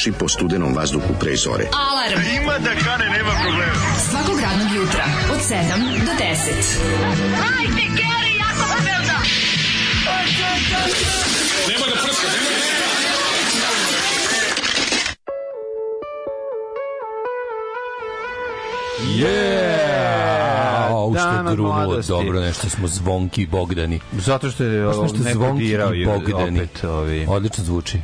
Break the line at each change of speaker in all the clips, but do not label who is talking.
trči po studenom vazduhu pre zore.
Alarm. Ima da kane, nema problema. Svakog radnog jutra, od 7 do 10.
Yeah!
Au, što
Dama
je grunulo.
mladosti.
Dobro, nešto smo zvonki Bogdani.
Zato što je ovo,
nešto
neko
zvonki
dirao
Bogdani.
opet ovi...
Odlično zvuči.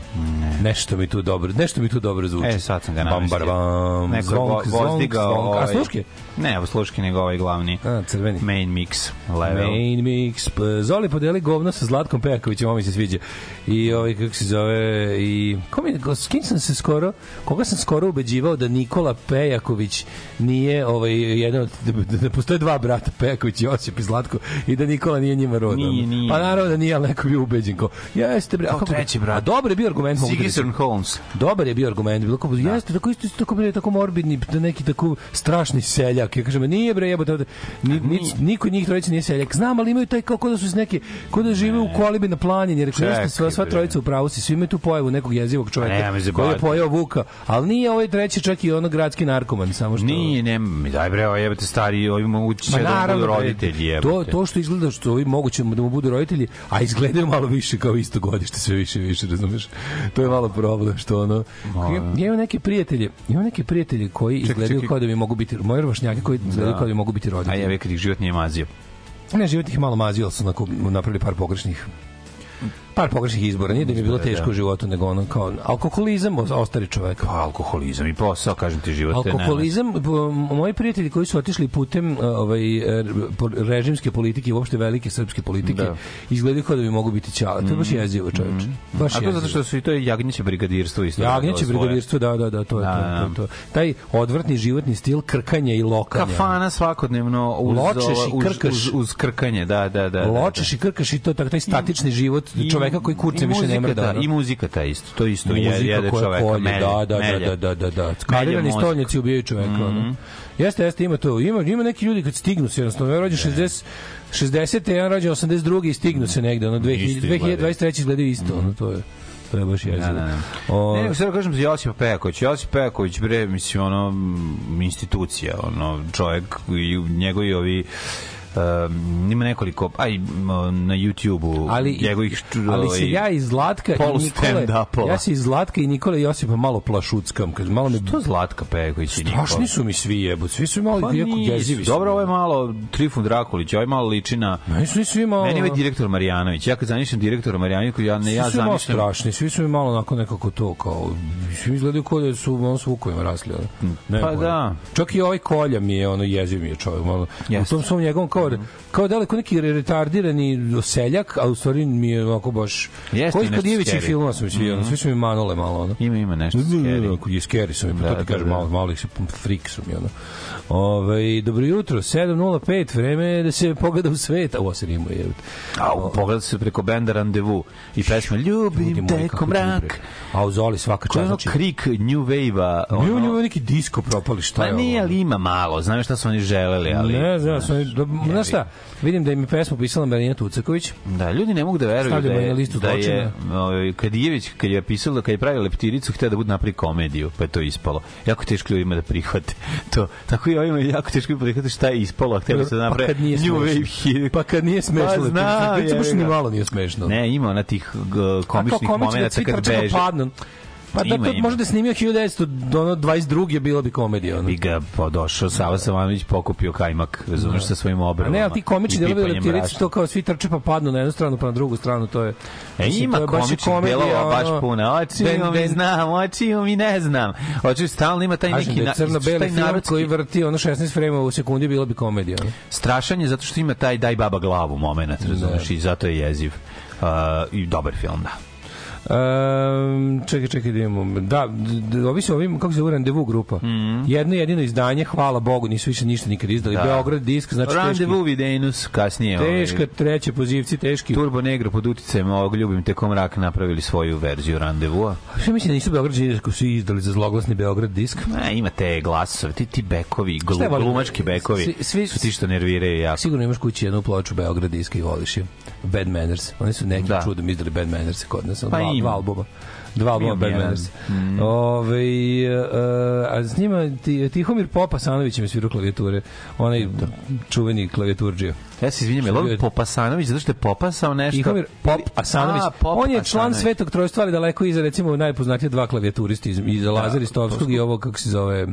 Nešto mi tu dobro, nešto mi tu dobro zvuči.
E, sad sam ga
Bam,
namestio.
bar, bam,
Neko
zvonk,
vo-
zvonk, zvonk. A
ovaj-
sluške?
Ne, ovo sluški nego ovaj glavni
A, crveni.
main mix level.
Main mix. Zoli podeli govno sa Zlatkom Pejakovićem, ovo mi se sviđa. I ovaj, kako se zove, i... Ko mi, s kim sam se skoro, koga sam skoro ubeđivao da Nikola Pejaković nije ovaj, jedan od, da, da postoje dva brata, Pejaković, Josip i Zlatko, i da Nikola nije njima rodan.
Nije, nije.
Pa naravno da nije, ali neko bio ubeđen. Ko, jeste, bre, a
Kao
kako-
treći brat.
A dobar je bio argument. da rečem.
Holmes.
Dobar je bio argument, bilo kao jeste tako isto isto tako tako morbidni, da neki tako strašni seljak. Ja kažem nije bre jebote, ni, ni, niko njih trojica nije seljak. Znam, ali imaju taj kako da su iz neke kao da žive u kolibi na planini.
Čekaj,
jeste sva sva trojica u pravu si, svi imaju tu pojavu nekog jezivog
Pa
čoveka
nema me
koji je pojeo Vuka, ali nije ovaj treći čak i ono gradski narkoman, samo što
Nije, ne, mi daj bre, ovo jebate stari, ovi moguće
Ma
da budu roditelji,
to, to što izgleda što ovi moguće da mu budu roditelji, a izgledaju malo više kao isto godište, sve više više, razumeš? To je malo problem što ono... Ja, ja imam neke prijatelje, imam neke prijatelje koji izgledaju kao da bi mogu biti, moje rvašnjake koji izgledaju kao da mogu biti
A
roditelji.
jebe kad ih život nije mazio.
Ne, život ih malo mazio, ali su onako napravili par pogrešnih par pogrešnih izbora. Nije da mi je bilo teško
da.
u životu, nego ono kao alkoholizam ostari čovek.
Pa alkoholizam i posao, kažem ti, život.
Alkoholizam, moji prijatelji koji su otišli putem uh, ovaj, e, režimske politike i uopšte velike srpske politike,
Da.
izgledaju kao da bi mogu biti ćala. To je baš jezivo, čoveče. Baš
A to zato
jezivo.
što su i to je jagnjeće brigadirstvo isto.
Jagnjeće brigadirstvo, da, da, da, to je
Da,
to,
da.
to, to. Taj odvrtni životni stil krkanja i lokanja.
Kafana svakodnevno uz,
Ločeš i
uz,
krkaš.
uz, uz krkanje, da, da, da. da,
Ločeš i krkaš i to tako taj statični život
I-
čoveka koji kurcem
i
više ne mrda.
I muzika ta isto, to isto je,
muzika
jede čoveka,
kolje,
melje,
da, da,
melje.
da, da, da, da. Skarirani stolnjaci ubijaju čoveka. ono. Jeste, jeste, ima to. Ima, ima neki ljudi kad stignu se, jednostavno, ja rođen 60, 60. jedan rođen 82. i stignu se negde, ono, 2000,
Isto izgledaju.
2023. izgledaju isto, ono, to je. To je baš jezivo.
Da, da, da.
O,
Ne, nego sad kažem za Josipa Pejaković. Josip Pejaković, bre, mislim, ono, institucija, ono, čovjek njegovi ovi um, ima nekoliko, aj, m, na YouTube-u
ali,
njegovih
ali
ovaj,
se ja iz Zlatka i Nikole, ja se iz Zlatka i Nikole Josipa malo plašuckam, kad malo me
To Zlatka Pejaković i Nikola.
Strašni su mi svi jebu, svi su mi malo
Pa
jako jezivi.
Dobro, ovo je malo Trifun Drakulić, ovo je malo liči na...
Meni su svi malo...
Meni je ovaj direktor Marjanović. Ja kad zamišljam direktora Marjanovića, ja ne ja
svi su
zamišljam
strašni, svi su mi malo onako nekako to kao svi mi izgledaju kao da su ono s vukovima rasli. Ne,
Pa da.
Čak i ovaj kolja mi je ono jeziv mi je čovjek malo. U tom svom njegovom kao kao daleko neki retardirani seljak, a u stvari mi je onako baš
Jeste
koji kod.
Mhm.
filmova su mi svi, ono, svi su mi manole malo ono.
ima ima nešto scary.
Kod je scary su mi, pa
Da,
to ti
da,
kažem,
da.
malo, malo ih se freak su mi, ono. Ove, dobro jutro, 7.05, vreme je da se pogleda u svet, a se rimuje, jebote.
A u pogled se preko benda Randevu i pesma Ljubim te ko mrak.
A u Zoli svaka čast.
je
Znači,
krik New Wave-a.
Nije u
ono-
njemu neki disko propali, šta
Pa
je
nije,
ovo?
ali ima malo. Znaš šta su oni želeli, ali...
Ne znam, sam, da, znaš šta, vidim da je pesmu pisala Marina Tucaković.
Da, ljudi ne mogu da veruju da
je
je,
na listu
da je ovaj, Kadijević, kad je pisala, kad je pravila leptiricu, htio da bude napravi komediju, pa je to ispalo. Jako teško ljudima da prihvate to. Tako i ovima je jako teško da prihvate šta je ispalo, a htjeli su da
Pa
naprave
kad nije
New. Wave.
Pa kad nije smešno,
Pa znam,
Leptirica, baš ni malo nije smešno.
Ne, ima ona tih uh, komičnih
da svi
kad
pa
beže.
padnu. Pa da to možda da je snimio 1900 do ono 22 bilo bi komedija ono.
Bi ga podošao, Sava Savanović pokupio kajmak, razumeš, sa svojim
A
obrvama.
ne, ali ti komični delovi
brašna.
to kao svi trče pa padnu na jednu stranu pa na drugu stranu, to je
E,
Mislim,
ima
je baš
komičnih delova baš
ono,
puno. Očiju mi znam, očiju mi ne znam. Očiju stalno ima taj neki...
da je crno-beli film koji vrti ono 16 frame u sekundi bilo bi komedija.
Strašan je zato što ima taj daj baba glavu moment, razumeš, i zato je jeziv. Uh, I dobar film, da.
Um, čekaj, čekaj da imamo. Da, ovi su ovim, kako se zove, randevu grupa. Jedno jedino izdanje, hvala Bogu, nisu više ništa nikad izdali.
Da.
Beograd disk, znači teški,
Randevu Videnus, kasnije.
teška
ovaj,
treće pozivci, teški.
Turbo Negro pod uticajem ovog Ljubim te komrak napravili svoju verziju randevua.
Što mislim da nisu Beograd disk su izdali za zloglasni Beograd disk?
A, ima te glasove, ti, ti bekovi, glu, glumački bekovi,
Svi- svi-
su ti što nerviraju jako.
Sigurno imaš kući jednu ploču Beograd diska i voliš je. Bad Manners. Oni su neki
Da.
čudom izdali Bad Manners kod nas.
Pa
dva,
ima.
dva albuma. Dva albuma Bad. Manners. Ove, uh, a s njima ti, Tihomir Popa Sanović im svirao klavijature. Onaj čuveni klavijaturđija.
Ja se izvinjam, je on Popasanović zato što je popasao nešto?
Tihomir Pop Asanović.
A, Pop
on je član
Asanović.
Svetog trojstva, ali daleko iza recimo najpoznatije dva klavijaturisti iz, iz Lazar Istovskog i ovo kako se zove
Uh,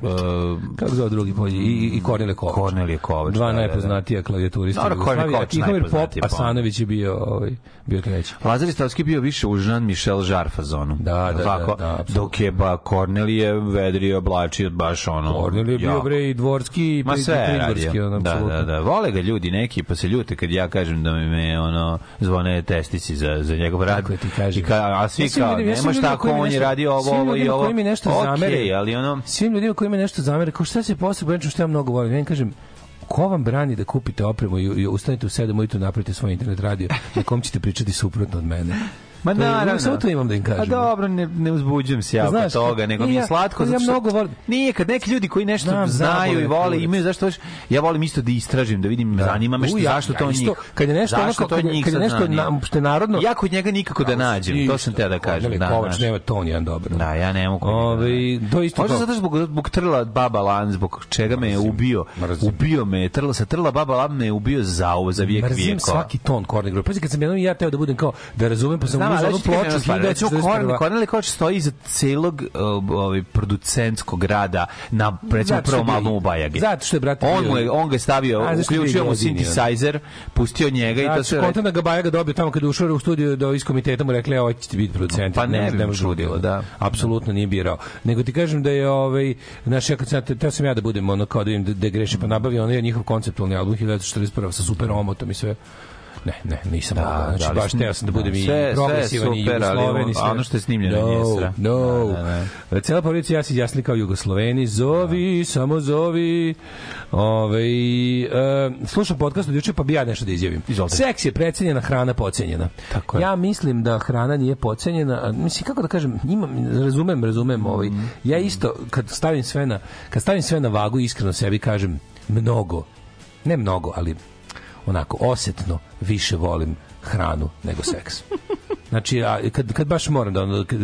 kako se zove drugi polje i i Kornelije Kovač.
Kornelije Kovač,
Dva
da, da, da.
najpoznatija klavijaturista.
Dobro, Kornelije Kovač
Tihomir Pop
pa.
Asanović je bio ovaj bio treći.
Lazar Istovski bio više u Jean-Michel Jarre fazonu.
Da, da, da,
Ovako,
da, apsolutno.
Dok je ba Kornelije vedrio, oblačio baš ono...
Kornelije je bio bre i dvorski i
Ma sve je
pridvorski, ono,
Da, da, da. Vole ga ljudi neki, pa se ljute kad ja kažem da mi me ono zvone testici za, za njegov rad.
Kako ti kažem?
I ka, a svi
Ja svim
kao,
ljudima- ja svim
nemaš tako,
mi
on je radio ovo,
svim
ovo i ovo.
koji mi nešto
Okej,
zamere.
ali ono...
Svim ljudima koji me nešto zamere, kao šta se posle nečem što ja mnogo volim. Ja im kažem, ko vam brani da kupite opremu i, i ustanete u 7 ujutru napravite svoj internet radio na kom ćete pričati suprotno od mene.
Ma naravno.
Samo to imam da im kažem.
A dobro, ne, ne uzbuđujem se ja oko
Znaš,
toga, nego mi je slatko.
ja mnogo volim-
Nije, kad neki ljudi koji nešto
Znam,
znaju i vole, imaju zašto ja volim isto da istražim, da vidim, zanima me što,
ja-
zašto to njih.
kad je nešto onako,
to
kad je-
njih
kad je nešto na- što je narodno-
Ja kod njega nikako da nađem, to sam te da kažem.
Kornelije
Da,
Kovač nema ton jedan dobar.
Da, ja ne mogu.
Ove, to isto
Možda zato zbog, zbog trla baba lan, zbog čega me je
Mrzim,
ubio.
mrzim.
Ubio me, trla se trla baba lan me je ubio za ovo, za vijek
Mrzim
vijekova.
svaki ton Korne grupe. Pazi, kad sam jednom ja teo da budem kao, da razumem, pa sam Uzao
ali
onu ploču
jednu stvar, recimo, Korne-
1941.
Kornelije Kovač stoji iza celog uh, ovaj, producentskog rada na, recimo,
je
prvom albumu Bajage.
zato što je, brate,
on, mu je, on ga je stavio,
je
uključio mu synthesizer, pustio njega i to
Ja
se...
kontam da ga Bajaga dobio tamo kad je ušao u studiju do iz komiteta mu rekli, evo ćete biti producenti.
Pa ne
može
čudilo,
drugo.
da.
Apsolutno nije birao. Nego ti kažem da je ovaj znaš ja kad sam teo sam ja da budem ono kao da im da, da grešim pa nabavio onaj njihov konceptualni album 1941 sa super omotom i sve. Ne, ne, nisam
Da,
mogao. Znači,
da,
baš teo sam da budem
da,
i
sve- je
progresivan i jugosloven i sve.
ono što je snimljeno
no,
nije sra.
No,
Da, da,
Cela porodica i ja se izjasnili kao jugosloveni. Zovi, samo zovi. Ove, e, slušam podcast od juče, pa bi ja nešto da izjavim.
Izvolite.
Seks je precenjena, hrana pocenjena.
Tako je.
Ja mislim da hrana nije pocenjena. Mislim, kako da kažem, imam, razumem, razumem. Ovaj,
Mhm.
ja isto, kad stavim sve na, kad stavim sve na vagu, iskreno sebi kažem, mnogo, ne mnogo, ali onako, osetno više volim hranu nego seks. Znači, a, kad, kad baš moram da ono, kad,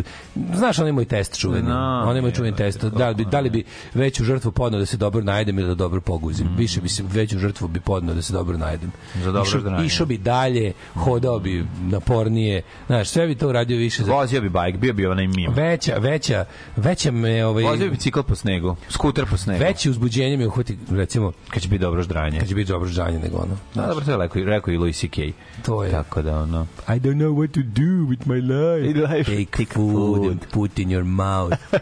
znaš onaj moj test čuveni,
Znam,
onaj moj čuveni test, da, li bi, da li bi veću žrtvu podneo da se dobro najedem ili da dobro poguzim. Više bi se veću žrtvu bi podneo da se dobro najedem.
Za dobro
išao,
zdravlje.
išao bi dalje, hodao bi napornije, znaš, sve bi to uradio više za
Vozio bi bajk, bio bi onaj mim.
veća, veća, veća me ovaj
Vozio bi bicikl po snegu, skuter po snegu.
veće uzbuđenje me uhvati recimo
Kad će biti dobro ždranje.
kad će biti dobro žanje nego ono.
Da, dobro, to je rekao, rekao i Louis C.K.
To je.
Tako da, ono...
I don't know what to do with my life.
Life.
Take food and put in your mouth.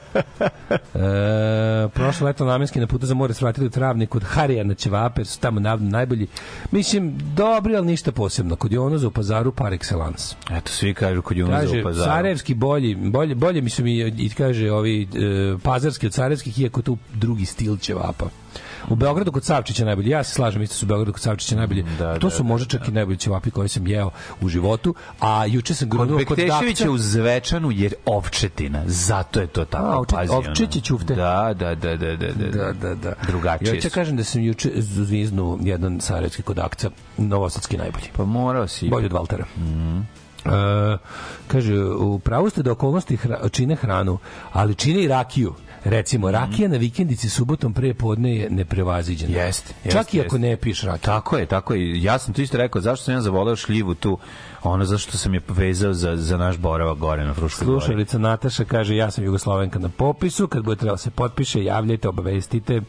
e, prošlo leto namenski na putu za more svratili u travnik kod Harija na Ćevape, su tamo navodno najbolji. Mislim, dobri, ali ništa posebno. Kod Jonoza u pazaru par excellence.
Eto, svi kažu kod Junaza
Kaže,
u pazaru.
Sarajevski bolji, bolje, bolje mi su mi, i kaže, ovi e, pazarski od Sarajevskih, iako tu drugi stil Ćevapa. U Beogradu kod Savčića najbolji. Ja se slažem, isto su u Beogradu kod Savčića najbolji.
da,
to
da,
su možda čak i najbolji ćevapi koje sam jeo u životu. A juče sam
Kod
kod
Bekteševića
Dapca.
u Zvečanu jer ovčetina. Zato je to tako.
A, ovče-
pazi, ono.
ovčiće ćufte.
Da, da, da, da, da, da.
Da, da, da.
Drugačije
Juče
su.
kažem da sam juče zviznuo jedan sarajevski kod akca, novosadski najbolji.
Pa morao si.
Bolje od Valtera. E, kaže, u pravu ste da okolnosti hra, čine hranu, ali čine i rakiju. Recimo, rakija na vikendici subotom pre podne je neprevaziđena.
Jeste,
Čak
jeste,
i ako ne piješ rakiju.
Tako je, tako je. Ja sam to isto rekao, zašto sam ja zavoleo šljivu tu, ono zašto sam je vezao za, za naš boravak gore na Fruškoj gori.
Slušalica Nataša kaže ja sam Jugoslovenka na popisu, kad bude trebalo se potpiše, javljajte, obavestite.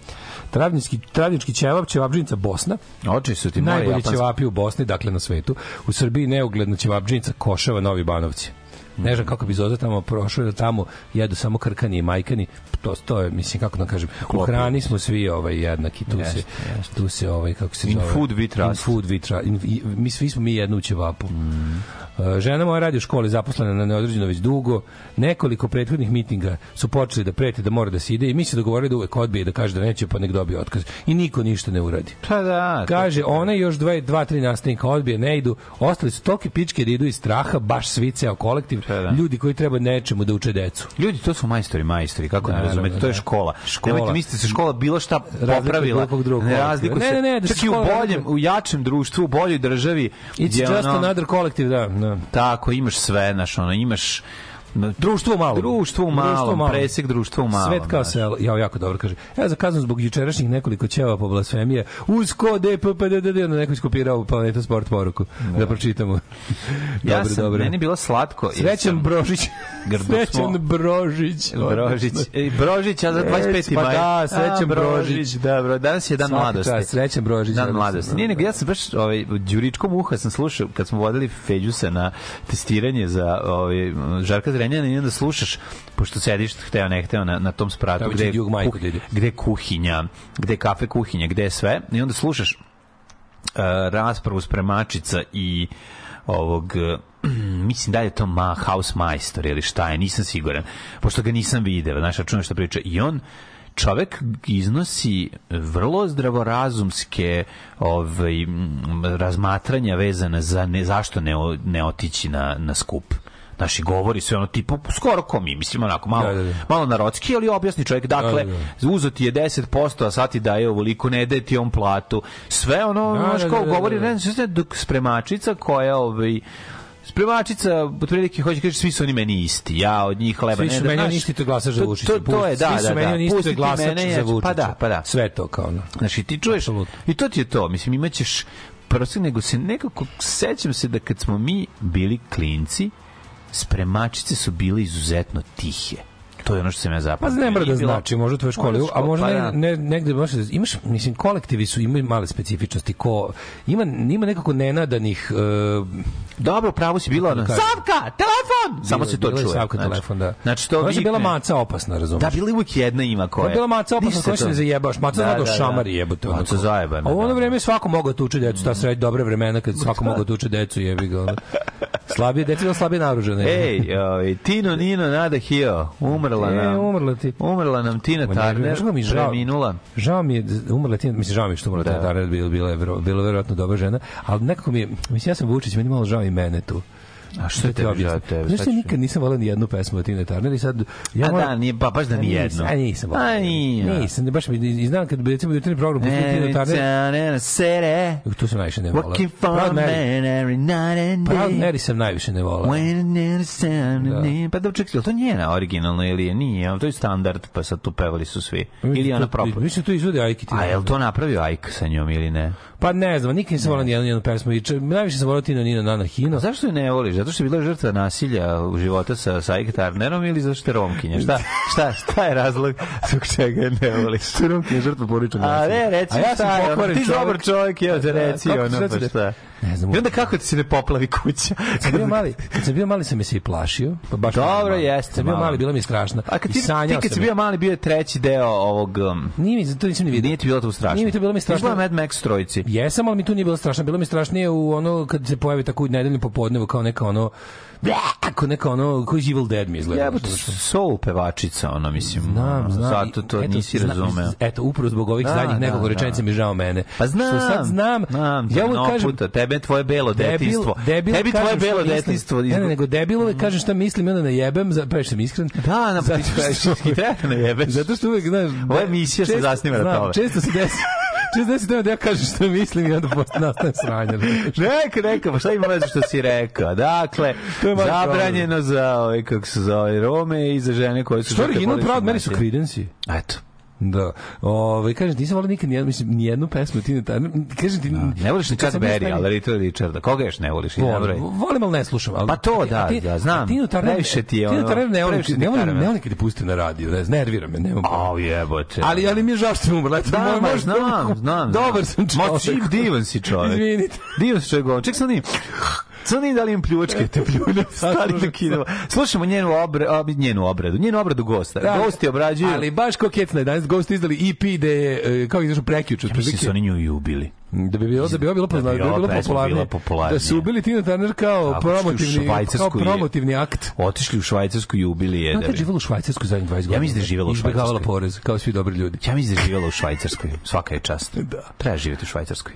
Travnički, travnički ćevap, ćevapđinica Bosna,
Oči su ti moje
najbolji ćevapi u Bosni, dakle na svetu. U Srbiji neugledna ćevapđinica Košava, Novi Banovci. Ne znam kako bi Zoza tamo prošao, da tamo jedu samo krkani i majkani. To, to je, mislim, kako da kažem, u hrani smo svi ovaj, jednaki. Tu
Jeste,
se, tu se ovaj, kako se
In
zove?
food we trust.
In food we trust. In, i- mi svi smo mi jedno u ćevapu.
Mm.
E, Žena moja radi u školi, zaposlena na neodređeno već dugo. Nekoliko prethodnih mitinga su počeli da preti da mora da se ide i mi se dogovorili da uvek odbije da kaže da neće, pa nek dobije otkaz. I niko ništa ne uradi.
Pa da.
Kaže, ona i još dva, dva, tri nastavnika odbije, ne idu. Ostali su tolike pičke da idu iz straha, baš svi ceo kolektiv.
Pa da.
Ljudi koji treba nečemu da uče decu.
Ljudi, to su majstori, majstori, kako ne
Naravno,
razumete, to je
da.
škola.
Škola.
Nemojte misliti da se škola bilo šta popravila. Ne razlikuje
Ne, ne, ne, da
Čak i u boljem, u jačem društvu, u boljoj državi.
It's just
ono-
another collective, da. da.
Tako, imaš sve, znaš, ono, imaš
Društvo u malom.
Društvo
Društvo malom.
presek društva u malom.
Svet kao
znaš.
selo. Ja jako dobro kaže. Ja za kaznu zbog jučerašnjih nekoliko ćeva po blasfemije. Uz ko DPPDD na neko iskopirao Planeta Sport poruku. Da, pročitamo.
Ja
dobro,
sam,
dobro.
meni bilo slatko.
Srećan
sam-
Brožić. Srećan. Brožić.
Brožić. E, Brožić, a za 25.
Pa
maj.
da, srećan
A,
Brožić.
Dobro, danas je dan mladosti.
čast, srećan Brožić.
Dan
Ja
mladosti. Nije nego, ja sam baš ovaj, u Đuričkom uha sam slušao, kad smo vodili Feđusa na testiranje za ovaj, Žarka Zrenjana i onda slušaš, pošto sediš, hteo ne hteo, na, na tom spratu,
Tamo
gde, kuh- gde kuhinja, gde kafe kuhinja, gde je sve, i onda slušaš uh, raspravu spremačica i ovog mislim da je to ma house majstor ili šta je, nisam siguran pošto ga nisam video, znaš, čujem što priča. I on čovek iznosi vrlo zdravorazumske ovaj, razmatranja vezana za ne, zašto ne, ne otići na, na skup Naši govori sve ono tipu skoro ko mi, mislim onako malo,
Da, da, da.
malo narodski, ali objasni čovjek. Dakle,
Da, da,
uzeo ti je 10%, a sad ti daje ovoliko, ne daje ti on platu. Sve ono,
Da,
znaš,
da,
kao
da, da,
govori,
da.
ne znam, dok spremačica koja, ovaj, Spremačica, otprilike hoće kaže svi su oni meni isti. Ja od njih hleba
Svi
ne
su
da,
meni oni isti, to glasaš za
to-
Vučića.
To, to je, da,
Svi su
da,
meni
da.
oni isti, to glasač
mene,
za
ću-
Vučića.
Pa da, pa da.
Sve to kao ono.
Znači ti čuješ
Apsolutno.
i to ti je to, mislim imaćeš prosto nego se nekako sećam se da kad smo mi bili klinci spremačice su bile izuzetno tihe. To je ono što ja
Pa
zapamtio.
ne mora da znači, možda u tvojoj školi, a možda
pa
ne,
da.
ne, negde baš da- imaš, mislim, kolektivi su imaju male specifičnosti, ko, ima, ima nekako nenadanih uh,
Dobro, pravo si bila ona.
Kako da?
Savka, telefon! Samo se to čuje.
Savka
znači.
telefon, da.
Znači to
da je bila maca opasna, razumeš?
Da, bila je uvijek jedna ima koja.
Je bila maca opasna, koja se ne zajebaš. Maca
Da,
da, da,
da, da.
šamari jebote. ono
Maca zajebana,
A u ono
da.
vreme svako mogao tuče decu, ta sred dobre vremena kad svako mogao tuče decu, jebi ga. ono. Slabije, deca bila slabije naoružana.
Ej, ovaj, Tino Nino Nada Hio, umrla
E,
nam.
umrla ti.
Umrla nam Tina Turner,
kako mi je žao?
preminula.
Žao mi je, umrla ti, mislim, žao mi je što umrla
Da.
da. Turner, bila, bila je vero- bila je verovatno dobra žena, ali nekako mi je, mislim, ja sam Vučić, meni malo žao i mene tu.
A što je tebi žao tebe?
Znaš,
ću-
nikad nisam volao ni jednu pesmu od Tine Turner i sad... Ja
A
moram-
da, nije, pa baš da ni jedno.
A nisam volao.
A nije.
Nisam, baš mi, znam kad bi recimo jutarnji program pustio Tine Turner,
city,
tu sam najviše ne volao.
working for a
Proud
man
Mary.
every night and
Proud
day.
Mary sam najviše ne volao. Da.
pa da čekaj, je to njena originalna ili je? Nije, to je standard, pa sad tu pevali su svi. Ili ona
To-
propala?
Mislim, tu izvode Tina.
A je li to napravio Ajk sa njom ili ne?
Pa ne znam, nikad nisam volao ni jednu njenu pesmu. I če- najviše sam volao Tino Nino Nana Hino.
A zašto je ne voliš? Zato što je bila žrtva nasilja u života sa, sa Ike Turnerom ili zato što je Romkinja? Šta, šta, šta je razlog zbog čega je ne voliš?
Što je Romkinja žrtva porodičnog
A ne, reci
A ja sam
šta je, ono, ti dobar čovjek, ja te
Da,
reci,
kako
ono, pa šta?
Ne znam.
I onda kako ti se ne poplavi kuća?
Kad sam bio mali, kad sam bio mali sam se i plašio. Pa baš
Dobro, jeste,
sam bio mali, bilo mi je strašno.
A kad ti, ti kad si bio mali, bio je treći deo ovog... Um,
Nije mi, to nisam ni vidio.
nije ti bilo to strašno?
Nije mi to bilo mi strašno.
Izgleda Mad Max trojici.
Jesam, ali mi tu nije bilo strašno. Bilo mi strašnije u ono kad se pojavi tako u nedeljnom popodnevu kao neka ono kao neka ono koji Evil Dead mi izgleda.
Jebote, soul pevačica, ono, mislim.
Znam, znam.
Zato to
eto,
nisi razumeo.
Eto, upravo zbog ovih
Da,
zadnjih
da,
nekoliko
da.
rečenica mi žao mene.
Pa znam,
Što sad znam,
znam,
ja uvek kažem,
puta, tebe je tvoje belo detinstvo.
debil,
Tebi tvoje belo detinstvo.
Ne, ne, nego debil uvek kažem šta mislim i onda ne jebem, za, previše sam iskren.
Da, na i treba jebeš.
Zato što uvek, znaš...
Ova emisija se zasniva na tome.
Često se desi, desi tome da ja kažem šta mislim i onda nastane sranje.
Neka, neka, pa šta ima veze što si rekao? Dakle,
To je
zabranjeno za, ovaj, kako se zove, Rome i za žene koje su...
Što original Proud Mary su. Creedence
Eto.
Da. Ove, kažem, nisam volao nikad nijednu, mislim, nijednu pesmu Tina Turner. Kažem ti...
Ne voliš ni
sam bio
Berry, ali Little Richarda. Koga još ne voliš?
Volim,
nabroj.
volim, ali ne slušam. Ali,
Pa to,
a
da,
ti-
da, znam.
a Tinu Turner,
Previše ti je ono-
Turner ne volim,
ti
ne volim, ne volim kad je puste na radiju, ne, nervira me, nemam.
Au jebote.
Ali, ali mi je žao što je umrla.
Da,
moj-
ma, znam, znam.
Dobar sam čovjek.
Ma, divan si čovjek.
Izvinite.
Divan si čovjek. Ček sad nije.
Crni da li im pljučke, te pljune, stari da kidamo. Slušamo njenu, obre, ob, njenu obradu, njenu obradu gosta.
Da,
Gosti obrađuju.
Ali baš kao Cats na 11 Ghost izdali EP da je, e, kao izašao prekjuče.
Ja mislim da su oni nju i ubili.
Da bi bilo da bi bilo poznato, da bi
ova
bilo
popularnija.
Da su ubili Tina Turner kao
u
promotivni kao
je-
promotivni akt.
Otišli u Švajcarsku i ubili je. Da
kad
bi-
živjela u Švajcarskoj zadnjih 20 godina.
mislim da je živjela u Švajcarskoj.
porez, kao svi dobri ljudi.
Ja mislim da je živjela u Švajcarskoj. Svaka je čast.
Da.
Treba živjeti u Švajcarskoj.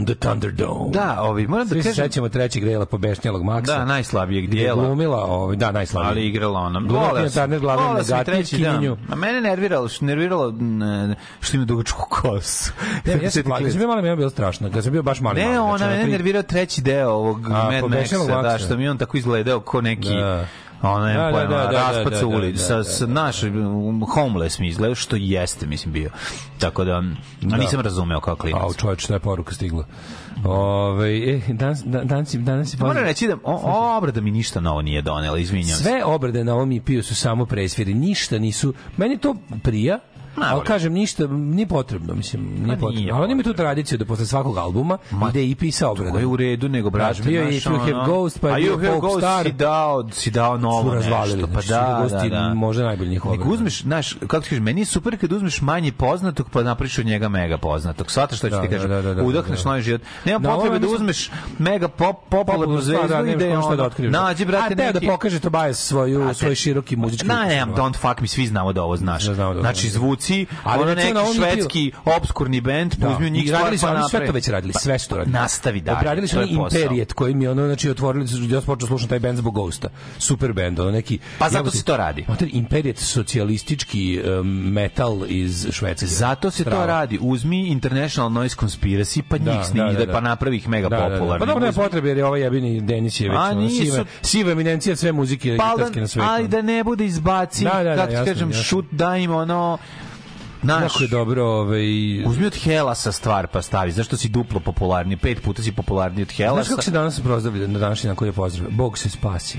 Beyond the Thunderdome.
Da, ovi, moram da
Svi se
kažem...
sećamo trećeg dela pobešnjelog Maksa.
Da, najslabijeg
Gdje je
dijela.
glumila, ovaj, da, najslabije.
ali igrala ona.
Tina
sam- voleo sam i
negativkinju.
A mene nerviralo, što nerviralo n- što ima dugačku kosu.
Ne, ja sam plakao, kad sam bio meni je bilo strašno. Kad sam bio baš mali,
Ne,
mali,
ona mene nervirao treći deo ovog Mad Maxa, da,
Maxa.
što mi on tako izgledao ko neki
Da.
Ona je
Da, da,
pojma,
da, da,
raspad
da,
sa
da,
ulici,
da,
sa,
da,
sa
da.
naš um, homeless mi izgleda, što i jeste, mislim, bio. Tako da, a nisam razumeo kao klinac.
Au, čovječ, šta je poruka stigla? Ove, e, danas, dan- danas, danas je
Moram reći da o, obrada mi ništa novo nije donela, izvinjam se.
Sve obrade na ovom EP-u su samo presviri, ništa nisu... Meni to prija,
Ma,
ali kažem, ništa, nije potrebno, mislim, nije
nije
potrebno. Ali on ima tu tradiciju da posle svakog albuma ide EP sa obradom.
To je u redu, nego, brate,
bio je You Have Ghost, pa je
A
bio Folk Star.
si dao, si dao novo nešto. Pa
znači,
da, da, da.
možda najbolji njihov obrada.
uzmeš, znaš, kako ti kažeš, meni je super kad uzmeš manje poznatog pa napraviš od njega mega poznatog. Svataš što ću ti
da,
kažem,
da, da, da,
udahneš
da.
novi život. Nema potrebe da uzmeš mega pop, popularnu zvezdu i da je
da
ono,
otkriješ.
nađi, brate,
A teo da
neki...
pokaže Tobias svoju,
A,
svoj široki muzički ono.
don't fuck mi, svi znamo da ovo znaš. Znači,
znaš.
Zvuci,
Ali
ono neki švedski obskurni bend,
Da.
uzmi njih
radili su,
stvar pa
oni sve to već radili,
Pa,
sve su to radili.
Nastavi dalje,
Obradili su oni
posao.
Imperijet koji mi ono znači otvorili su ja počeo slušati taj bend zbog Ghosta. Super bend, ono neki
Pa zato se to radi.
Mater Imperijet socijalistički um, metal iz Švedske.
Zato se to radi. Uzmi International Noise Conspiracy, pa njih snimi, da, pa napravi ih mega
Da, da, da.
popularni.
Pa dobro,
Uzmi-
potrebe jer je ovaj jebini Denis je već
A,
siva, siva eminencija sve muzike
Pa,
gitarske na svetu.
ali da ne bude izbaci,
Da, da, da,
kako kažem, šut, da im ono... Naš,
Jako je dobro, ovaj
Uzmi od Helasa stvar pa stavi. Zašto si duplo popularni? Pet puta si popularniji od
Znaš
Helasa.
kako se danas prozdravlja na današnji dan koji je pozdrav? Bog se spasi.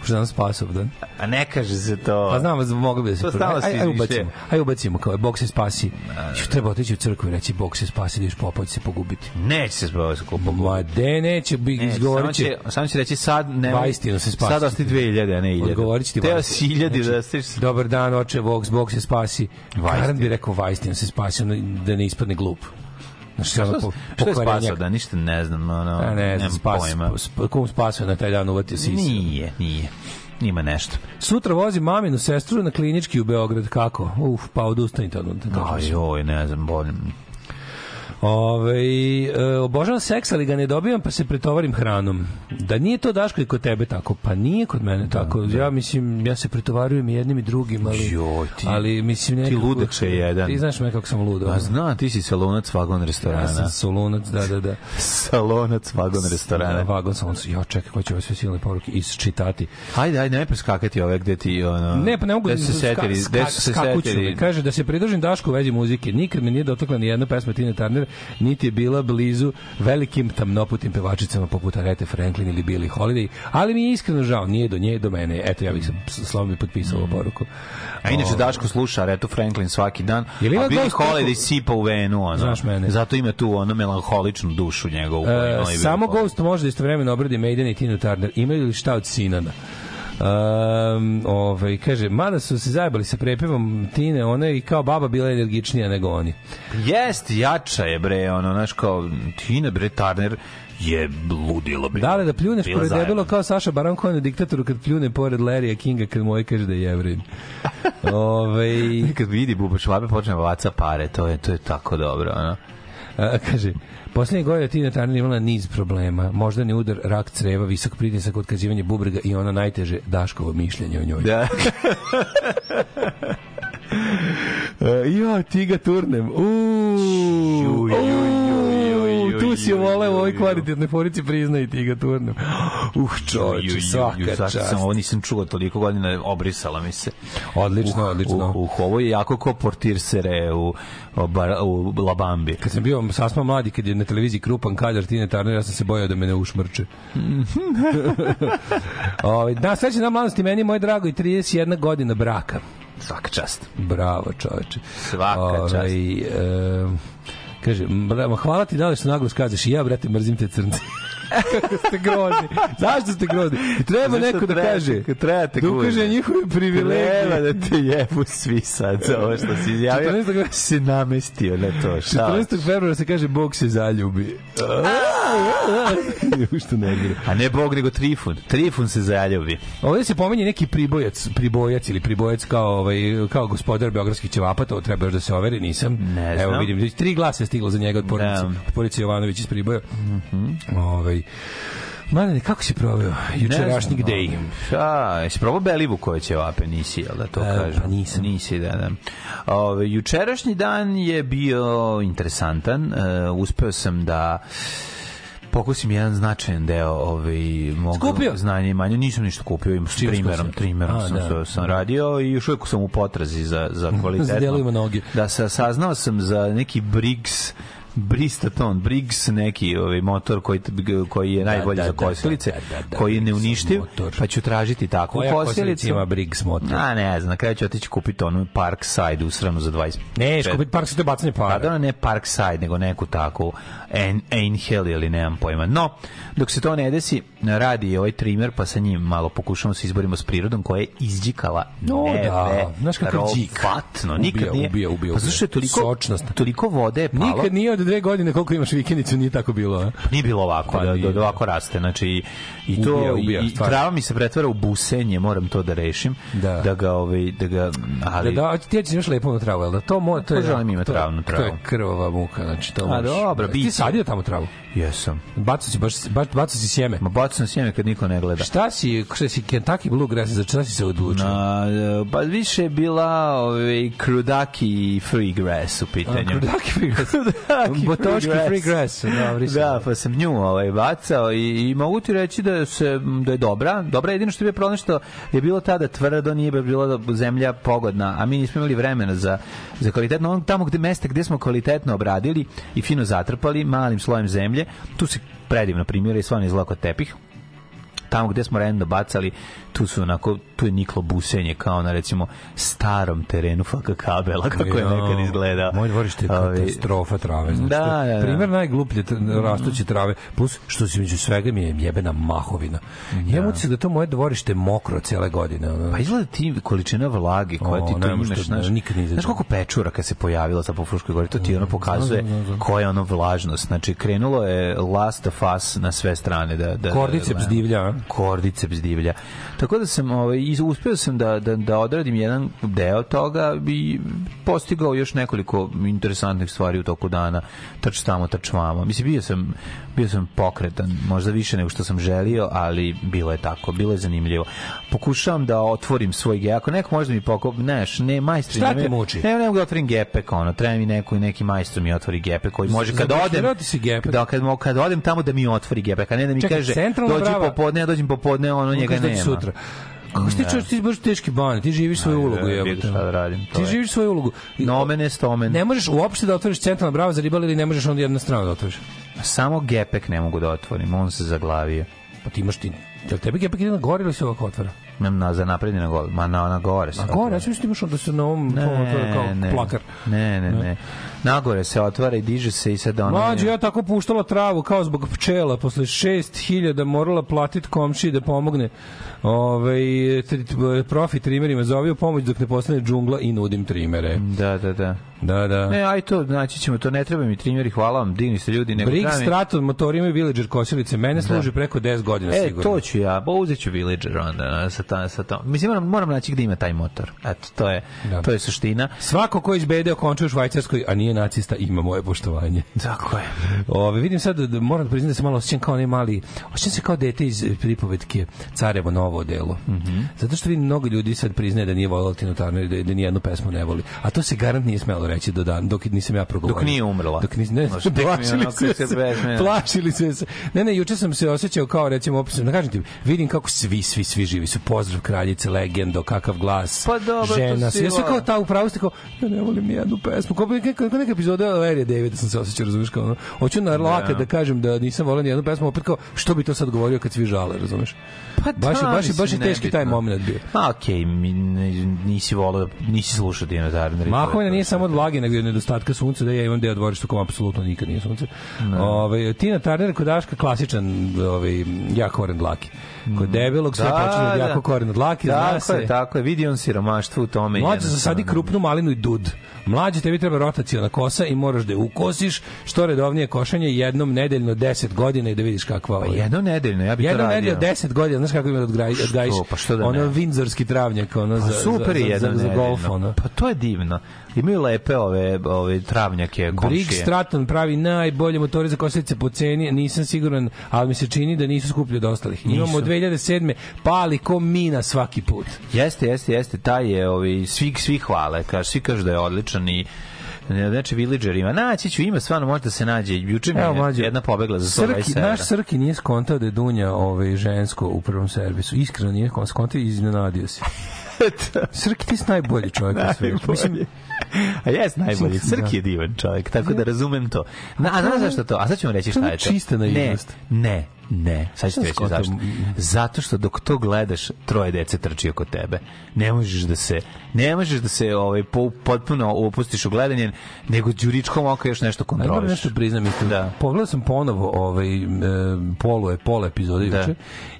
Pošto je danas spasov dan.
A ne kaže se to.
Pa znam, vas mogli bi da se...
To stalno
aj,
se
aj, ubacimo. Aj ubacimo kao je Bog se spasi. Ju, treba otići u crkvu i reći Bog se spasi da još popad se pogubiti.
Neće se kupo.
Ma de, neće, bi,
Ne,
izgovorit
samo
će...
će, samo će reći sad ne.
Vaistinu se spasi.
Sad osti 2000, a ne 1000.
Odgovorit će ti
Teo si 1000
Znači,
da stiš.
Dobar dan, oče, Bog, Bog se spasi. Garant bi rekao Vajstinu se spasi, da ne ispadne glup. Znači, ono, po,
Što je spasao da ništa ne znam, ono,
A ne, znam, spas,
pojma.
sp, kum spasio na taj dan uvatio sisi.
Nije, nije. Ima nešto.
Sutra vozi maminu sestru na klinički u Beograd. Kako? Uf, pa odustanite od
Aj, oj, ne znam, bolim.
Ove, e, obožavam seks, ali ga ne dobijam, pa se pretovarim hranom. Da nije to Daško i kod tebe tako, pa nije kod mene tako. Ja mislim, ja se pretovarujem i jednim i drugim, ali,
Joj, ti-
ali mislim
ti
nekako...
ludače jedan.
Ti znaš me kako sam ludo.
Pa zna, ti si salonac vagon restorana.
Ja sam solunac, da, da, da.
Salonac vagon restorana.
Da, vagon sam, ja čekaj, ko će ove sve silne poruke isčitati.
Hajde, ajde, ne preskakati ove gde ti, ono...
Ne, pa ne mogu
gde su se setili, gde su se setili.
Kaže da se pridružim Dašku u vezi muzike. Nikad me nije dotakla ni jedna pesma Tine Turner, niti je bila blizu velikim tamnoputim pevačicama poput Aretha Franklin ili Billie Holiday, ali mi je iskreno žao, nije do nje, do mene. Eto, ja bih se slovom bi potpisao ovu poruku.
A inače
Ovaj.
Daško sluša Aretu Franklin svaki dan,
ima
a Billie
Ghost
Holiday sipa u venu, ono.
Znaš mene.
Zato ima tu ono melanholičnu dušu njegovu.
E, samo. Ghost može da istovremeno obradi Maiden i Tina Turner. Imaju li šta od Sinana? Um, ovaj, kaže, mada su se zajebali sa prepevom Tine, ona je i kao baba bila energičnija nego oni.
Jest, jača je bre, ono, znaš kao, Tina bre Turner je ludilo bilo.
Da li da pljuneš
Bila
pored
zajedno.
debelo kao Saša Baron Cohen u diktatoru kad pljune pored Larrya Kinga kad moj kaže da je jevrin. Ove,
Kad vidi Buba Švabe počne da baca pare, to je, to je tako dobro, ono.
a, kaže, Poslednje godine Tina Turner imala niz problema. Moždani udar, rak creva, visok pritisak, otkazivanje bubrega i ono najteže Daškovo mišljenje o njoj.
Da.
E, jo, ti ga turnem. Uuu,
ju, ju,
tu si
ju,
voleo u ovoj kvalitetnoj forici priznaj ti ga turnem. Uh, čovječe, svaka čast.
sam ovo nisam čuo toliko godina, obrisala mi se.
Odlično, odlično.
Uh, uh, ovo je jako ko portir sere u, u, Labambi.
Kad sam bio sasma mladi, kad je na televiziji Krupan Kaljar Tine Turner, ja sam se bojao da me ne ušmrče. Ovaj da, srećan dan mladosti meni, moj drago, i 31 godina braka.
Svaka čast.
Bravo, čoveče.
Svaka čast.
e, kaže, hvala ti da li što naglo skažeš i ja, brate, mrzim te crnce. Kako ste grozni. Zašto ste grozni? Treba
Zašto
neko da
treba-
kaže.
treba te
da ukaže njihove privilegije.
Treba da te jebu svi sad za ovo što si izjavio.
14.
se namestio na to. Šta?
14. februara se kaže Bog se zaljubi. Što ne gre.
A ne Bog, nego Trifun. Trifun se zaljubi.
Ovdje se pominje neki pribojac, pribojac ili pribojac kao ovaj kao gospodar beogradskih ćevapa, to treba još da se overi, nisam.
Ne
Evo
znam.
vidim, tri glasa je stiglo za njega od porodice,
Da.
Od porodice Jovanović iz Priboja. Ovaj Mladene, kako si proveo jučerašnji day?
Šta, jesi probao Belivuković će vape, nisi, jel da to
E,
kažem?
pa nisam.
Nisi, da, da. Ove, jučerašnji dan je bio interesantan. E, uspeo sam da pokusim jedan značajan deo ovaj mog
Skupio?
znanja i manja nisam ništa kupio im trimerom
skupo?
trimerom
A,
sam,
da.
sam, radio i još uvijek sam u potrazi za za kvalitetno
delovima noge.
da sa, saznao sam za neki Briggs Bristaton, Briggs neki ovaj motor koji koji je najbolji
da,
za
da,
kosilice,
da, da, da,
koji je neuništiv,
motor.
pa ću tražiti takvu
Koja
kosilicu.
ima Briggs motor?
A ne znam, na kraju ću otići kupiti onu Parkside usranu za 20.
Ne, škopit park se to je bacanje
Pa da
para.
ne Parkside, nego neku takvu Einhell ili nemam pojma. No, dok se to ne desi, radi ovaj trimer, pa sa njim malo pokušamo se izborimo s prirodom koja je izđikala
No, da. Znaš kakav džik.
neverovatno.
Ubija,
Nikad nije,
ubija, ubija,
Pa zašto je
ubija.
toliko,
Sočnost.
toliko vode je palo?
Nikad nije od dve godine koliko imaš vikendicu, nije tako bilo. A?
Nije bilo ovako,
Pa
da, da, da ovako raste. Znači, i, i to,
Ubija, ubija,
i, trava mi se pretvara u busenje, moram to da rešim.
Da.
Da ga, ovaj, da ga, ali...
Da, da, ti ćeš imaš lepo na travu, jel da? To, mo, to je,
želim imati
to je-
travnu
To je
travu.
krvava muka, znači to
A, dobro,
Ti
biće.
sadio tamo travu?
Jesam.
Bacao si, baš, bacao si sjeme.
Ma bacam sam sjeme kad niko ne gleda.
Šta si, šta si Kentucky Bluegrass, za šta si se odlučio?
Na, pa više je bila ovaj, krudaki free grass u pitanju.
Krudaki free grass.
Krudaki
Botoški free grass, dobri su.
Da, pa sam nju ovaj, bacao i, i mogu ti reći da, se, da je dobra. Dobra je jedino što je problem što je bilo tada tvrdo, nije bila zemlja pogodna, a mi nismo imali vremena za, za kvalitetno. On, tamo gde mesta gde smo kvalitetno obradili i fino zatrpali malim slojem zemlje, tu se predivno primjera i stvarno izlako tepih tamo gde smo rendo bacali, tu su onako, tu je niklo busenje kao na recimo starom terenu FK kabela kako je nekad izgledao.
Moje dvorište je katastrofa trave. Znači,
Da, da, da.
Primer najgluplje rastuće trave. Plus, što se među svega mi je jebena mahovina. Ja imam utisak da to moje dvorište mokro cele godine. Ono.
Pa izgleda ti količina vlage koja
O,
ti tu imaš, znaš,
nikad ne
znaš koliko pečura kad se pojavila sa po Fruškoj gori, to ti ono pokazuje
Znam, znam, znam.
koja je ono vlažnost. Znači, krenulo je last of us na sve strane. Da, da,
Kordiceps
da,
divlja, a?
Kordiceps divlja. Tako da sam, ovaj, uspeo sam da, da, da odradim jedan deo toga i postigao još nekoliko interesantnih stvari u toku dana. Trč tamo, trč vamo. Mislim, bio sam, bio sam pokretan, možda više nego što sam želio, ali bilo je tako, bilo je zanimljivo. Pokušavam da otvorim svoj gep. Ako neko može da mi pokop, neš, ne, majstri.
Šta
ne,
te muči?
Ne, ne mogu da otvorim gepek, ono, treba mi neko, neki majstor mi otvori gepek koji može kad odem, da, kad, kad odem tamo da mi otvori gepek, a ne da mi
Čekaj,
kaže, dođi popodne, ja dođem popodne, ono njega nema.
će sutra. Kako ti čovječ, ti si baš teški ban, ti živiš svoju ulogu.
Ajde,
jebote.
vidi šta da radim, to
Ti
je.
živiš svoju ulogu. I-
Nomen est omen.
Ne možeš uopšte da otvoriš centralna brava za ribali ili ne možeš onda jedna strana da otvoriš.
Samo gepek ne mogu da otvorim, on se zaglavio.
Pa ti imaš ti... Jel tebi gepek ide na gore ili se ovako otvara?
Nemam na, za napred na gore. Ma na, na gore
Na gore, ja sam da imaš onda se na ovom
Ne,
otvara kao
ne,
plakar.
Ne, ne, ne. Nagore se otvara i diže se i sad ono...
Mlađe, ja tako puštala travu kao zbog pčela, posle 6000 morala platiti komšiji da pomogne ovaj, profi trimerima, zovio pomoć dok ne postane džungla i nudim trimere.
Da, da, da.
Da, da.
Ne, aj to, znači ćemo, to ne treba mi trimjeri, hvala vam, digni se ljudi. Nego treba mi-
Straton motorima i Villager kosilice. Mene služi preko 10 godina
E,
sigurno.
to ću ja, pa uzet ću Villager onda sa, ta, sa to. Mislim, moram, moram naći gde ima taj motor. Eto, to je,
Da.
to je suština.
Svako ko izbede končuje u Švajcarskoj, a nije nacista, ima moje poštovanje.
Tako je.
Ove, vidim sad, da moram da priznam da se malo osjećam kao onaj mali, osjećam se kao dete iz pripovetke Carevo novo delo.
Mhm.
Zato što vidim mnogo ljudi sad priznaje da nije volao Tinu Turner i da, da nijednu pesmu ne voli. A to se garant nije smelo reći do dan, dok nisam ja progovorio.
Dok nije umrla.
Dok nis, ne,
mi
plašili se,
se
plašili se. Ne, ne, juče sam se osjećao kao recimo opisano, da kažem ti, vidim kako svi, svi, svi živi su. Pozdrav kraljice, legendo, kakav glas,
Pa dobro, to
žena, sve, sve kao ta upravo ste kao, ja ne volim ni jednu pesmu. Kao neka, kao neka epizoda Larry Davida sam se osjećao, razumiješ, kao ono. Hoću na laka da kažem da nisam volio ni jednu pesmu, opet kao, što bi to sad govorio kad svi žale, razumeš?
Pa
Baš
da,
baš je- baš je
mislim,
teški taj moment bio.
A, okej, n- nisi volao, nisi slušao Dino Turner.
Mahovina nije samo od vlage, nego od nedostatka sunca, da ja imam deo dvorišta kom apsolutno nikad nije sunce. Ove, Tina Turner kod Daška klasičan ovaj, jak koren dlaki. Kod debelog sve počinje od jako koren od dlaki,
Tako
se.
je, tako je, vidi on siromaštvo u tome.
Mlađe
jednostavno.
zasadi krupnu malinu i dud. Mlađe tebi treba rotacijona kosa i moraš da je ukosiš što redovnije košanje jednom nedeljno 10 godina i da vidiš kakva
Pa
ovaj.
jedno nedeljno, ja bih to
Jednom
radio.
nedeljno 10 godina, znaš kako ima da odgajiš, odgajiš
pa što da
ono
ne?
vinzorski travnjak, ono
Pa
za,
super
za,
je
za, za, za golf, ono.
Pa to je divno. Imaju lepe ove, ove travnjake, komšije.
Briggs Stratton pravi najbolje motore za kosilice po ceni, nisam siguran, ali mi se čini da nisu skuplji od ostalih. Imamo od 2007. pali ko mina svaki put.
Jeste, jeste, jeste, taj je, ovi, svi, svi hvale, kaž, svi kažu da je odličan i Znači, villagerima. Naći ću, ima stvarno, možda se nađe. Juče mi je jedna pobegla za 120
Srki, naš Srki nije skontao da je Dunja ovaj, žensko u prvom servisu. Iskreno nije skontao i iznenadio se. Srki, ti si najbolji čovjek na svijetu. Mislim,
A jes najbolji. Crk
da.
je divan čovjek, tako da razumem to. Na, a znaš zašto to? A sad ćemo reći
To
šta
je
je to.
čista naivnost.
Ne, ne, ne. Sad ću
Šta
reći zašto. Zato što dok to gledaš, troje dece trči oko tebe. Ne možeš da se, ne možeš da se ovaj, po, potpuno upustiš u gledanje, nego đuričkom oka još nešto
moram
kontroliš.
nešto priznam isto.
Da.
Pogledao sam ponovo ovaj, e, polu, je, pola epizode
Da.
juče.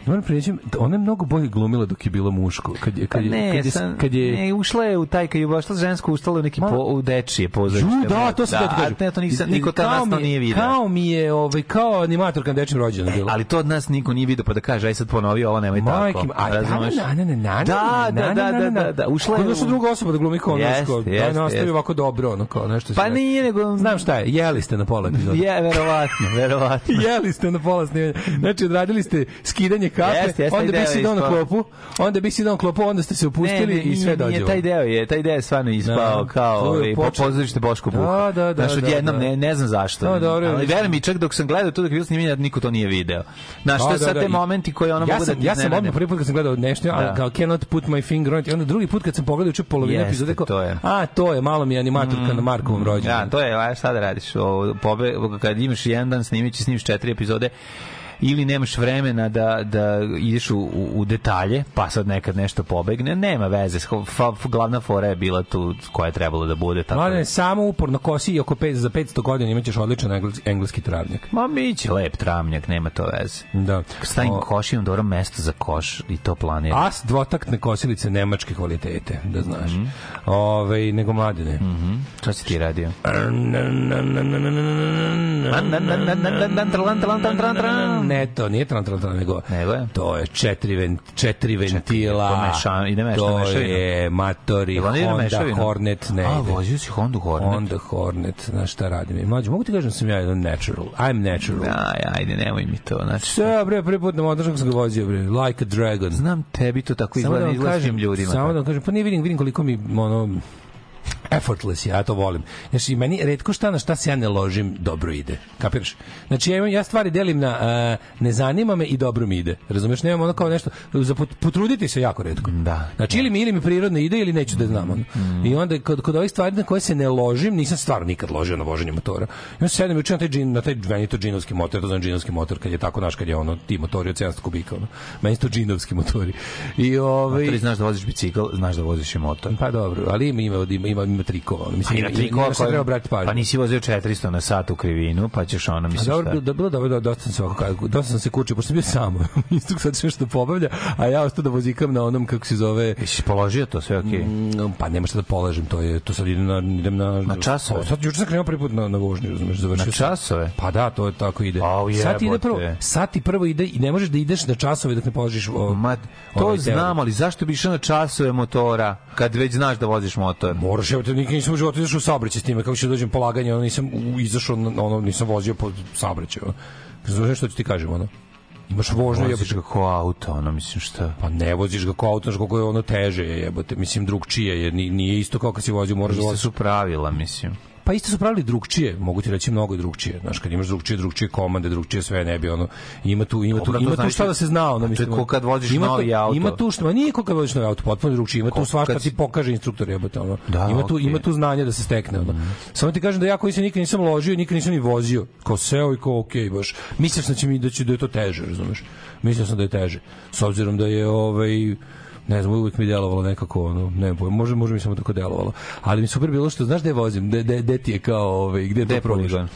I moram prireći, ona je mnogo bolje glumila dok je bilo muško. Kad je,
Pa
kad je,
ne,
kad je,
sam,
kad je,
ne, ušla je u taj, kad je ušla žensko, ustala u neki
Ma-
po, u dečije pozorište.
Ju, da, to sam da, ti kažem.
a Ne, to nisam, niko
kao
nas to nije vidio.
Kao mi je, ovaj, kao animator kad dečim rođena bilo.
Ali to od nas niko nije vidio, pa da kaže, aj sad ponovi ovo, nemoj
Majke,
tako.
a,
Razumeš? Da, da, da, da,
na.
da, da, ušla je u-
druga osoba da glumi kao nešto,
jeste,
nastavi
jeste.
ovako dobro, ono kao nešto. se
Pa
ne-
nije, nego...
Znam šta je, jeli ste na pola epizode.
Je, verovatno, verovatno.
Jeli ste na pola snimanja. Znači, odradili ste skidanje kape, onda bi
je
dao na klopu, onda bi si dao na klopu, onda ste se upustili
ne,
i sve dođe.
nije, taj deo je, taj deo je stvarno ispao
Da.
kao
To
ovaj, pozorište Boško
Da,
Buha.
da, da, da,
odjednom,
da.
ne, ne znam zašto.
Da,
ali
mislim.
veruj mi, čak dok sam gledao tu dok je snimanje, niko to nije video. Znaš, to
Da,
je
da,
sad
da,
te momenti koji ono
ja
mogu da
sam,
ti
ja sam odmah prvi put kad sam gledao nešto,
Da.
kao cannot put my finger on it, i onda drugi put kad sam pogledao juče polovinu epizode, kao,
to je.
a to je, malo mi je animatorka na Markovom
Ja,
rođenju.
to je, a da radiš? O, pobe, kad imaš jedan dan snimići, snimiš četiri epizode, ili nemaš vremena da, da ideš u, u, detalje, pa sad nekad nešto pobegne, nema veze. Fa, glavna fora je bila tu koja je trebalo da bude. Tako
Mladene,
da-
samo uporno kosi i oko pet, za 500 godina imaćeš odličan engleski, engleski travnjak.
Ma mi će lep travnjak, nema to veze.
Da.
Stavim
O,
koš, imam dobro mesto za koš i to planiram.
As dvotaktne kosilice nemačke kvalitete, da znaš.
Mhm.
Ove, nego mladine.
Šta si ti radio?
Ne, to nije tran, tran, tran, nego,
Nego je?
to je četiri, ven, četiri ventila,
to meša- ide
to je matori,
na
Honda
mešavinu?
Hornet, ne
A, vozio si Honda Hornet.
Honda Hornet, znaš šta radim? Mlađe, mogu ti kažem da sam ja jedan natural. I'm natural.
Aj, ajde, nemoj mi to. Znači,
Sve, bre, prvi put na motorskom sam ga vozio, bre, like a dragon.
znam tebi to tako izgleda,
da
izgleda svim ljudima.
Samo da vam kažem, pa nije vidim, vidim koliko mi ono effortless ja to volim. Znači, meni redko šta na šta se ja ne ložim, dobro ide. Kapiraš? Znači, ja, imam, ja stvari delim na uh, ne zanima me i dobro mi ide. Razumeš? Nemam ono kao nešto, za pot- potruditi se jako redko.
Da.
Znači, ili mi, ili mi prirodno ide, ili neću da znam. Ono. I onda, kod, kod ovih stvari na koje se ne ložim, nisam stvarno nikad ložio na voženje motora. I onda sedem juče na taj, džin, na taj meni to džinovski motor, ja to znam džinovski motor, kad je tako naš, kad je ono, ti motori od 700 kubika. Ono. Meni su to džinovski motori. I, ovaj,
Ti znaš da voziš bicikl, znaš da voziš i motor.
pa dobro, ali ima ima ima ima, ima trikova. ono, Mislim,
Pa ima trikova koje-
treba brati pažnju.
Pa nisi vozio 400 na sat u krivinu, pa ćeš ono,
A
misliš
dobro,
šta?
bilo, da, bilo dobro, da, dosta sam se ovako, dosta sam se kučio, pošto sam bio sam. Istok sad sve što pobavlja, a ja ostao da vozikam na onom, kako se zove,
Jesi položio to sve okej?
Mm, pa nema šta da polažem, to je to sad idem na idem na
Na časove?
Sad juče sam krenuo prvi put na na vožnju, razumeš, završio
Na
sam.
časove?
Pa da, to je tako ide.
Au,
sad ti ide
jebote.
prvo, sad ti prvo ide i ne možeš da ideš na časove dok ne položiš o,
Ma, to
ovaj
znam, ali zašto bi išao na časove motora, kad već znaš da voziš motor?
Moraš, evo te nikad nisam u životu izašao u saobraćaj s time, kako će da dođem polaganje, ono nisam izašao, ono nisam vozio po saobraćaju. Znaš što ću ti kažem, ono? Imaš vožnju,
Voziš
jebote.
ga ko auto, ono, mislim šta?
Pa ne voziš ga kao auto, znaš koliko je ono teže je, jebote. Mislim, drugčije je, ni- nije isto kao kad si vozio, moraš da voziš.
su pravila, mislim.
Pa isto su pravili drugčije, mogu ti reći mnogo je drugčije. Znaš, kad imaš drugčije, drugčije komande, drugčije sve ne bi ono. Ima tu ima tu ima tu šta da se zna, ono mislim.
ko kad voziš
ima
novi auto.
Ima tu što, ma nije ko kad voziš novi auto, potpuno drugčije. Ima tu
Ko
svašta ti pokaže instruktor jebote ono.
Da,
ima tu
okej.
ima tu znanje da se stekne ono. Samo ti kažem da ja koji se nikad nisam ložio, nikad nisam ni vozio, kao seo i kao okej baš. Mislio sam da će mi da će da je to teže, razumeš? Mislio sam da je teže. S obzirom da je ovaj ne znam, uvijek mi delovalo nekako, ono, ne znam, može, može mi samo tako delovalo. Ali mi super bilo što, znaš gde vozim, gde, gde, gde ti je kao, ovaj, gde
Gde
to
je
probaš?
poligon?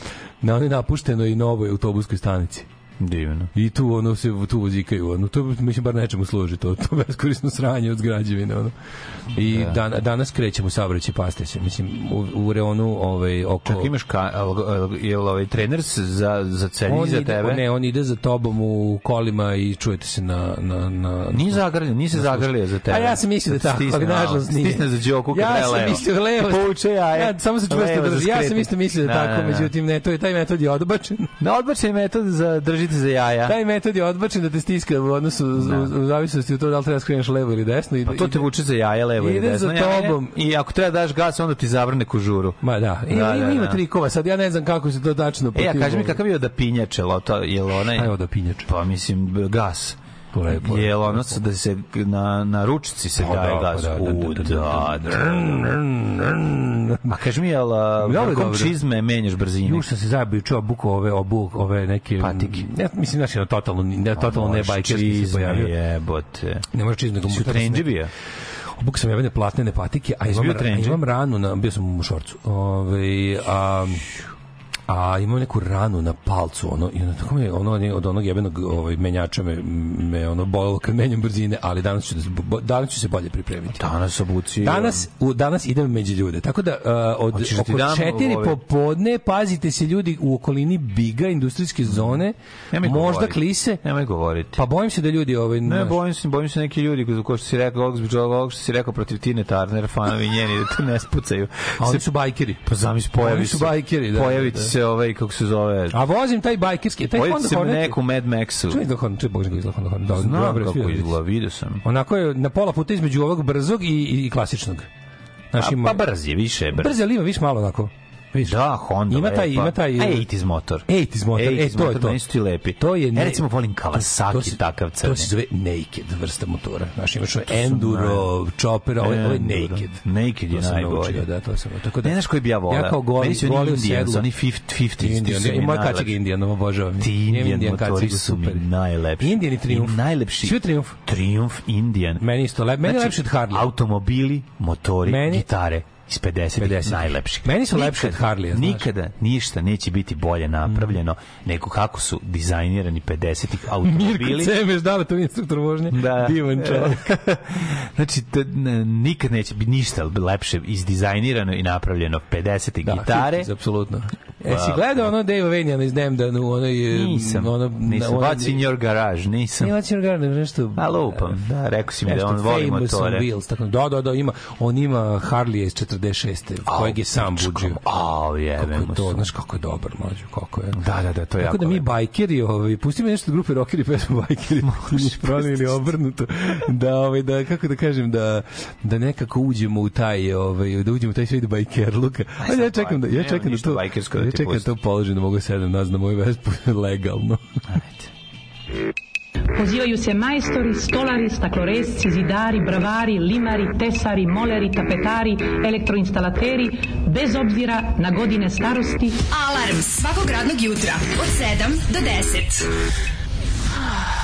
Na onoj napuštenoj i novoj autobuskoj stanici.
Divno.
I tu ono se tu vozikaju, ono to mislim bar nečemu služi to, to beskorisno sranje od zgrađevine ono. I dan, danas krećemo saobraćaj paste se, mislim u, u reonu ovaj oko
Čak imaš ka, je li ovaj trener za, za celji
on
za
ide,
tebe?
ne, on ide za tobom u kolima i čujete se na na na
Nije zagrlio, nije se zagrlio za tebe.
A ja sam mislio da tako,
Stisne
ali nažalost nije.
Stisne za đoku kad
ja sam mislio levo.
I Povuče jaje.
Ja, samo se čvrsto drži. Ja sam isto mislio da,
Da,
tako,
da, da.
međutim ne, to je taj metod je odbačen.
Na odbačaj metod za drži žice za jaja.
Taj metod je odbačen da te stiska u odnosu u, u, u zavisnosti od toga da li treba da skreneš levo ili desno. I,
Pa to te vuče za jaja, levo ili
Ide
desno.
za
jaje.
tobom.
I ako treba daš gas, onda ti zavrne kožuru.
Ma da, ima,
Da,
ima,
da,
ima
da.
trikova, sad ja ne znam kako se to tačno
E, a
tim-
kaži mi kakav je da pinjače, to, je li onaj...
Šta je od pinjač?
Pa mislim, gas.
Lepo je.
Je ono da se na, na ručici se
Pa
daje
da,
gas?
pa da, da,
U,
da,
da,
da,
da. A kaži mi, jel a,
Dobro,
vrhom
dobro.
čizme menjaš brzinu?
Juš sam se zajebio čuo buku ove obu ove neke
Patike.
Ne, mislim znači na totalno ne totalno ne bajkerski se pojavio.
jebote.
Ne može čizme nego
Si u
mu-
trendži bio?
Obuk sam jebene platnene patike, a imam, imam ranu na, bio sam u šorcu, Ove, a, a imam neku ranu na palcu, ono, i ono, tako me, ono, od onog jebenog ovaj, menjača me, me ono, bolelo kad menjam brzine, ali danas ću, da, danas ću se bolje pripremiti.
Danas obuci...
Danas, u, danas idem među ljude. Tako da uh, od
da
oko
dam
četiri
ove-
popodne pazite se ljudi u okolini Biga, industrijske zone,
Nemoj
možda
govoriti.
klise.
Nemoj govoriti.
Pa bojim se da ljudi ovaj
Ne,
znaš,
bojim se, bojim se neki ljudi koji ko što si rekao, ovog zbog ovog što si rekao protiv Tine Turner, fanovi njeni da te ne spucaju.
a oni su bajkeri.
Pa zamisli pojavi
su bajkeri, da,
Pojavi
da.
Se ovaj kako se zove.
A vozim taj bajkerski, taj Honda Hornet.
neku Mad Maxu.
Čuj da Honda, čuj Bog kako izgleda Honda Hornet.
Znam
dobro,
kako
da
izgleda, vidio sam.
Onako je na pola puta između ovog brzog i, i, i klasičnog. Ima,
pa brz je, više je brz.
brz, ali ima više malo onako. Vidiš?
Da, Honda
Ima taj-
lepa.
ima taj-
A 80s motor.
80s motor, e,
80s
to je to.
Ti lepi.
To je
ja
ne-
recimo volim
To
Kawasaki,
se-
takav crni.
To se zove naked vrsta motora. Znaš, imaš enduro, chopper, ovo je naked.
Naked je
To naučio, Da, to sam. Tako da,
Ne znaš koji bi ja voleo?
Ja kao goli,
Meni su oni Indians, oni 50s.
Indian,
ti su
i
najlepši.
kaciga Indian, obožavam.
Ti Indian, motori su mi
super.
najlepši.
Indian i Triumph.
I najlepši.
Svi u Triumph.
Triumph Indian.
Meni isto meni je lepši od Harley.
Automobili, motori, gitare iz 50
50.
najlepši.
Meni su lepši od Harleya, znaš.
Nikada ništa neće biti bolje napravljeno nego kako su dizajnirani 50-ih
Mirko
automobili.
Cemeš, da li to je instruktor vožnje?
Da.
Divan čovjek.
znači, t, nikad neće biti ništa lepše izdizajnirano i napravljeno 50
Da,
gitare.
50s, apsolutno. E, si
Pa,
gledao ono Dave Vanian iz Nemdanu, ono je...
Nisam,
ono,
nisam.
ono-
What's in your garage? Nisam.
Nije What's in your garden, nešto...
A lupam, da, rekao si mi da on voli
famous on
motore.
Wheels, tako, da, da, da, ima, on ima Harley iz 46. kojeg je sam buđio.
Au,
Kako
jebemo
je to, znaš kako je dobar, mlađo, kako je.
Da, da, da, to je
Tako
jako
da mi bajkeri, ovaj, pusti mi nešto od grupe rockeri pesmu bajkeri, možeš promijenili obrnuto, da, ovaj, da, kako da kažem, da, da nekako uđemo u taj, ovaj, da uđemo u taj svijet bajkerluka. Ali ja čekam da, ja
Nema
čekam da to,
da
ja čekam da to položim, da mogu sedam nas na moju vespu legalno.
Pozivaju se majstori, stolari, stakloresci, zidari, bravari, limari, tesari, moleri, tapetari, elektroinstalateri, bez obzira na godine starosti,
Alarm svakog radnog jutra od 7 do 10.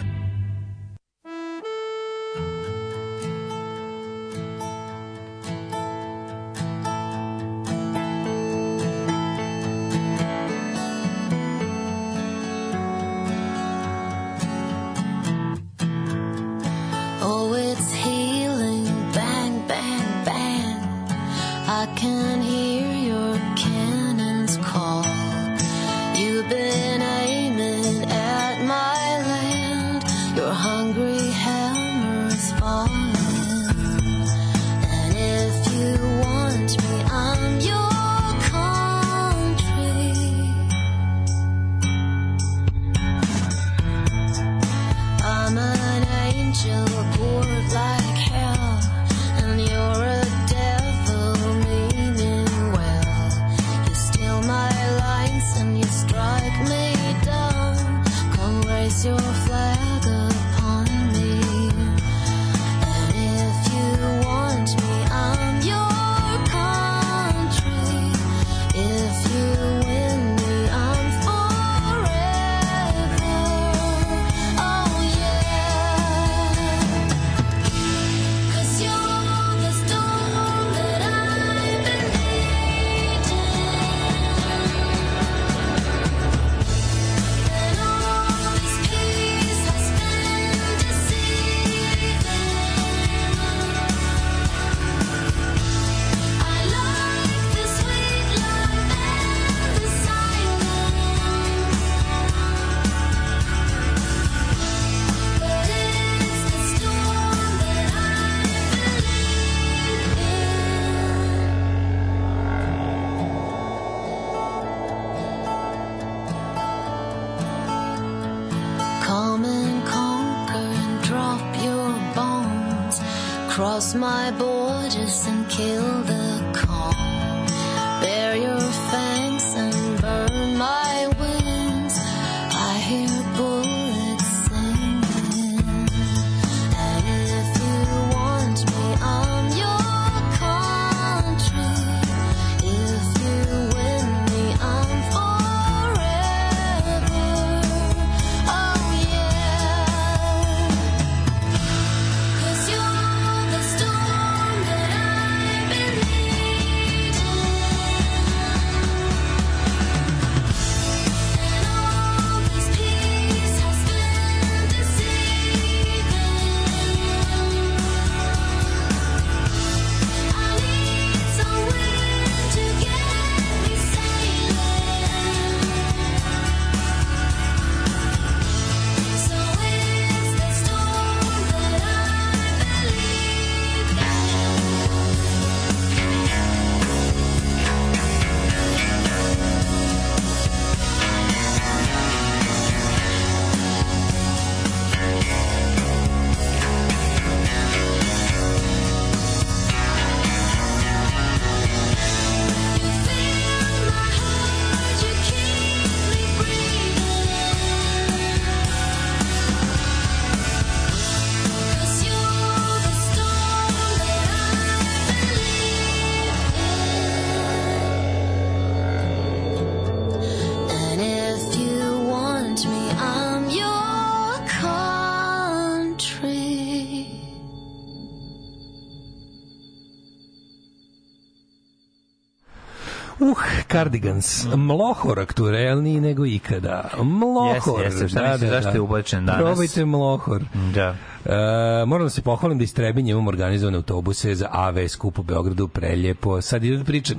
Cardigans. Mlohor aktuelniji nego ikada. Mlohor.
Jeste, jeste. Šta misliš, zašto je ubačen danas?
Probajte Mlohor.
Da.
E, moram da se pohvalim da istrebinje imamo organizovane autobuse za AV skup u Beogradu, preljepo. Sad ide priča.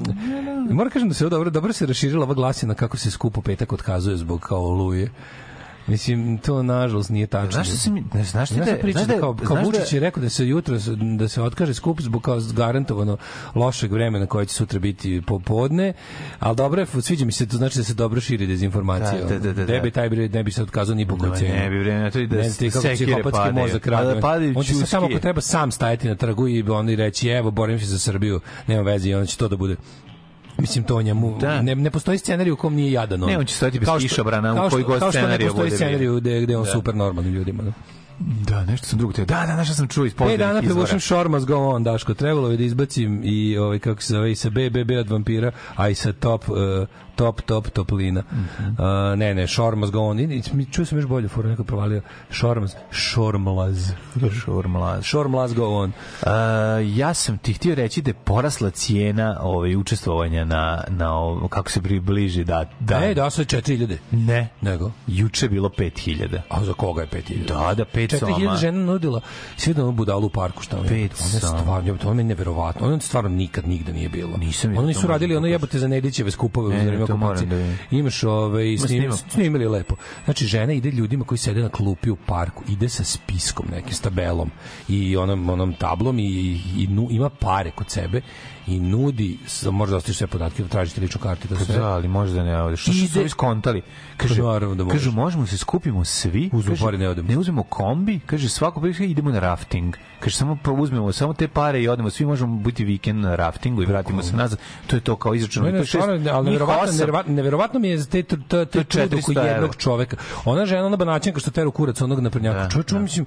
Moram kažem da se ovo dobro, dobro se raširila ova glasina kako se skup u petak otkazuje zbog kao oluje. Mislim, to nažalost nije tačno.
Znaš šta se mi, ne, znaš ti
Znaš
da,
da priča
znaš
da,
da,
kao, kao
znaš da-
Vučić je rekao da se jutro da se otkaže skup zbog kao garantovano lošeg vremena koje će sutra biti popodne, ali dobro je, sviđa mi se, to znači da se dobro širi dezinformacija.
Da, da, da, da, da.
Ne bi taj bre, ne bi se otkazao ni po koju cenu.
ne bi vreme, to i da
Ne ti kako
sekire
psihopatski mozak
A da
radi.
padaju
On će se samo ako treba sam stajati na trgu i onda i reći evo borim se za Srbiju, nema veze i onda će to da bude Mislim to njemu
Da.
ne, ne postoji scenarij u kom nije jadan on.
Ne, on će stojati bez kišobrana u koji god
Kao što ne
scenariju
postoji
bude
scenarij gde, gde on
Da.
super normalnim ljudima. Da.
Da, nešto sam drugo teo. Da, da, nešto sam čuo iz
Pet
podzemnih
dana
izvora.
prevušem Shormas Go On, Daško. Trebalo je da izbacim i ovaj, kako se zove, i sa BBB od vampira, a i sa top, uh, top, top, toplina.
Mhm.
Uh, ne, ne, Shormas Go On. I, i, čuo sam još bolje, foru neko provalio. Shormas, Shormlaz.
Šurmlaz.
Shormlaz Go On.
Uh, ja sam ti htio reći da je porasla cijena ovaj, učestvovanja na, na ovo, kako se približi da, da.
Da. E, da, sad 4000.
Ne.
Nego?
Juče je bilo 5000.
A za koga je 5000?
Da, da, 5
4000
soma.
žena nudila. Svi da budalu u parku šta.
Pet soma.
stvarno, to mi je neverovatno. Ono stvarno nikad nigde nije bilo.
Nisam to
nisu
moram
radili
da
ono
pokažem.
jebote za Nedićeve skupove u vreme okupacije.
da.
Imaš ovaj
Ima
snim,
snimak.
snimili lepo. Znači žena ide ljudima koji sede na klupi u parku, ide sa spiskom nekim s tabelom i onom onom tablom i, i nu, ima pare kod sebe i nudi, s- možda ostaviš sve podatke, tražite ličnu kartu to sve.
Da, ali možda ne ovde. Što su ovi skontali? Kaže,
Pa naravno da
kažu, možemo se skupimo svi.
Uzmemo
kaže,
pare, ne odemo.
Ne uzmemo kombi, kaže, svako priliče idemo na rafting. Kaže, samo uzmemo samo te pare i odemo, svi možemo biti vikend na raftingu i vratimo se nazad. To je to kao izračeno.
Ne,
To
ne,
je šest-
ali neverovatno, neverovatno, neverovatno mi je za te, te, te, te
je
trud oko
400 evra.
jednog čoveka. Ona žena, ona banaćenka što teru kurac onog naprednjaka.
Da,
Čovječ, on mislim,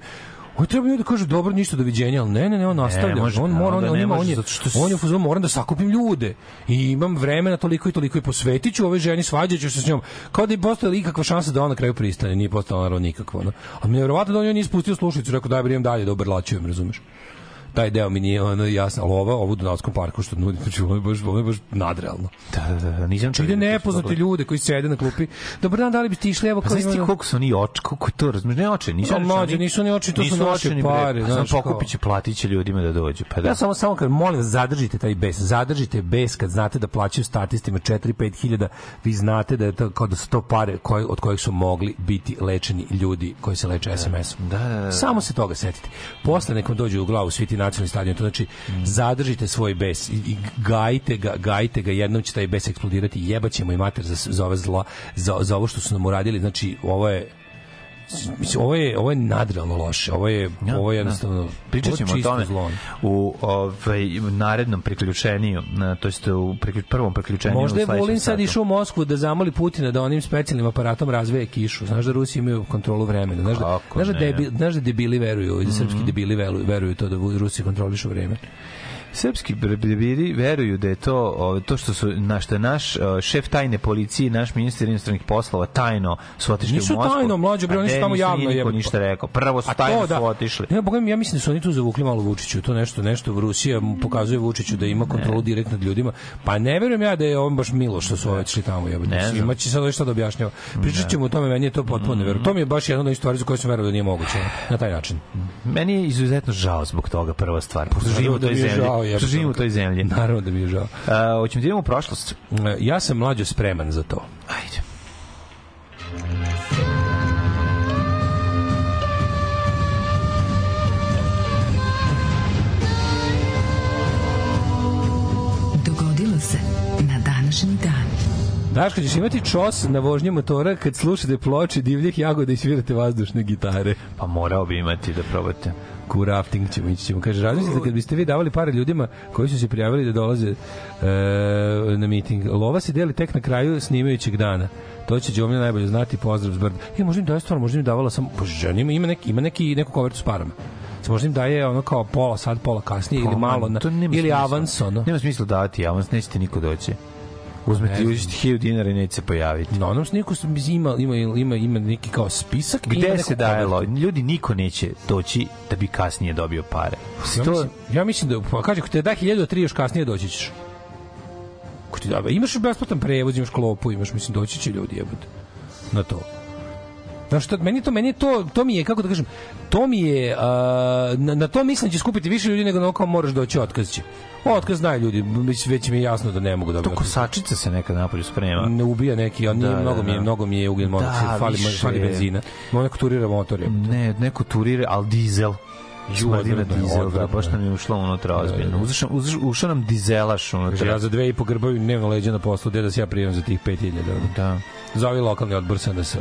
Ovo treba ljudi da kažu dobro ništa doviđenja, ali ne, ne, ne, on nastavlja.
može,
on mora, on, on
ne
ima, on je,
što
on je u fazonu, moram da sakupim ljude. I imam vremena toliko i toliko i posvetit ću ovoj ženi, svađat ću se s njom. Kao da je postojala ikakva šansa da ona na kraju pristane, nije postala naravno nikakva. No. A mi je verovatno da on joj nije spustio slušalicu, rekao daj bre idem dalje da obrlačujem, razumeš? Taj deo mi nije ono jasno, ali ova, ovu u Dunavskom parku što nudi, znači ovo je baš, ovo je baš nadrealno.
Da, da, da, nisam čuo.
Ide
da to
nepoznati
su
ljudi koji sede na klupi. Dobar dan, da li biste išli? Evo
Pa
kao
znaš ti koliko su oni oči, koliko to, razumiješ, ne oči, nisu
A,
oči,
mlađe, nisu oni oči, to su naše pare,
pa
kao.
pokupit će, platit će ljudima da dođu, pa da.
Ja samo samo kad molim vas zadržite taj bes. Zadržite bes kad znate da plaćaju statistima 4-5 hiljada, vi znate da je to kao da su to pare koje, od kojih su mogli biti lečeni ljudi koji se leče SMS-om.
Da, da, da.
Samo se toga setite. Posle nekom dođe u glavu svi ti nacionalni stadion, to znači zadržite svoj bes i, i gajite ga, gajite ga, jednom će taj bes eksplodirati, jebaćemo i mater za, za ove zla, za, za ovo što su nam uradili, znači ovo je Mislim, ovo je ovo je nadrealno loše. Ovo je
Ja,
ovo je
da.
jednostavno
Pričat
ovo je
ćemo o tome
zlo.
u ovaj, narednom priključeniju, na, to jest u priključ, prvom priključenju
Možda je Vulin sad išao u Moskvu da zamoli Putina da onim specijalnim aparatom razveje kišu. Znaš da Rusi imaju kontrolu vremena. Znaš da,
Kako
znaš da?
Mhm.
debi, znaš da debili veruju, i da srpski debili veruju, veruju to da Rusi kontrolišu vreme.
Srpski debili veruju da je to o, to što su na što je naš o, šef tajne policije, naš ministar inostranih poslova tajno su otišli
Nisu
u Moskvu.
tajno, mlađe, bre, oni su tamo
nisu,
javno jebote.
ništa rekao. Prvo su tajno
to da-
su otišli.
Ne, boga mi, ja mislim da su oni tu zavukli malo Vučiću. To nešto, nešto Rusija mu pokazuje Vučiću da ima kontrolu direkt nad ljudima. Pa ne verujem ja da je on baš milo što su otišli tamo. Jebote.
Ne znam.
Imaće sad šta da objašnjava. Pričat ćemo o tome, meni je to potpuno neverovatno. To mi je baš jedna od onih stvari za koje sam verovao da nije moguće na taj način.
Meni je izuzetno žao zbog toga prva stvar. Pošto živimo u
Da
toj
je
zemlji.
Žao, jebote.
Pošto živimo u toj zemlji.
Naravno da mi je žao.
A, hoćemo da idemo u prošlost.
E, Ja sam mlađo spreman za to.
Ajde.
Dogodilo se na današnji dan.
Daško, ćeš imati čos na vožnji motora kad slušate ploče divljih jagoda i svirate vazdušne gitare.
Pa morao bi imati da probate.
Ku rafting ćemo ići ćemo. Kaže, razmislite kad biste vi davali pare ljudima koji su se prijavili da dolaze e, na miting. Lova se deli tek na kraju snimajućeg dana. To će Đomlja najbolje znati, pozdrav s brda. E, možda im daje stvarno, možda im davala samo, pa žena ima, neki, ima neki, neku kovertu s parama. Znači, Možda im daje ono kao pola sad, pola kasnije ili malo, na, ili
smisla.
avans, ono.
Nema smisla davati avans, nećete niko doći. Uzmete uzeti 1000 dinara i neće se pojaviti.
Na onom sniku sam ima, ima, ima, ima neki kao spisak.
Gde se daje? Ljudi niko neće doći da bi kasnije dobio pare.
Ja
To,
mislim, ja mislim da, pa kaže, ako te da 1000 do 3 još kasnije doći ćeš. kako ti da, imaš besplatan prevoz, imaš klopu, imaš, mislim, doći će ljudi jebote na to. Znaš šta, meni to, meni to, to mi je, kako da kažem, to mi je, a, na, na to mislim da će skupiti više ljudi nego na kao moraš doći otkaz će. Otkaz znaju ljudi, već, već mi je jasno da ne mogu da
To kosačica se nekad napolju sprema.
ne ubija neki, on
Da,
nije,
da,
mnogo mi je,
da.
mnogo mi je ugljen monoksid,
Da,
fali, fali benzina. Mo neko turira motor je.
Ne, neko turire, ali dizel. Smrdi na dizel, da, baš nam je ušlo unutra ozbiljno. Ušao, ušao nam dizelaš
Kaže,
unutra.
ja za dve i po grbaju dnevno leđa na poslu, gde da se ja prijavim za tih 5000.
Da.
Zovi lokalni odbor SNS.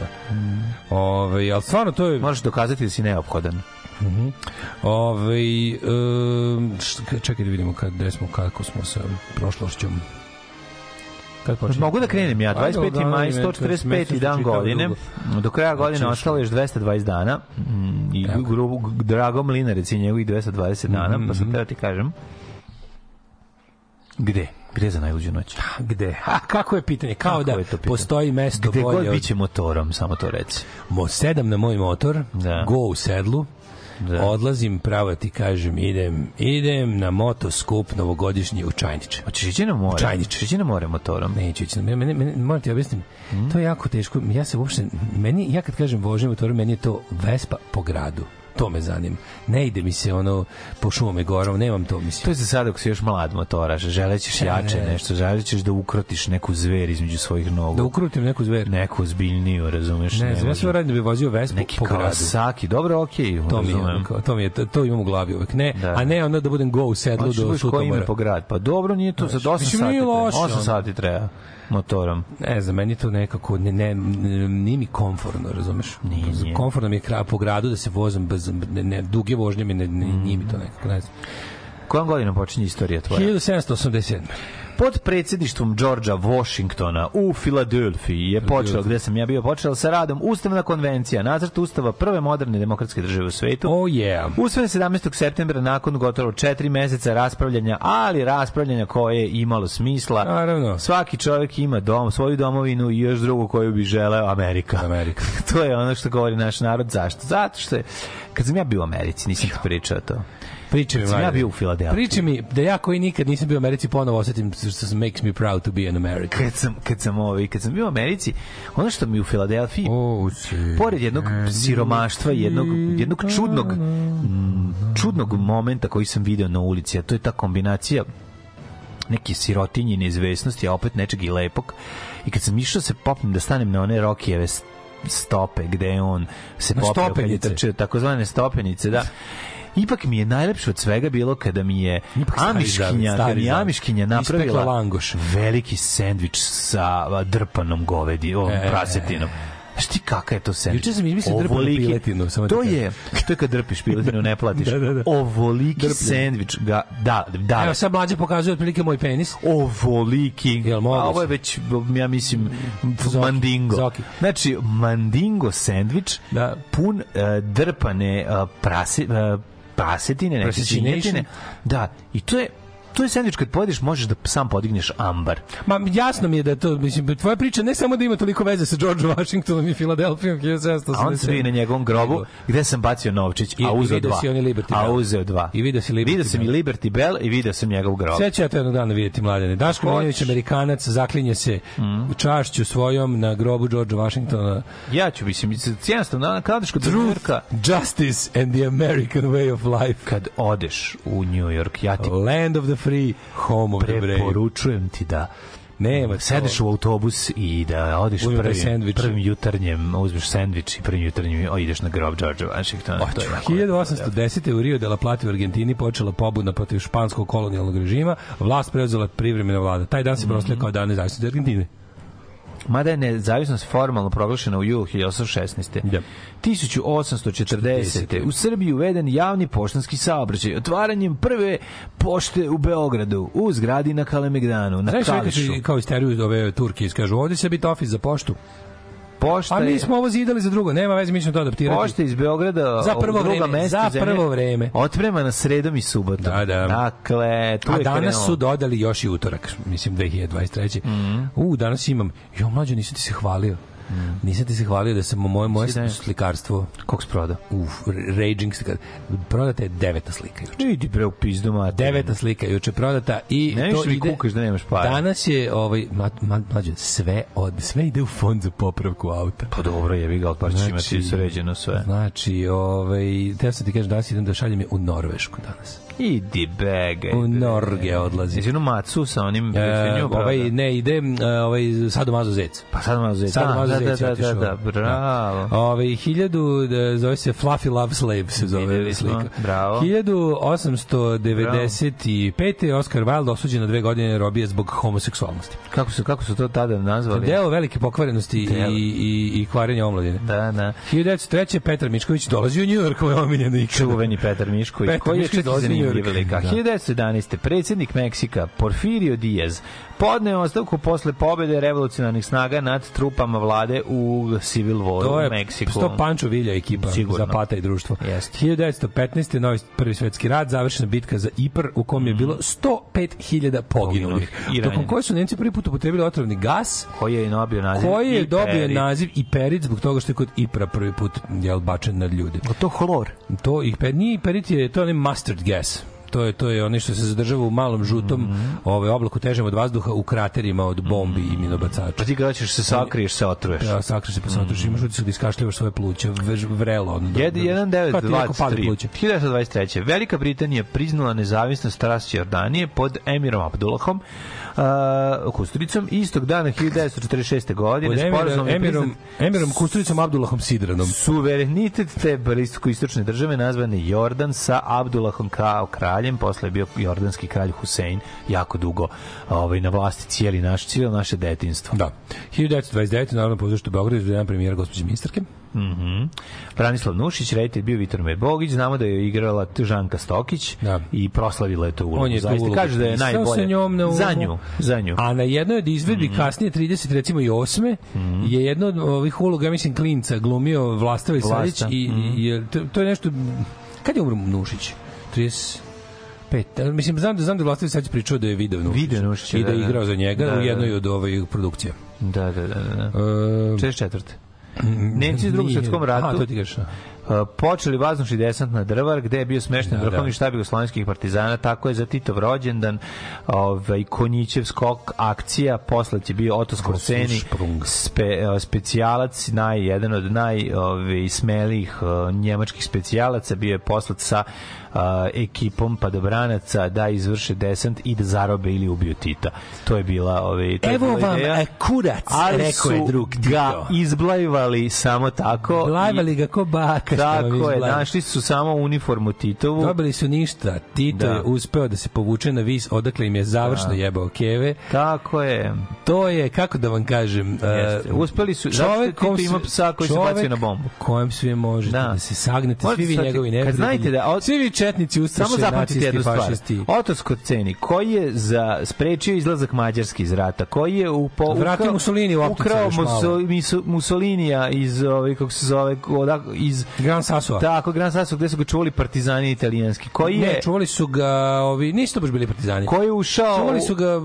Ove, ali stvarno to je...
Možeš dokazati da si neophodan.
Ove, um, št- čekaj da vidimo kad, gde smo, kako smo sa prošlošćom. Kad počne?
Mogu da krenem ja,
Ajde,
25.
da,
maj,
mesec-
145.
mesec
dan godine. Do kraja godine
Znači,
ostalo je još 220 dana. Mm, I grubu, Drago Mlinarec i njegovih 220 dana, pa
Mhm,
sam teo ti kažem. Gde? Gde za najluđu noć?
Gde? A kako je pitanje? Kao
Kako
da
pitanje?
postoji mesto
Gde
bolje
god
od...
biće motorom, samo to reci.
Mo, sedam na moj motor,
Da.
go u sedlu,
Da.
odlazim, pravo da ti kažem, idem, idem na motoskup novogodišnji u Čajniče.
Hoćeš ići na more?
Čajniče.
Ići na more motorom?
Neću ići. Mene, mene, mene, moram ti objasnim,
Mhm.
to je jako teško. Ja se uopšte, meni, ja kad kažem vožnje motorom, meni je to Vespa po gradu. To me zanima. Ne ide mi se ono po šumama i gorom, nemam to,
To
mislim.
je za sada ako si još mlad motoraš, želećeš
Ne,
jače
ne.
nešto, želećeš da ukrotiš neku zver između svojih nogu.
Da ukrutim neku zver.
Neku ozbiljniju, razumeš?
Ne, znam, ja sve radim da bi vozio Vespu
Neki
po gradu.
Kawasaki, dobro, okej,
To mi, je, to mi je, to, to imam u glavi uvek. Ne,
Da.
a ne ono da budem go u sedlu do
budeš koji ime
Sutomora.
po grad? Pa dobro, nije to, za 8
mislim,
sati treba.
loše,
8
ono.
sati treba motorom.
Ne znam, meni to nekako ne, ne, ne- nije mi komforno, razumeš?
Nije, nije.
Komforno mi je po gradu da se vozim bez, ne, ne, duge vožnje mi ne, ne, nije mi to nekako, ne znam.
Kojom godinom počinje istorija tvoja?
1787.
Pod predsjedništvom Georgea Washingtona u Filadelfiji je počeo, gde sam ja bio počeo sa radom Ustavna konvencija, nacrt ustava prve moderne demokratske države u svetu.
Oh yeah.
Usvojen 17. septembra nakon gotovo četiri meseca raspravljanja, ali raspravljanja koje je imalo smisla.
Naravno.
Svaki čovjek ima dom, svoju domovinu i još drugu koju bi želeo Amerika.
Amerika.
to je ono što govori naš narod. Zašto? Zato što je, kad sam ja bio u Americi, nisam ti pričao to.
Priče mi,
ja bio u Filadelfiji.
Priče mi da ja koji nikad nisam bio u Americi ponovo osetim što se makes me proud to be an American.
kad sam kad sam ovaj kad sam bio u Americi ono što mi u Filadelfiji
Oh,
pored jednog siromaštva i jednog jednog čudnog mm, čudnog momenta koji sam video na ulici a to je ta kombinacija neke sirotinje i neizvesnosti a opet nečeg i lepog. I kad sam išao se popnem da stanem na one Rokijeve stope gde on se
Na
popeo kad je trčao takozvane stopenice da Ipak mi je najlepše od svega bilo kada mi je Amiškinja, kada mi je. Amiškinja napravila
langoš.
veliki sendvič sa drpanom govedi, ovom
E.
prasetinom. Znaš ti kakav je to sendvič?
Juče sam izmislio drpanu piletinu, samo
To
da
je, to je kad drpiš piletinu, ne platiš.
Da, da, da.
Ovoliki
Drpljen.
sendvič, ga, da, da,
Evo sad mlađe pokazuje otprilike moj penis.
ovoliki.
Jel moguće?
A ovo je već, ja mislim,
Zoki,
mandingo.
zoki.
Znači, mandingo sendvič,
Da.
pun e, drpane e, prase, e, prasetine, neke svinjetine. Da, i to je to je sendvič kad pojedeš možeš da sam podigneš ambar.
Ma jasno mi je da je to, mislim, tvoja priča ne samo da ima toliko veze sa George Washingtonom i Filadelfijom 1787.
A on se na njegovom grobu gde sam bacio novčić,
I-
a uzeo dva.
si on Liberty
a uzeo dva.
I video si Liberty
Video sam i
Bell.
Liberty Bell i video sam njegov grob.
Sve ću ja to jednog dana vidjeti, mladene. Daško Milinović, Amerikanac, zaklinje se
Mm.
čašću svojom na grobu George Washingtona.
Ja ću, mislim, jednostavno, na kada kod New Yorka,
Justice and the American way of life.
kad odeš u New York, ja ti
Land of the free, home of the brave.
preporučujem ti da
Nema to.
sedeš u autobus i da odeš prvim, prvim jutarnjem, uzmeš sendvič i prvim jutarnjem o, ideš na grob George Washingtona. To je jako lepo.
1810. u Rio de la Plata u Argentini počela pobuna protiv španskog kolonijalnog režima, vlast preuzela privremena vlada. Taj dan se proslavlja kao dan nezavisnosti Argentine.
Mada je nezavisnost formalno proglašena u julu 1816.
Da.
1840. u Srbiji uveden javni poštanski saobraćaj otvaranjem prve pošte u Beogradu u zgradi na Kalemegdanu, na
Znaš,
Kališu.
kao isteruju ove Turke, kažu, ovdje će biti ofis za poštu.
Pošta
A mi smo ovo zidali za drugo, nema veze, mi ćemo to adaptirati.
Pošta iz Beograda
Za prvo
druga
vreme,
mesta
za
zemlje,
prvo vreme.
Otpremana sredom i subotom.
Da, da.
Dakle, tu
A
je
danas
krenulo.
su dodali još i utorak, mislim 2023.
Mhm.
U, danas imam, jo, mlađo, nisam ti se hvalio. Nisam ti se hvalio da sam moje, moje
da je.
slikarstvo
Kog si prodao?
Uf, raging slika. Prodata je deveta slika juče.
Idi bre u pizdu mati.
Deveta slika juče prodata i
Ne
to ide
kukaš da nemaš para.
Danas je ovaj ma, ma, mlađe, sve od sve ide u fond za popravku auta.
Pa dobro, jebi ga, pa
Znači-
imati sređeno sve.
Znači, ovaj, teo sam ti kažem, danas idem da šaljem je u Norvešku danas.
Idi begaj.
U. Norge odlazi.
Jesi ono macu sa onim...
E, ovaj, ne, ide e, ovaj, Sado Mazo Zec.
Pa sad malo zeti.
Sad Mazo
da, da,
Zec
da, da,
otišao.
da, bravo.
Ove, hiljadu, da, zove se Fluffy Love Slave, se zove slika.
bravo.
1895. je Oscar Wilde osuđen na dve godine robije zbog homoseksualnosti.
Kako su, kako su to tada nazvali?
Deo velike pokvarenosti
Deo.
i, i, i kvarenja omladine.
Da, da.
1903. Petar Mišković dolazi u New York, ovo je omiljeno ikada.
Čuveni Petar Mišković,
Petar
koji je čak
New York.
lik. A
Da.
1911. predsjednik Meksika Porfirio Diaz podneo ostavku posle pobede revolucionarnih snaga nad trupama vlade u Civil War
To je
u Meksiku.
to Pancho Vilja ekipa
Sigurno.
Zapata i društvo.
Jeste.
1915. novi prvi svetski rat, završena bitka za Ipr u kom je bilo 105.000 poginulih. Tokom koje su Nemci prvi put upotrebili otrovni gas,
koji je dobio naziv
koji je dobio
Iperit.
naziv Iperit zbog toga što je kod Ipra prvi put jel, bačen nad ljude.
A to hlor.
To Iperit, nije Iperit, je, to je onaj mustard gas. To je to je onaj što se zadržava u malom žutom
Mhm.
ovaj oblaku težem od vazduha u kraterima od bombi i minobacača.
Pa ti kada ćeš se sakriješ, se otruješ.
Ja, sakriš se pa mm. imaš utisak da iskašljavaš svoje pluća, vež- vrelo. Ono, da-
Jed-
da- kao ti neko pali
1923.
pluća.
1923. Velika Britanija priznala nezavisnost Transjordanije pod emirom Abdullahom uh, Kusturicom istog dana 1946. godine sporazum
Emirom, Emirom,
priznat
Emirom Kusturicom Abdullahom Sidranom.
suverenitet te bliskoistočne države nazvane Jordan sa Abdullahom kao kraljem, posle je bio jordanski kralj Husein jako dugo ovaj, na vlasti cijeli naš, cijelo naše detinstvo.
Da. 1929. naravno pozdraštu u Beogradu izvedan premijera gospođe ministarke.
Mhm. Branislav Nušić, reditelj bio Vitor Medbogić, znamo da je igrala Žanka Stokić
Da.
i proslavila je to ulogu.
On je
Zaista
ulogu
kaže da je najbolje.
sa njom na
za nju, za nju.
A na jednoj od izvedbi
Mhm.
kasnije 30 recimo i 8 je jedno od ovih uloga, mislim klinca, glumio Vlastava
Vlasta.
Sadić i,
Mhm.
i je, to, to je nešto kad je umro Nušić? 30 pet. Mislim, znam da znam da je Vlastavi Sadić pričao da je video Nušić.
Video Nušić,
I da je
da, da.
igrao za njega
Da,
u
da.
jednoj od ovih produkcija.
Da, da, da, da.
E,
64. Nemci u drugom svjetskom ratu
A, to ti kažeš.
Uh, počeli vazdušni desant na Drvar gde je bio smešten
Da,
vrhovni
da.
štab jugoslovenskih partizana tako je za Titov rođendan ovaj Konjićev skok akcija posle će bio Oto Skorceni spe, uh, specijalac naj jedan od naj ovaj smelijih uh, njemačkih specijalaca bio je poslat sa uh, ekipom padobranaca da izvrše desant i da zarobe ili ubiju Tita. To je bila ovaj to je
Evo
bila
vam
ideja.
e, kurac,
ali
rekao je drug
ga
Tito.
izblajvali samo tako.
Blajvali ga ko baka.
Tako je, našli su samo uniformu Titovu.
Dobili su ništa. Tito
Da.
je uspeo da se povuče na vis, odakle im je završno jebao keve.
Tako je.
To je, kako da vam kažem...
Jeste.
uh,
Uspeli su- Tito
kom
ima psa koji se
čovek
bacio na bombu.
kojem svi možete da,
Da.
se sagnete,
Možete
svi vi njegovi
kad
neprijatelji.
znate da od-
Svi vi četnici, ustaše,
Samo zapamtite jednu stvar.
fašisti.
Oto Skoceni, koji je za sprečio izlazak Mađarske iz rata, koji je u po,
Vratio Mussolini u opticaj
ukrao Mussolinija iz ovaj kako se zove odak, iz
Gran Sasua.
Tako, Gran Sasso, gde su ga čuvali partizani italijanski. Koji je
Ne, čuvali su ga, ovi, nisu to baš bili partizani.
koji je ušao
Čuvali su ga,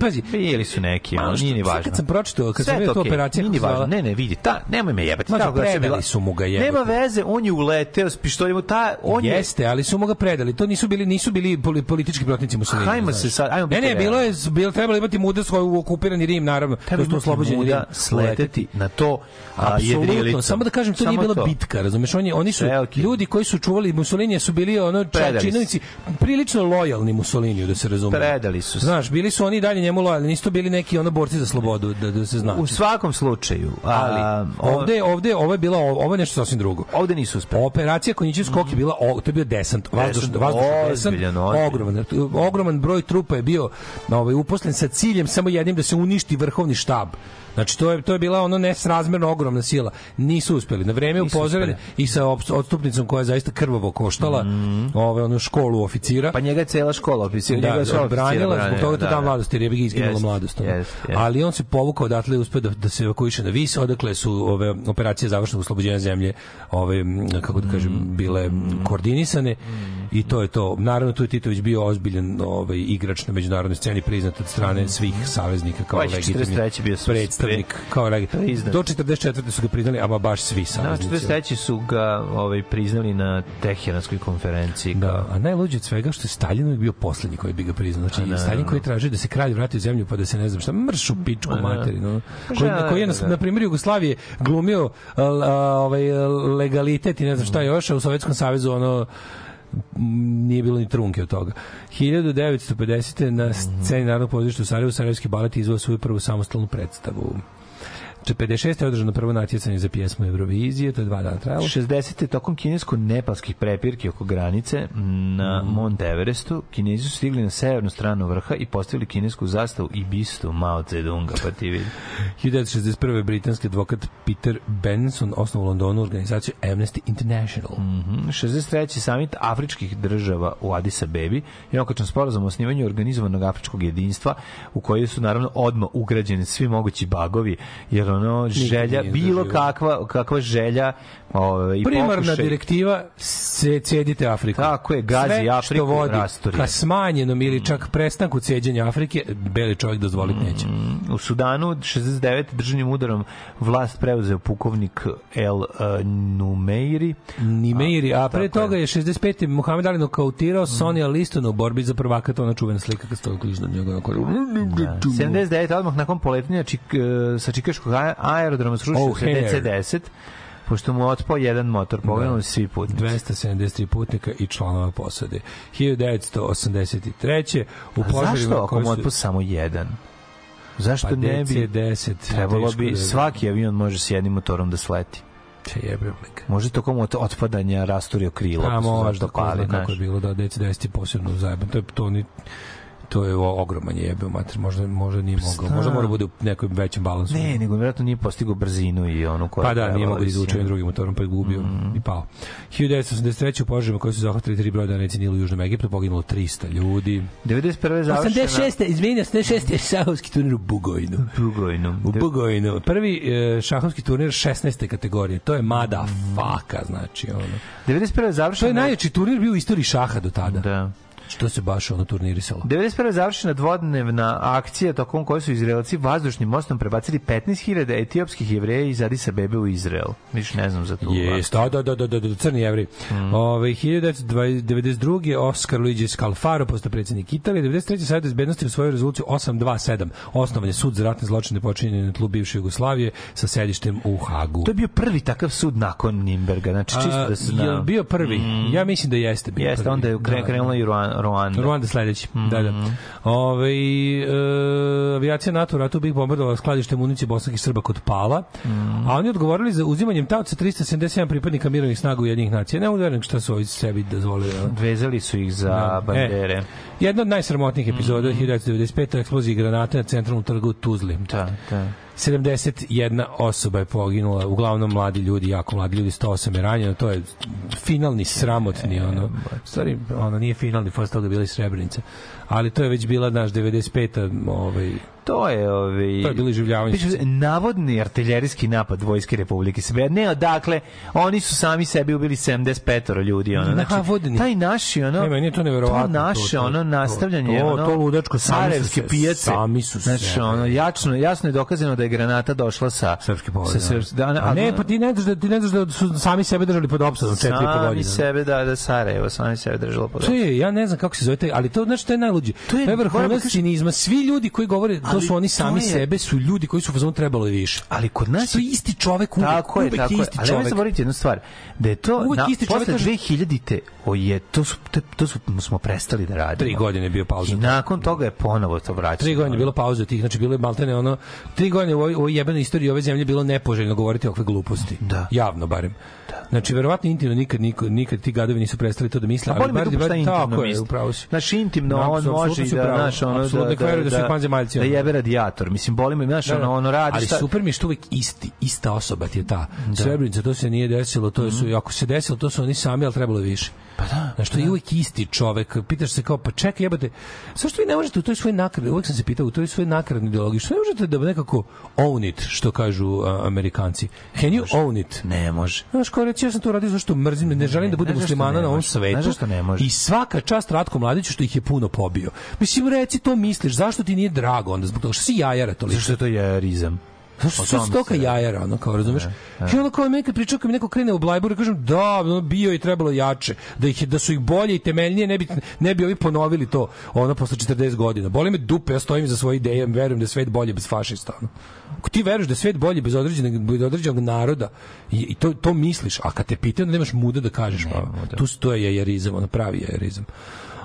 pazi,
Bili su neki, ono,
što-
nije ni
sad
važno.
kad sam pročitao, kad sam vidio
to
operaciju,
nije ni važno. Ne, ne, vidi, ta, nemoj me jebati.
Ma,
Ta operacija je
predali su mu ga, jebote.
Nema veze, on je uleteo s pištoljem, ta, on je...
Jeste, ali su mu ga predali. To nisu bili nisu bili poli- politički protivnici Mussolini.
Hajmo se sad- ajmo
Ne, ne, bilo je bilo trebalo imati muda svoj u okupirani Rim, naravno.
Treba
to je to oslobođeni Rim.
sleteti na to a, jedrilicom.
samo da kažem, to nije bila
to.
bitka, razumeš? Oni, oni su, ljudi koji su čuvali Mussolinija su bili ono činovnici, prilično lojalni Mussoliniju, da se razume.
Predali su se.
Znaš, bili su oni dalje njemu lojalni, nisu bili neki ono borci za slobodu, da, da se zna.
U svakom slučaju,
Ali,
a,
ovde, ovde, ovo je bilo, ovo je nešto sasvim drugo.
ovde nisu uspeli.
Operacija Konjićev skok je bila, to je bio desant, vazdušni,
Desant,
vazdušni desant, ogroman, ogroman broj trupa je bio ovaj, uposlen sa ciljem samo jednim da se uništi vrhovni štab. Znači to je to je bila ono nesrazmerno ogromna sila. Nisu uspeli. Na vreme upozoren i sa odstupnicom koja je zaista krvavo koštala ovaj, onu školu oficira.
Pa njega je cela škola njega
Da,
je sva oficira
branila, zbog toga to
da,
da, mladosti, jer je bi
Jest,
mladost.
jest, jest.
Ali on se povukao odatle i uspeo da, da se evakuiše na vis, odakle su ove operacije završnog oslobođenja zemlje ove, kako da kažem, bile m, koordinisane i to je to. Naravno, tu je Titović bio ozbiljan ovaj, igrač na međunarodnoj sceni, priznat od strane svih saveznika kao
Pa,
legitimni
43.
predstavnik, kao
priznat.
Do 44. su ga priznali, ama baš svi
Na
saveznici.
43. su ga ovaj, priznali na Teheranskoj konferenciji.
Da,
kao-
a najluđe od svega što je Stalin uvijek bio poslednji koji bi ga priznao. Znači,
A,
Stalin koji traži da se kralj vrati u zemlju pa da se ne znam šta mršu pičku materi. No. Koji,
da,
koji je na,
da, da.
na primjer Jugoslavije glumio a, a, ovaj, legalitet i ne znam šta još, a u Sovjetskom savezu ono nije bilo ni trunke od toga. 1950. na sceni Narodnog pozorišta u Sarajevu Sarajevski balet izvao svoju prvu samostalnu predstavu. 56. je održano prvo natjecanje za pjesmu Eurovizije, to je dva dana trajalo.
60. tokom kinesko-nepalskih prepirki oko granice na
Mm.
Mont Everestu, Kinezi su stigli na severnu stranu vrha i postavili kinesku zastavu i bistu Mao Zedonga, pa ti vidi.
1961. britanski advokat Peter Benson osnovao u Londonu organizaciju Amnesty International.
Mhm. 63. samit afričkih država u Addis Abebi je okačan sporazum o osnivanju organizovanog afričkog jedinstva u koji su naravno odmah ugrađeni svi mogući bagovi jer ono želja bilo kakva kakva želja ovaj i
Primarna
pokušaj-
direktiva se cedite Afriku.
Tako je, gazi
Sve
Afriku,
što vodi
rasturi je.
ka smanjenom ili čak prestanku ceđenja Afrike, beli čovjek dozvoliti neće.
U Sudanu 69. državnim udarom vlast preuzeo pukovnik El uh, Numeiri.
Nimeiri, a pre
tako je.
toga je 65. Muhammed Ali nokautirao Sonja Listona u borbi za prvaka, to je ona čuvena slika kad stoji iznad njega. onako-
79. odmah nakon poletanja čik, uh, sa čikaškog a- aerodroma srušio
Oh,
se
hair.
DC-10 pošto mu otpao jedan motor, poginuli su svi putnici.
273 putnika i članova posade. 1983. u
A
požarima
zašto ako mu
su-
otpao samo jedan? Zašto
Pa
ne bi...
DC-10.
Trebalo bi,
da-
svaki avion može s jednim motorom da sleti.
Če jebe blika.
Može tokom ot- otpadanja rasturio krilo,
A ko
pali,
zna kako je bilo da DC-10 je posebno zajeban. To je to ni to je ogroman je jebeo mater, možda možda nije mogao. Možda mora bude u nekom većem balansu.
Ne, nego vjerojatno nije postigao brzinu i onu koja
Pa da,
je
nije mogao da ovim drugim motorom, pa je gubio i pao. 1983. u požarima koji su zahvatili tri broda na Nilu u Južnom Egiptu, poginulo 300 ljudi.
91. završena
86. izvinja, 86. je šahovski turnir u Bugojnu.
Bugojnu.
U Bugojnu. Prvi e, šahovski turnir 16. kategorije. To je mada faka, znači ono.
91. završena...
To je najjači turnir bio u istoriji šaha do tada.
Da.
Što se baš ono turnirisalo.
91. završena dvodnevna akcija tokom koje su Izraelci vazdušnim mostom prebacili 15.000 etiopskih jevreja iz Adisa Bebe u Izrael. Više ne znam za tu.
Jest, da, da, da, da, da, da, crni jevri. Mm. Ove, 1992. Oscar Luigi Scalfaro, postao predsjednik Italije. 93. Savjet bezbednosti u svoju rezoluciju 827. Osnovan je sud za ratne zločine počinjene na tlu bivše Jugoslavije sa sedištem u Hagu.
To je bio prvi takav sud nakon Nimberga. Znači, čisto da se zna.
Bio prvi? Ja mislim da jeste bio
Jeste,
prvi.
onda je kre,
Da,
krenula i Ruan- Ruanda.
Ruanda sledeći. Da, da. Ove, e, avijacija NATO u ratu bih bombardovala skladište municije bosanskih Srba kod Pala, a oni odgovorili za uzimanjem taoca 377 pripadnika mirovnih snaga Ujedinjenih nacija. Ne uverim šta su ovi sebi dozvolili. a?
Vezali su ih za
Da.
bandere.
E, jedna od najsramotnijih epizoda 1995. eksploziji granate na centralnom trgu Tuzli.
Da, da.
71 osoba je poginula, uglavnom mladi ljudi, jako mladi ljudi, 108 je ranjeno, to je finalni sramotni, ono, u stvari, ono, nije finalni, posle toga bila i Srebrenica, ali to je već bila, naš, 95. ovaj,
To je ovi
To je bilo iživljavanje.
Piše, navodni artiljerijski napad vojske Republike Srbije. Ne, odakle, oni su sami sebi ubili 75 ljudi, ono. Znači,
Navodni.
taj naši, ono,
Ne, meni je to neverovatno,
To naše,
to- to-
ono, nastavljanje,
to-
ono,
to ludačko, sami
sarajevske pijace.
sami su se-
Znači, ono, jačno, jasno je dokazano da je granata došla sa...
srpski povod.
Sa srpski, da,
A ne, pa ti ne znaš da, ti ne znaš da su sami sebe držali pod opsadom 4,5
Sami
godine.
sebe, da, da, Sarajevo, sami sebe držalo pod
To je, ja ne znam kako se zove ali to znači to je najluđe. To je,
da
vrhunac cinizma. Svi ljudi koji govore to
Ali
su oni sami
je-
sebe, su ljudi koji su u fazonu trebalo je više.
Ali kod nas
To je isti čovek uvek,
tako je,
uvek
tako
je isti
Ali nemoj
čovek.
zaboraviti jednu stvar, da je to
Uvek
na,
isti čovek
posle
kaže-
2000-te, o je, to, su, to, to su, smo prestali da radimo.
Tri godine je bio pauza.
I nakon toga je ponovo to vraćano.
Tri godine je bilo pauza tih, znači bilo je maltene ono, tri godine u ovoj, ovoj jebenoj istoriji ove zemlje bilo nepoželjno govoriti ovakve gluposti.
Da.
Javno barem. Znači, verovatno intimno nikad, niko, nikad ti gadovi nisu prestali to da misle,
A
ali bar, bar, tako je, upravo si.
Znači intimno
Da,
on
apsolutno
može i da, znaš, ono, da,
da i panzemaljci,
da
ono.
jebe radijator. Mislim, boli me, znaš,
Da, da.
ono, ono radi
ali
šta...
super mi je što uvek isti, ista osoba ti je ta. Srebrenica, to se nije desilo, to su, ako se desilo, to su oni sami, ali trebalo više.
Pa da.
Znaš, to je uvek isti čovek. Pitaš se kao, pa čekaj, jebate, zašto vi ne možete u toj svoj nakradnoj, uvek sam se pitao, u toj svoj nakradnoj ideologiji, što ne možete da nekako own it, što kažu a, Amerikanci? Can you own it?
Ne može.
Znaš, kao reći, ja sam to radio zašto mrzim, ne želim da budem muslimana
ne
na ovom svetu.
Znaš zašto ne može?
I svaka čast Ratko Mladiću što ih je puno pobio. Mislim, reci to misliš, zašto ti nije drago onda zbog toga što si jajara toliko?
Zašto je to jarizam?
Zašto su stoka jajara, ono kao, razumeš? I onda kao mi kad pričao, kad mi neko krene u Blajburu, kažem, da, ono, bio i trebalo jače, da, ih, da su ih bolje i temeljnije, ne bi, ne bi ovi ponovili to, ono, posle 40 godina. Boli me dupe, ja stojim za svoje ideje, verujem da je svet bolje bez fašista, ono. Ako ti veruješ da je svet bolje bez određenog, bez određenog naroda i, i to, to misliš, a kad te pitaju, onda nemaš muda da kažeš, pa, tu to je ono pravi jajarizam.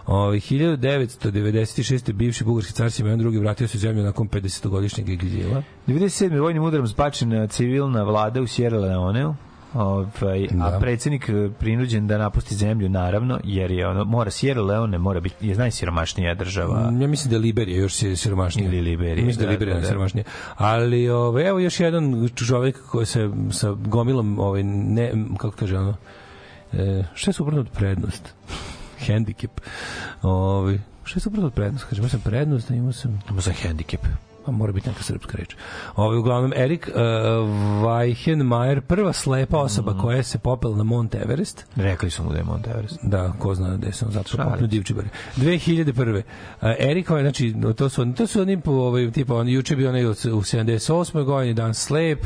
Ovaj 1996. bivši bugarski car Simeon II vratio se u zemlju nakon 50-godišnjeg egzila.
97. vojnim udarom zbačena civilna vlada u Sierra Leoneu. Ovaj, a
Da.
predsjednik eh, prinuđen da napusti zemlju naravno jer je ono mora Sierra Leone mora biti je najsiromašnija država
Ja mislim da je Liberija još si- siromašnija.
Ili Liberija,
Mislim da je
da,
Liberija
da, da.
siromašnija. Ali ovaj, evo još jedan čovjek koji se sa gomilom, ovaj, ne, kako kaže ono, e, šta je suprotno od prednost? Handicap. Ovaj, šta je suprotno od prednost? Kaže, imao sam prednost, a imao sam...
Imamo za hendikep.
Pa mora biti neka srpska reč. Ovaj uglavnom Erik uh, Weichenmayer, prva slepa osoba
Mhm.
koja se popela na Mount Everest.
Rekli su mu da je Mount Everest.
Da, ko zna gde sam zato popnu divčibare. 2001. Uh, Erika je, znači, to su, to su oni po, ovaj, tipa, on juče bio onaj u 78. godini, dan slep.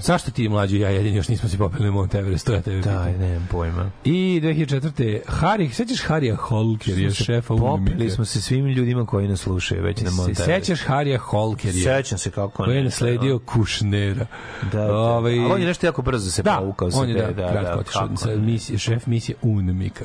Zašto ti mlađi ja jedini još nismo se popeli na Mount Everest? To ja tebe
Da, nemam pojma.
I 2004. Harry, sećaš Harija Holker, je šefa
Popili
umnika.
smo se svim ljudima koji nas slušaju već na Mount Everest.
sećaš Harija Holker?
Sećam se kako
Koji je
ne,
nasledio Kušnera.
Da, da.
Ovaj,
Ali on je nešto jako brzo se
da,
povukao sa
on je da,
da,
kratko
da,
otišao
ne.
misije, šef misije UNMIKA.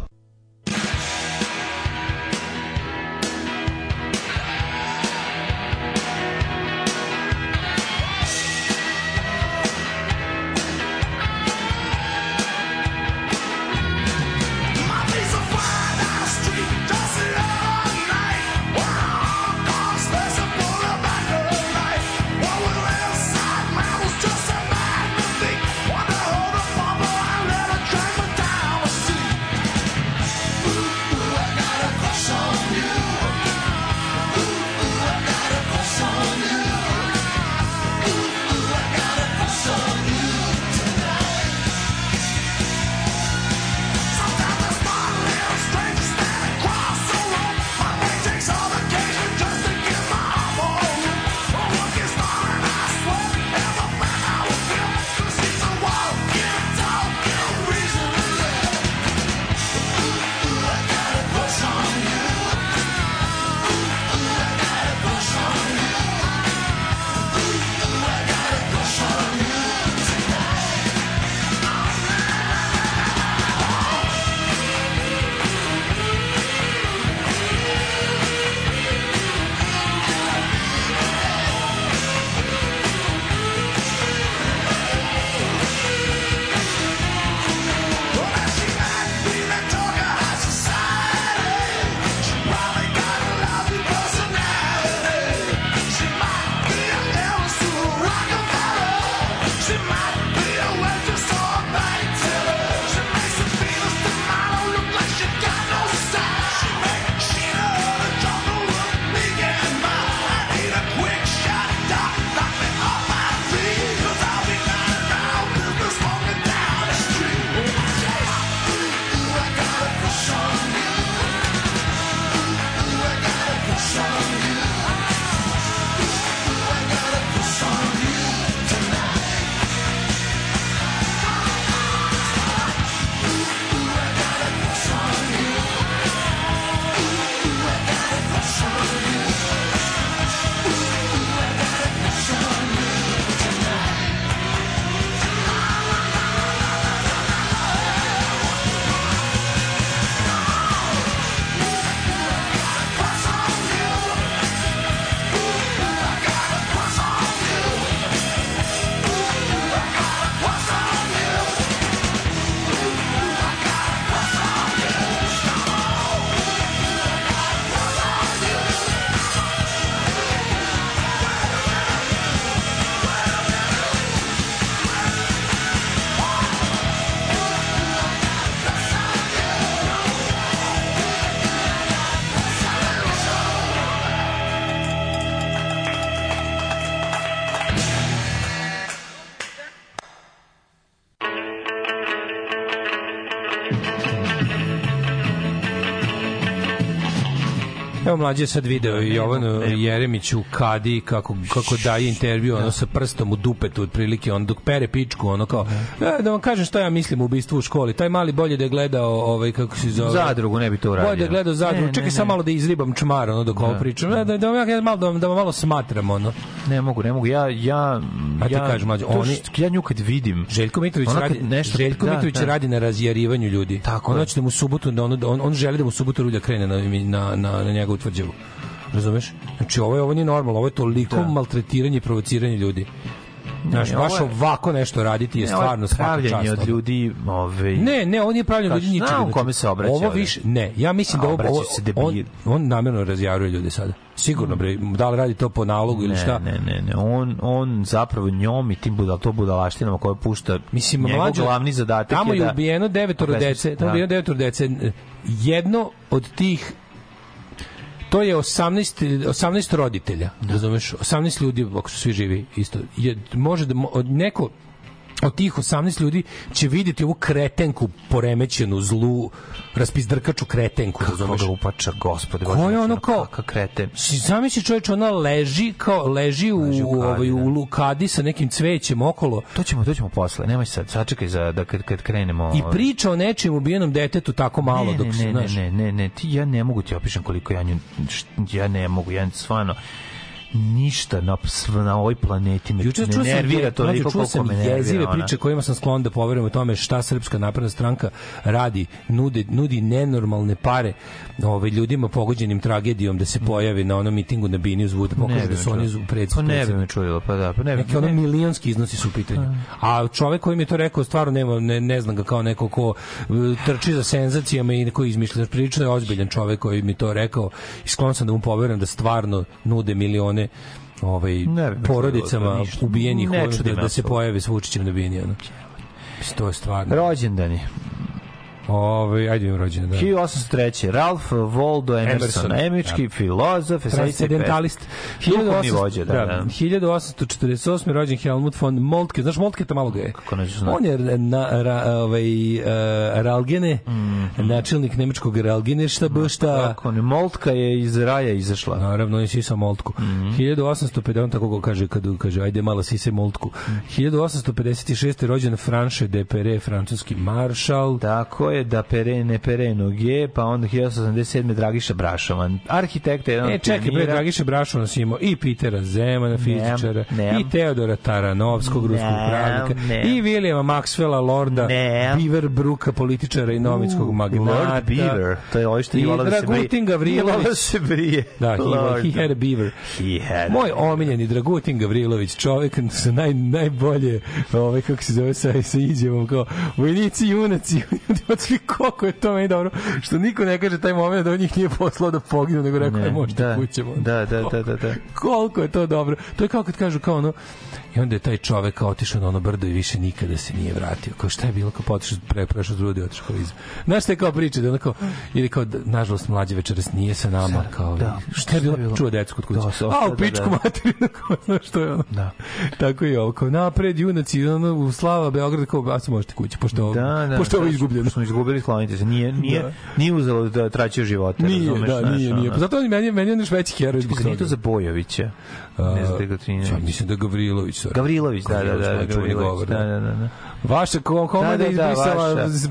Mlađe sad video i Jovanu Jeremiću Kadi kako, kako daje intervju ono sa prstom u dupetu otprilike on dok pere pičku ono kao e, da vam kažem šta ja mislim o ubistvu u školi. Taj mali bolje da je gledao ovaj kako se zove?
Zadrugu ne bi to uradio.
bolje da gledao zadrugu
Ne,
čekaj
ne,
samo
ne.
malo da izribam čmar ono dok ovo pričam. Da, da, da, ja malo da, da malo smatram ono.
Ne mogu, ne mogu. Ja, ja,
A ti
ja,
kažeš, mlađe, oni-
što- ja nju kad vidim,
Željko Mitrović radi
nešto-
Željko
da,
Mitrović
da.
radi na razjarivanju ljudi.
Tako
on
je.
hoće da mu u subotu da on, on, on želi da mu subotu rulja krene na na na na njegovu tvrđavu. Razumeš? Znači ovo je ovo nije normalno, ovo je toliko maltretiranje i provociranje ljudi. Znaš,
Ne,
baš
ovo je-
ovako nešto raditi je
Ne, je
stvarno svaka čast.
od ljudi, ovaj,
Ne, ne, on je pravljen ljudi
Znači,
ničega. znači,
kome se obraća
Ovo više, ne, ja mislim da ovo, on, on namjerno razjaruje ljude sada. Sigurno, bre, da li radi to po nalogu ili šta?
Ne, ne, ne, on, on zapravo njom i tim budal, to budalaštinama koje pušta,
Mislim,
njegov
mlađo,
glavni zadatak
tamo
je
je
da...
ubijeno devetoro dece, tamo je
da.
ubijeno devetoro dece. Jedno od tih to je 18 18 roditelja, razumeš? 18 ljudi, ako su svi živi, isto. Je, može da neko od tih 18 ljudi će vidjeti ovu kretenku poremećenu, zlu, raspizdrkaču kretenku, razumeš?
Koga upača, gospode.
Ko je ono kao-
Kakav kreten.
Si zamisli čovječ, ona leži kao leži u,
Leži u
u, ovaj, u
da.
lukadi sa nekim cvećem okolo
To ćemo, to ćemo posle. Nemoj sad, sačekaj za, da kad, kad krenemo...
i
ovaj,
priča o nečijem ubijenom detetu tako malo
ne,
dok
ne,
se,
ne,
znaš,
ne, ne, ne, ti ja ne mogu ti opišem koliko ja nju ja ne mogu, ja stvarno ništa na, na ovoj planeti me
Juče
ne nervira toliko
mlađe, čuo
koliko
sam
me nervira.
jezive
ona.
priče kojima sam sklon da poverujem o tome šta Srpska napredna stranka radi, nude, nudi nenormalne pare ovaj, ljudima pogođenim tragedijom da se pojave na onom mitingu na Bini uz da pokažu
Ne bi
da su oni u pred,
Pa ne bi me čudilo, pa da, pa ne bi.
Neki ono milionski iznosi su u pitanju. A čovek koji mi je to rekao, stvarno nema, ne, ne znam ga kao neko ko e, trči za senzacijama i ko izmišlja. Prilično je ozbiljan čovek koji mi to rekao i sklon sam da mu poverujem da stvarno nude milione ovaj
Ne
porodicama
ništa.
ubijenih
Ne
da, da se pojave s Vučićem na bini ono. To je stvarno.
Rođendani.
Ovaj ajde im rođendan. Da.
1803. Ralph Waldo Emerson,
Emerson,
američki filozof, esejista i
Transcendentalist.
pesnik. Duhovni vođa, da, da.
1848. rođen Helmut von Moltke. Znaš Moltke to malo ga je?
Kako neću znati.
On je na, ra, ovaj, uh, Ralgene, načelnik nemačkog Ralgene šta šta.
Kako ne, Moltka je iz raja izašla.
Naravno, on je sisao Moltku. 1850, on tako go kaže, kad kaže, ajde malo sise Moltku. 1856. rođen Franche de Pere, francuski maršal.
Tako je, da pere, ne pere noge, pa onda 1887. Dragiša Brašovan, arhitekta, jedan
E, čekaj. Dragiša Brašova nas imao i Pitera Zemana, fizičara,
nemam.
i Teodora Taranovskog, ruskog pravnika, i Vilijama Maxwella, Lorda,
Nemam.
Beaver Bruka, političara i novinskog magnata.
Lord Beaver, to je ovo što
I
je volao da se brije.
Dragutin Gavrilović.
Da se brije.
Da, he, he had a beaver.
He had
Moj omiljeni Dragutin Gavrilović, čovek sa naj, najbolje, ovaj, kako se zove, sa, sa izjavom, kao, vojnici, junaci, junaci, koliko je to meni dobro, što niko ne kaže taj moment da on njih nije poslao da poginu, nego rekao,
Ne,
možete
da,
kućemo.
da, da, da, da, da.
Koliko je to dobro. To je kao kad kažu kao ono, i onda je taj čovek otišao na ono brdo i više nikada se nije vratio. Kao šta je bilo kao potišao pre prešao drudi otišao kao iz. Znaš šta je kao priča da ono kao ili kao da, nažalost mlađe večeras nije sa nama kao
da.
šta je bilo čuo decu kod kuće.
Da,
A u pičku
da, da.
materinu kao znaš što je ono.
Da.
Tako i ovo kao napred junaci ono u slava Beograd kao se možete kući pošto ovo,
Da, da.
pošto je ovo
da,
izgubljeno.
Smo izgubili, sklonite se. Nije, nije,
Da.
nije uzelo da traćio živote.
Nije,
razumeš,
da,
znaš,
nije, nije. Pa zato meni meni je još veći heroj
nije to za Bojovića? Ne znam da
Ja mislim da Gavrilović. sorry.
Gavrilović, da, da, da,
Gavrilović,
Gavrilović,
govor,
da, da, da, da.
Vaša ko, koma da, izbrisala s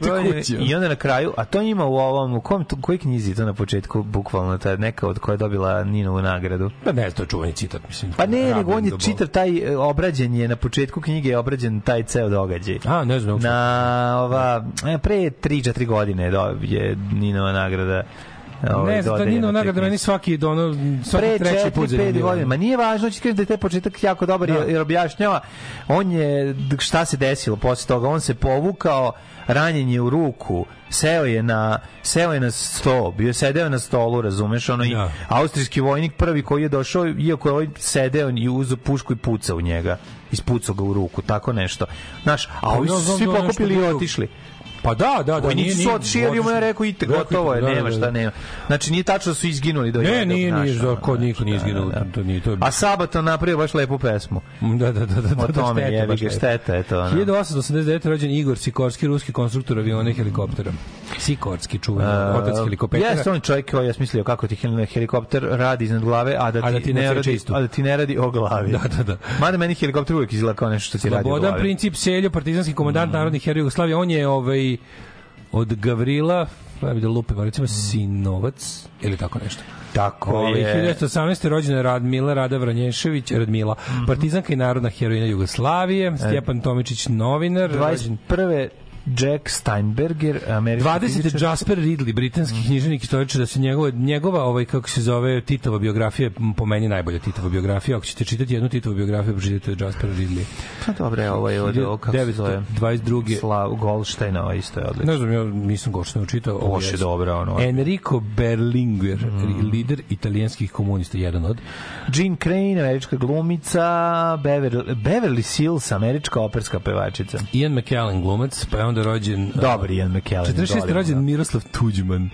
brojnog
i onda na kraju, a to ima u ovom, u kom, u kojoj knjizi to na početku, bukvalno, ta neka od koja je dobila Ninovu nagradu?
Pa ne, to je čuveni citat, mislim.
Pa ne, nego on je čitav taj, e, obrađen je, na početku knjige je obrađen taj ceo događaj.
A, ne znam.
Na ova, e, pre 3-4 godine je Ninova nagrada ovaj,
ne znam, da
dodeljena
Nino
toj
nagrada meni svaki dono svaki
pre
treći
4
put
5
zanimljivo.
godina. Ma nije važno, će kažem da je taj početak jako dobar
Da.
jer, objašnjava on je šta se desilo posle toga. On se povukao, ranjen je u ruku, seo je na seo je na sto, bio je sedeo na stolu, razumeš, ono i
Da.
austrijski vojnik prvi koji je došao, iako je ovaj sedeo i uzeo pušku i pucao u njega, ispucao ga u ruku, tako nešto. Znaš, a ovi
Pa,
su
znam,
svi
nešto
pokupili i otišli.
Pa da, da, da. Nije- nije-
otišli jer mu je rekao ite, gotovo je,
da, da,
nema
da.
šta nema. Znači nije tačno da su izginuli do
Ne,
jednog,
nije,
znaš,
nije, da,
ono,
kod niko nije
da,
izginulo,
da, da.
to nije, to je
A Sabaton napravio baš lepu pesmu.
Da, da, da, da.
O
da,
tome ga,
lepo.
šteta je to. ono.
1889. rođen Igor Sikorski, ruski konstruktor aviona i helikoptera. Sikorski, čuveni, otac helikoptera.
Jeste on čovjek koji je smislio kako ti hel- helikopter radi iznad glave, a da ti,
A da ti ne
ne radi, a da ti ne radi o glavi.
Da, da, da.
Mada meni helikopter uvijek izgleda kao nešto što ti radi o
Slobodan
glavi.
princip Seljo, partizanski komandant narodnih heroja Jugoslavije, on je ovaj od Gavrila, pa da lupim, recimo Sinovac ili tako nešto.
Tako
Ovaj,
je.
1918. rođena je Radmila Rada Vranješević, Radmila,
Mhm.
partizanka i narodna heroina Jugoslavije, Stjepan Tomičić, novinar, rođen
21. Jack Steinberger, američki
20.
fizičar.
Jasper Ridley, britanski
Mhm.
književnik i istoričar, da se njegova, njegova ovaj, kako se zove, Titova biografija, po meni najbolja Titova biografija. Ako ćete čitati jednu Titovu biografiju, pročitajte Jasper Ridley.
Pa dobro, je, ovo je od kako se zove?
1922.
Slav Goldsteina, ovo isto je odlično.
Ne znam, ja nisam Goldstein učitao. ovo
Loše
jeste.
dobro, ono.
Enrico Berlinguer,
Mhm.
lider italijanskih komunista, jedan od.
Jean Crane, američka glumica, Beverly, Beverly Sills, američka operska pevačica.
Ian McKellen, glumac, pa je onda rođen...
Dobar Ian McKellen.
46.
volim
rođen
ga.
Miroslav Tuđman.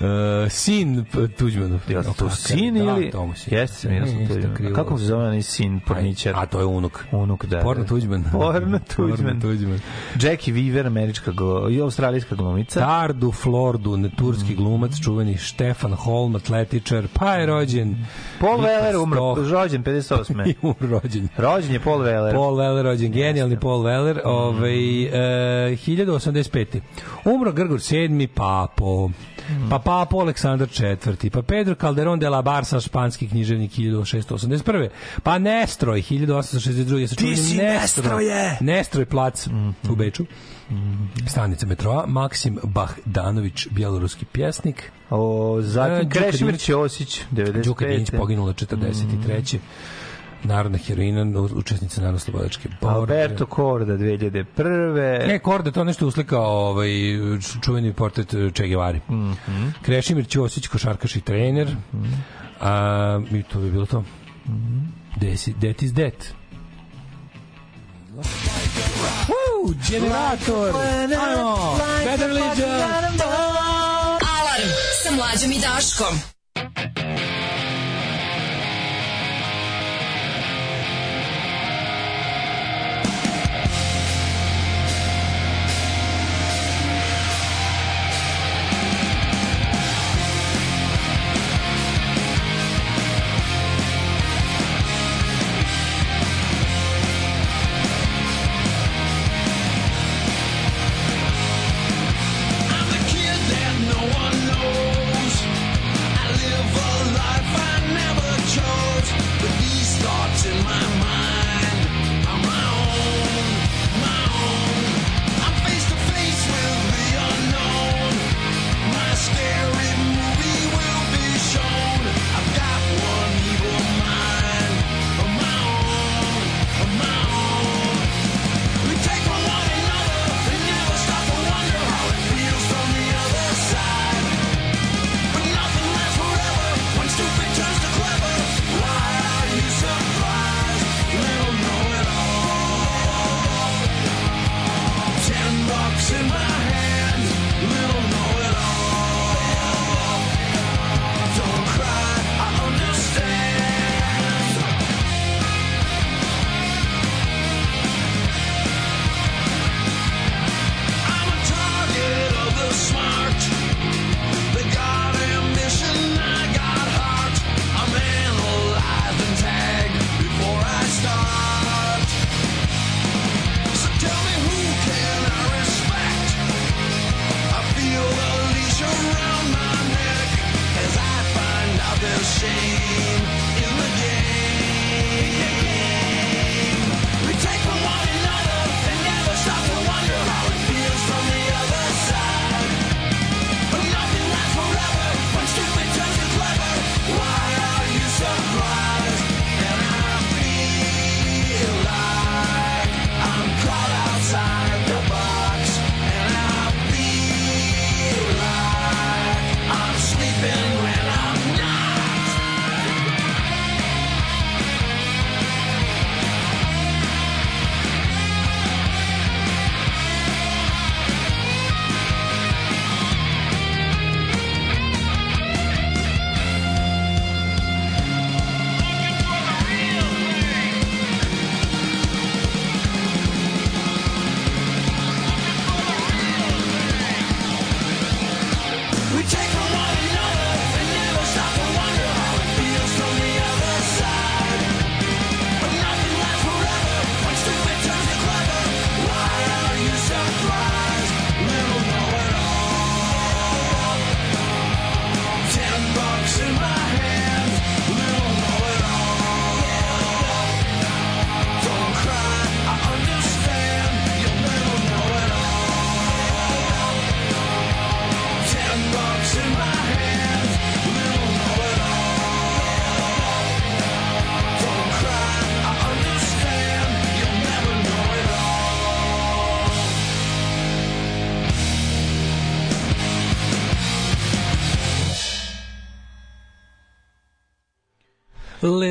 Uh, sin Tuđmanov.
Jel to
je,
sin
da,
ili...
sin.
Jeste, Miroslav
Nije,
Tuđman. Kako se zove onaj sin porničar?
A to je unuk.
Unuk, da.
Porno
da.
Tuđman.
Porno
Porno
Tuđman.
Tuđman.
Jackie Weaver, američka glo, i australijska glumica.
Tardu Flordu, turski
Mm.
glumac, čuveni Štefan Holm, atletičar, pa je rođen
Paul Weller umro, rođen 58.
i umro rođen.
rođen je Paul Weller.
Paul Weller rođen, genijalni Paul Weller, ovaj, e, 1085. Umro Grgor VII, Papo, pa Papo Aleksandar IV, pa Pedro Calderón de la Barca, španski književnik 1681. Pa Nestroj, 1862. Se čuveni
si Nestroje!
Nestroj plac u Beču. Stanica metroa, Maksim Bahdanović, bjeloruski pjesnik.
O, zatim Krešimir. Ćosić, 95.
Đuka Dinić poginula 43. Narodna heroina, učesnica Narodno slobodačke borbe.
Alberto Korda, 2001.
Ne, Korda to nešto uslikao ovaj, čuveni portret eh, Che Guevara. Mm
Mhm.
Krešimir Ćosić, košarkaš i trener. A, I to bi bilo to.
Mhm.
Desi, that is that. Woo, generator! Ajmo! Bad religion!
Alarm sa mlađom i Daškom.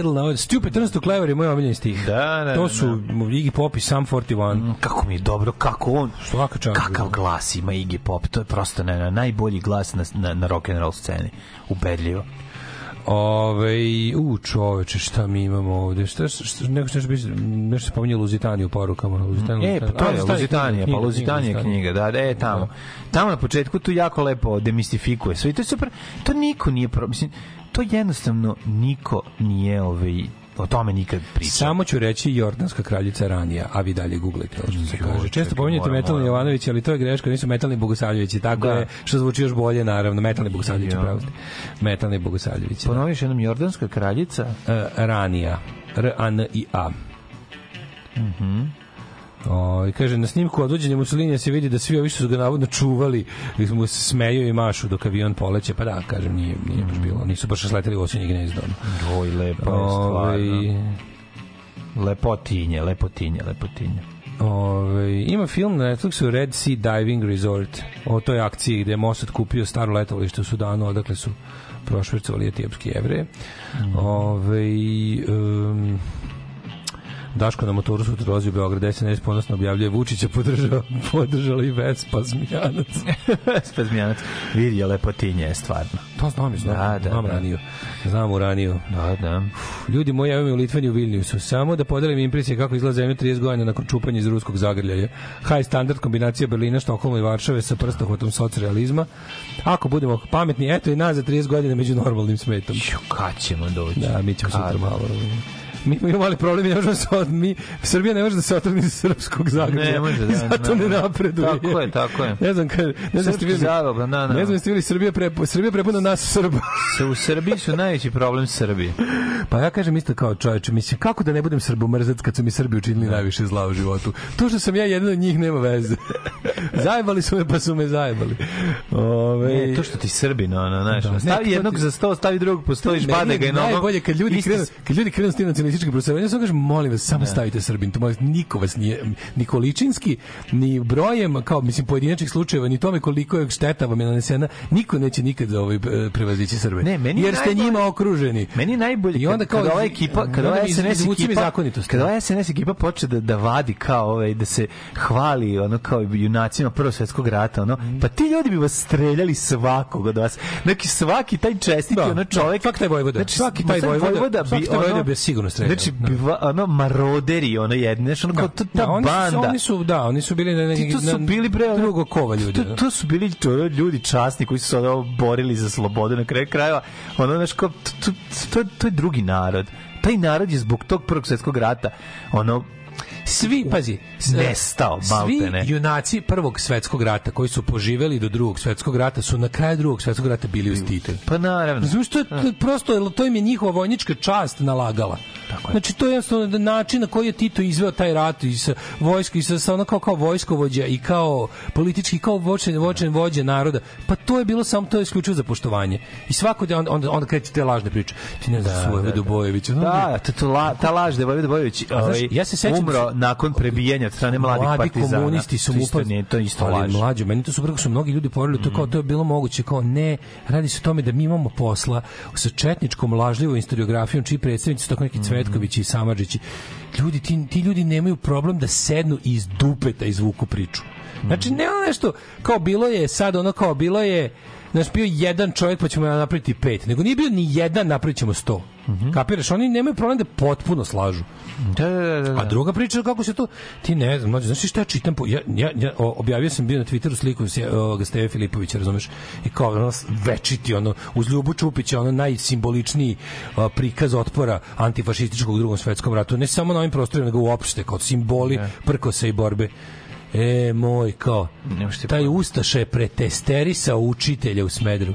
Little now, Stupid turns to clever je moj omiljeni stih.
Da, da,
To
da,
su Iggy Pop i Sam 41.
Kako mi je dobro, kako on,
Svaka čast.
kakav glas ima Iggy Pop, to je prosto ne, ne, najbolji glas na, na, na rock and roll sceni, ubedljivo.
Ove, u čoveče, šta mi imamo ovde? Šta, šta, neko što nešto, nešto se pominje Luzitaniju u porukama. Luzitaniju,
E, pa to je Luzitanija, pa Luzitanija knjiga, da, da, e, tamo. Tamo na početku tu jako lepo demistifikuje sve i to je super, to niko nije, pro, mislim, to jednostavno niko nije ovaj, o tome nikad pričao.
Samo ću reći Jordanska kraljica ranija, a vi dalje googlite, ovo što se
Joj,
kaže. Često
čekaj, moram,
Metalni. Jovanović, ali to je greška, nisu Metalni Bogosavljevići, tako
Da.
je, što zvuči još bolje, naravno, Metalni Bogosavljevići,
Ja.
pravo ste. Metalni Bogosavljevići. Da.
Ponoviš jednom Jordanska kraljica,
E, ranija. R-A-N-I-A. O, i kaže, na snimku odvođenja Mussolinija se vidi da svi ovi što su ga navodno čuvali mu se smeju i mašu dok avion poleće, pa da, kažem, nije, nije baš bilo, nisu baš sleteli u osinje gnezdo.
oj, lepa je
Ovaj,
stvarno. Lepotinje, lepotinje, lepotinje.
Ove, ima film na Netflixu Red Sea Diving Resort. O toj akciji gde je Mossad kupio staro letovalište u Sudanu, odakle su prošvercovali etiopski jevreje. Ove, um, Daško na motoru dolazi u Beograd, SNS ponosno objavljuje Vučića podržao, podržala i Vespa Zmijanac.
Spazmijanac. Vidi je lepotinje, je stvarno.
To znam, znam,
Da, da,
znam
da.
raniju. Znam u raniju.
Da, da.
Ljudi moji, evo mi u Litvanju u Vilniusu. Samo da podelim impresije kako izgleda zemlja 30 godina nakon čupanja iz ruskog zagrljaja. High standard kombinacija Berlina, Štokholma i Varšave sa prstohvatom socrealizma. Ako budemo pametni, eto i nas za 30 godina među normalnim svetom.
Ću, kad ćemo doći?
Da, mi ćemo sutra malo. Mi imamo mali problem, ne možemo da se od, mi, Srbija ne može da se otrgne iz srpskog zagrljaja.
Ne može, da,
I zato
da.
ne napreduje.
Tako je, tako je.
Ne znam, kad, ne znam, ste videli,
zagrlja, da, da.
ne znam, jeste videli Srbija, prepo, Srbija prepuna nas Srba.
Se u Srbiji su najveći problem Srbije.
Pa ja kažem isto kao čoveče, mislim, kako da ne budem srbomrzac kad su mi Srbi učinili najviše zla u životu? To što sam ja jedan od njih nema veze. zajebali su me, pa su me zajebali. Ove,
Ne, to što ti Srbi, no, no, znaš,
Da.
stavi
Ne,
jednog
ti-
za sto, stavi drugog po sto i
je
ga je nogom.
Najbolje kad ljudi krenu, kad ljudi krenu s tim nacionalističkim prostorom, ja samo kažem, molim vas, samo stavite Srbin, to molim niko vas nije, ni količinski, ni brojem, kao, mislim, pojedinačnih slučajeva, ni tome koliko je šteta vam je nanesena, niko neće nikad ovaj, prevazići Srbe.
Ne, meni je
Jer ste njima okruženi.
Meni je najbolje
I onda
kad,
kao
kad ova ekipa, kad
onda
ova SNS ekipa,
zakonitosti.
kad ova SNS ekipa počne da, da vadi kao ovaj, da se hvali ono kao junacima prvog svetskog rata, ono, pa ti ljudi bi vas streljali svakog od vas. Neki svaki taj čestiti
Da,
ono čovjek.
da, svaki taj vojvoda. Svaki taj vojvoda- svaki taj vojvoda bi sigurno streljao.
Znači, bi, va- ono, maroderi, ono jedne, znači, ono, kao, to, ta
Da, oni su,
banda.
oni su, da, oni su bili na,
Ti to su bili bre ono-
drugog kova ljudi.
To,
da.
to su bili to, ljudi časni koji su se ono borili za slobodu na kraju krajeva. Ono znaš kao to, to, to, to je drugi narod. Taj narod je zbog tog prvog svjetskog rata ono
svi, pazi,
Nestao,
svi
maltene.
junaci prvog svetskog rata koji su poživeli do drugog svetskog rata su na kraju drugog svetskog rata bili uz Tito.
pa naravno.
Razumiješ, to je, to je prosto, to im je njihova vojnička čast nalagala.
Tako je.
Znači, to je jednostavno način na koji je Tito izveo taj rat i sa vojsko i sa, sa ono kao, kao vojskovođa i kao politički, kao vočen, vočen vođe naroda. Pa to je bilo samo, to je isključivo za poštovanje. I svako da onda, onda, onda kreće te lažne priče. Ti ne znaš da, svoje da, Bojevića.
Da, to, to la, ta laž da je Vojvod Bojović ovaj,
ja se sećam
umro
da
nakon prebijanja strane mladih
mladi
partizana.
komunisti su mu upad-
nije, to isto
ali
laž.
mlađe, meni to su preko su mnogi ljudi poverili to kao to je bilo moguće kao ne, radi se o tome da mi imamo posla sa četničkom lažljivom historiografijom čiji predstavnici su tako neki Cvetković i Samardžići. Ljudi ti, ti ljudi nemaju problem da sednu i iz dupeta izvuku priču. Znači ne ono nešto kao bilo je sad ono kao bilo je Znaš, bio jedan čovjek pa ćemo napraviti pet. Nego nije bio ni jedan, napravit ćemo sto. Kapiraš? Oni nemaju problem da potpuno slažu.
Da, da, da, da.
A druga priča kako se to ti ne znam, mlađe, znaš šta ja čitam po, ja, ja, ja o, objavio sam bio na Twitteru sliku s ovoga Steve Filipovića, razumeš? I kao ono večiti ono uz Ljubu Čupića ono najsimboličniji a, prikaz otpora antifašističkog u drugom svetskom ratu, ne samo na ovim prostorima nego uopšte kao simboli prkosa i borbe. E, moj, kao, taj je pretesterisao učitelja u Smedru.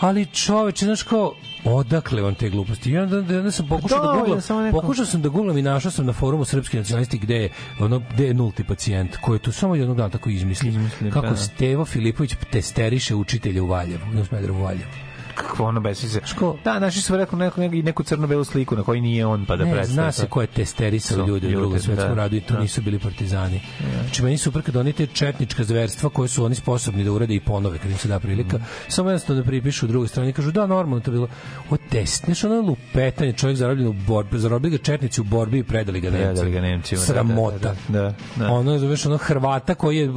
Ali čoveče, znaš kao, odakle on te gluposti? I onda, onda sam pokušao
Pa
da
da,
googlam,
samo neko-
pokušao sam da googlam i našao sam na forumu srpski nacionalisti gde je, ono, gde je nulti pacijent, koji je tu samo jednog dana tako izmislio. Kako
da.
Stevo Filipović testeriše učitelja u Valjevu, u Smedrevu u Valjevu.
Kakvo ono besmice.
Ško?
Da, naši su rekao neku, neku, neku crno-belu sliku na kojoj nije on, pa da
ne,
predstavi.
zna se ko je testerisao ljude u drugom svetskom
da,
radu i to
da.
nisu bili partizani. Znači, meni super kad oni te četnička zverstva koje su oni sposobni da urade i ponove kad im se da prilika,
Mm.
samo jednostavno da pripišu drugoj strani i kažu da, normalno to bilo. O test, znaš, ono lupetanje, čovjek zarobljen u borbi, zarobili ga četnici u borbi i predali ga Nemcima.
Predali ga Nemcima, da,
Sramota.
da, da, da, da.
Ono, zoveš, ono Hrvata koji je,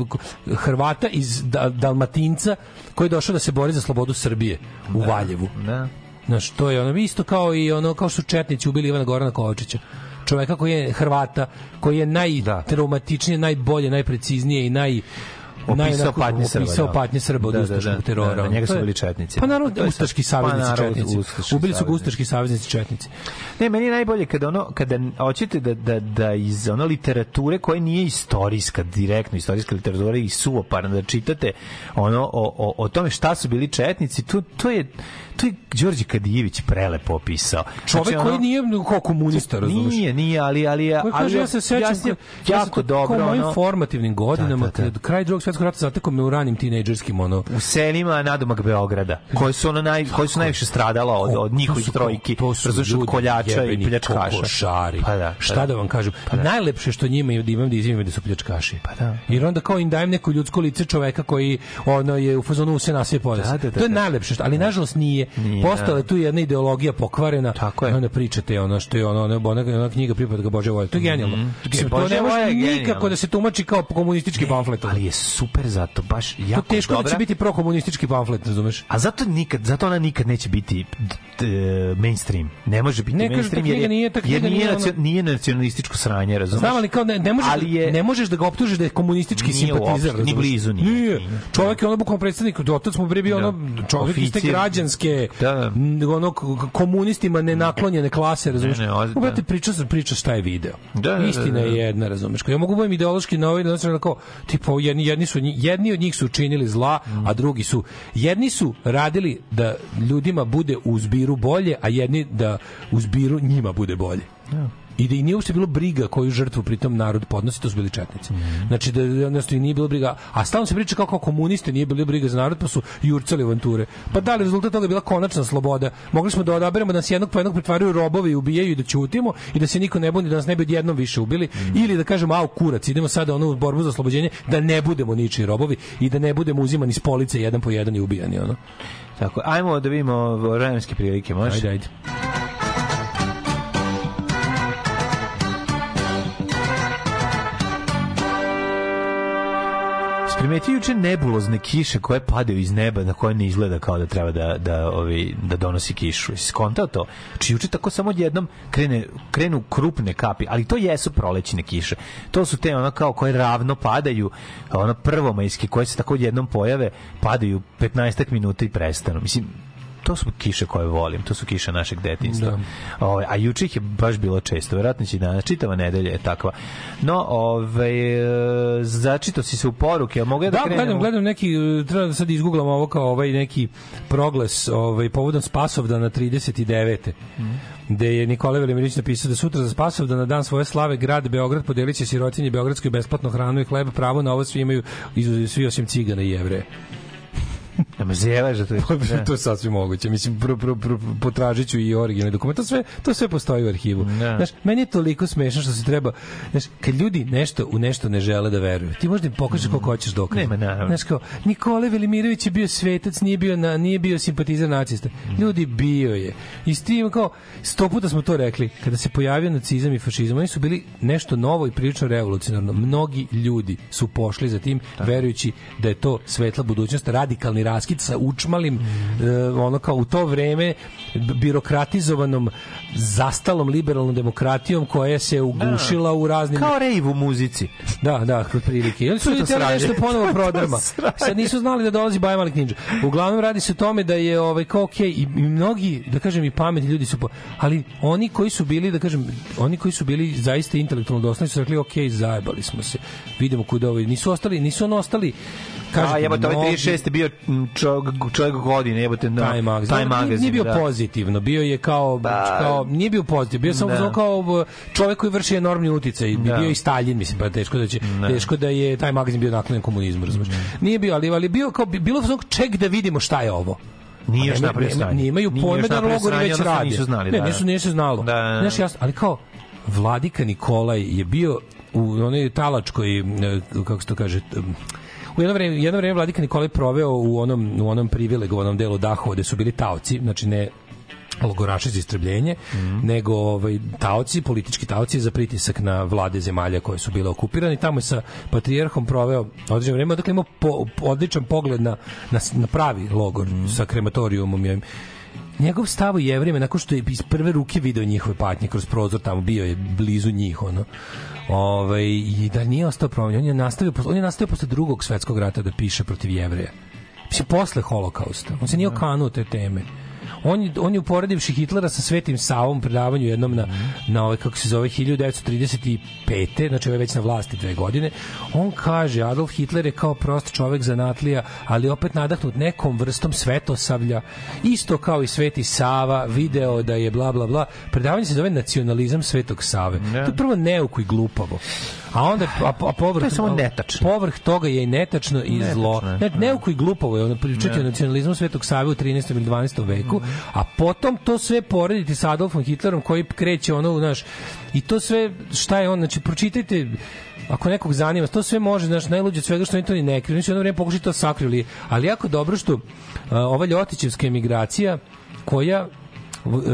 Hrvata iz da, Dalmatinca koji je došao da se bori za slobodu Srbije u Valjevu.
Da.
Znaš, to je ono isto kao i ono kao što četnici ubili Ivana Gorana Kovačića. Čoveka koji je Hrvata, koji je najtraumatičnije, najbolje, najpreciznije i naj
Opisao patnje Srba,
Opisao
da.
patnje Srba od
Da, da,
ustaškog
da.
terora.
Da, da, njega su bili četnici.
Pa naravno, ustaški saveznici
pa naravno,
četnici.
ustaški
Ubili su ga
saveznici.
ustaški saveznici četnici.
Ne, meni je najbolje kada ono kada hoćete da da da iz ono literature koja nije istorijska, direktno istorijska literatura i suvoparna da čitate ono o, o, o tome šta su bili četnici, to to je to je Đorđe Kadijević prelepo opisao.
Čovek
Znači,
koji
ono-
nije kao komunista, razumeš?
Nije, nije, ali ali
Koji
ali
kaže, ja se sećam, ja
jako
sam to
dobro
kao u mojim
ono,
formativnim godinama,
Da, da, da.
kad kraj drugog svetskog rata zatekao me u ranim tinejdžerskim, ono,
u selima nadomak Beograda, koji su ono naj koji su najviše stradala od od njihovih trojki,
to su
razumeš, od koljača i pljačkaša.
kokošari.
Pa da, pa
Šta da vam kažem? Najlepše što njima je da imam da izimam da su pljačkaši.
Pa da.
Jer onda kao im dajem neko ljudsko lice čoveka koji ono je u fazonu se na sve podes.
Da, da, da,
to je
da.
najlepše što, ali nažalost nije.
Nije,
Postala je tu jedna ideologija pokvarena.
Tako je.
Onda pričate ono što je ono ona, ona, ona knjiga pripada ga Bože volje. To je genijalno. Mislim, to
Božja
ne može nikako da se tumači kao komunistički pamflet.
Ali je super zato, baš
to
jako
teško
dobra.
da će biti prokomunistički pamflet, razumeš?
A zato nikad, zato ona nikad neće biti d- mainstream. Ne može biti
Ne,
mainstream jer je,
nije- ta
jer nije,
nije
nacio-
ono-
nije nacionalističko sranje, razumeš?
Znam, ali kao ne, ne, možeš,
Ali je-
ne možeš da ga optužiš da je komunistički simpatizer.
ni blizu nije.
Nije. Čovjek je ono bukvalno predstavnik, otac mu bre bio
Da.
ono čovjek iz te
Oficir. Da.
m, ono komunistima nenaklonjene klase, razumeš?
Ne, ne, oz-
U, brate,
da.
priča sam priča šta je video.
Da, da, da,
Istina je
da.
jedna, razumeš? Ja mogu budem ideološki na ovaj način kao tipa jedni jedni su jedni od njih su učinili zla, a drugi su jedni su radili da ljudima bude u zbiru bolje, a jedni da u zbiru njima bude bolje. I da i nije uopšte bilo briga koju žrtvu pritom narod podnosi, to su bili četnici. Znači da jednostavno i nije bilo briga, a stalno se priča kao komuniste nije bilo briga za narod, pa su jurcali avanture. Pa da li rezultat toga je bila konačna sloboda? Mogli smo da odaberemo da nas jednog po jednog pretvaraju robovi i ubijaju i da ćutimo i da se niko ne buni da nas ne bi odjednom više ubili ili da kažemo au kurac, idemo sada ono u borbu za oslobođenje da ne budemo ničiji robovi i da ne budemo uzimani s police jedan po jedan i ubijani ono.
Tako, ajmo da vidimo vremenske prilike, može?
Ajde, ajde.
Primetio juče nebulozne kiše koje padaju iz neba na koje ne izgleda kao da treba da, da, ovi, da donosi kišu. Jesi skontao to? Či juče tako samo odjednom krene, krenu krupne kapi, ali to jesu prolećne kiše. To su te ono kao koje ravno padaju, ono prvomajske koje se tako odjednom pojave, padaju 15 minuta i prestanu. Mislim, to su kiše koje volim, to su kiše našeg detinjstva.
Da.
Ovaj, a juče ih je baš bilo često, verovatno će danas, čitava nedelja je takva. No, ovaj, e, začito si se u poruke, a mogu ja da,
Da,
krenem?
gledam, gledam neki, uh, treba da sad izgooglam ovo kao ovaj neki progles ovaj, povodom Spasovdana 39. gde je Nikola Velimirić napisao da sutra za Spasovdan na dan svoje slave grad Beograd podelit će sirotinje Beogradskoj besplatno hranu i hleb, pravo na ovo svi imaju izuzev svi osim cigana i jevreja.
Da me da to je... Da.
to je sasvim moguće. Mislim, pro, pro, pro, potražit ću i originalni dokument. To sve, to sve postoji u arhivu.
Da.
Znaš, meni je toliko smešno što se treba... Znaš, kad ljudi nešto u nešto ne žele da veruju, ti možda im pokažeš koliko hoćeš dokaza.
Nema, naravno.
Znaš, kao, Nikole Velimirović je bio svetac, nije bio, na, nije bio simpatizer nacista. Ljudi, bio je. I s tim, kao, sto puta smo to rekli, kada se pojavio nacizam i fašizam, oni su bili nešto novo i prilično revolucionarno. Mnogi ljudi su pošli za tim, verujući da je to svetla budućnost, radikalni raskid sa učmalim, e, ono kao u to vreme birokratizovanom zastalom liberalnom demokratijom koja se ugušila u raznim
Kao rejv u muzici.
da, da, kod prilike. I oni su
sranje.
nešto ponovo prodrma. Sad nisu znali da dolazi Baja Malik Ninja. Uglavnom radi se o tome da je ovaj kao okej i, i mnogi, da kažem i pametni ljudi su po, ali oni koji su bili, da kažem, oni koji su bili zaista intelektualno dosledni su rekli okej, zajebali smo se. Vidimo kuda ovaj nisu ostali, nisu on ostali
Kažete, a jebote, ovaj
mnogi-
36 je bio čovjek, čovjek godine, jebote, na
Time Magazine.
Time
Nije-
Magazine,
Nije bio
da.
pozitivno, bio je kao, kao nije bio pozitivno, bio samo
Da.
kao čovjek koji vrši enormni uticaj,
Da.
bio i Stalin, mislim, pa teško da će, teško da je taj magazin bio naklonjen komunizmu, razumeš. Nije bio, ali ali bio kao bilo samo ček da vidimo šta je ovo.
Nije još
Nema-
napravio sranje. Nije
pojma
još
da logori već rade.
nisu znali,
Ne,
da,
nisu,
da.
nisu znalo.
Da, da, da.
Znaš, jasno, ali kao, Vladika Nikolaj je bio u onoj talačkoj, e, kako se to kaže, u jedno vreme, jedno vreme Vladika Nikolaj proveo u onom, u onom privilegovanom delu Dahova gde su bili taoci, znači ne logoraši za istrebljenje, nego ovaj, taoci, politički taoci za pritisak na vlade zemalja koje su bile okupirane. Tamo je sa patrijarhom proveo određeno vreme, dakle imao po, odličan pogled na, na, na pravi logor sa krematorijumom i njegov stav o jevrima nakon što je iz prve ruke video njihove patnje kroz prozor tamo bio je blizu njih ono Ovaj i da nije ostao promenjen on je nastavio on je nastavio posle drugog svetskog rata da piše protiv jevreja Mislim, posle holokausta. On se nije okanuo te teme. On, je- on je uporedivši Hitlera sa Svetim Savom predavanju jednom na, na ovaj, kako se zove, 1935. Znači, ovaj je već na vlasti dve godine. On kaže, Adolf Hitler je kao prost čovek zanatlija, ali opet nadahnut nekom vrstom svetosavlja, isto kao i Sveti Sava, video da je bla, bla, bla. Predavanje se zove nacionalizam Svetog Save. To je prvo neuko i glupavo. A onda, a, a povrh,
To je samo netačno.
Povrh toga je i netačno i zlo.
Netačno je.
Ne, neuko i glupovo je ono pričati o nacionalizmu Svetog Save u 13. ili 12. veku, a potom to sve porediti sa Adolfom Hitlerom koji kreće ono, znaš, i to sve, šta je on, znači, pročitajte ako nekog zanima, to sve može, znaš, najluđe od svega što oni to ni ne kriju, su jedno vreme pokušali to sakrili, ali jako dobro što uh, ova Ljotićevska emigracija koja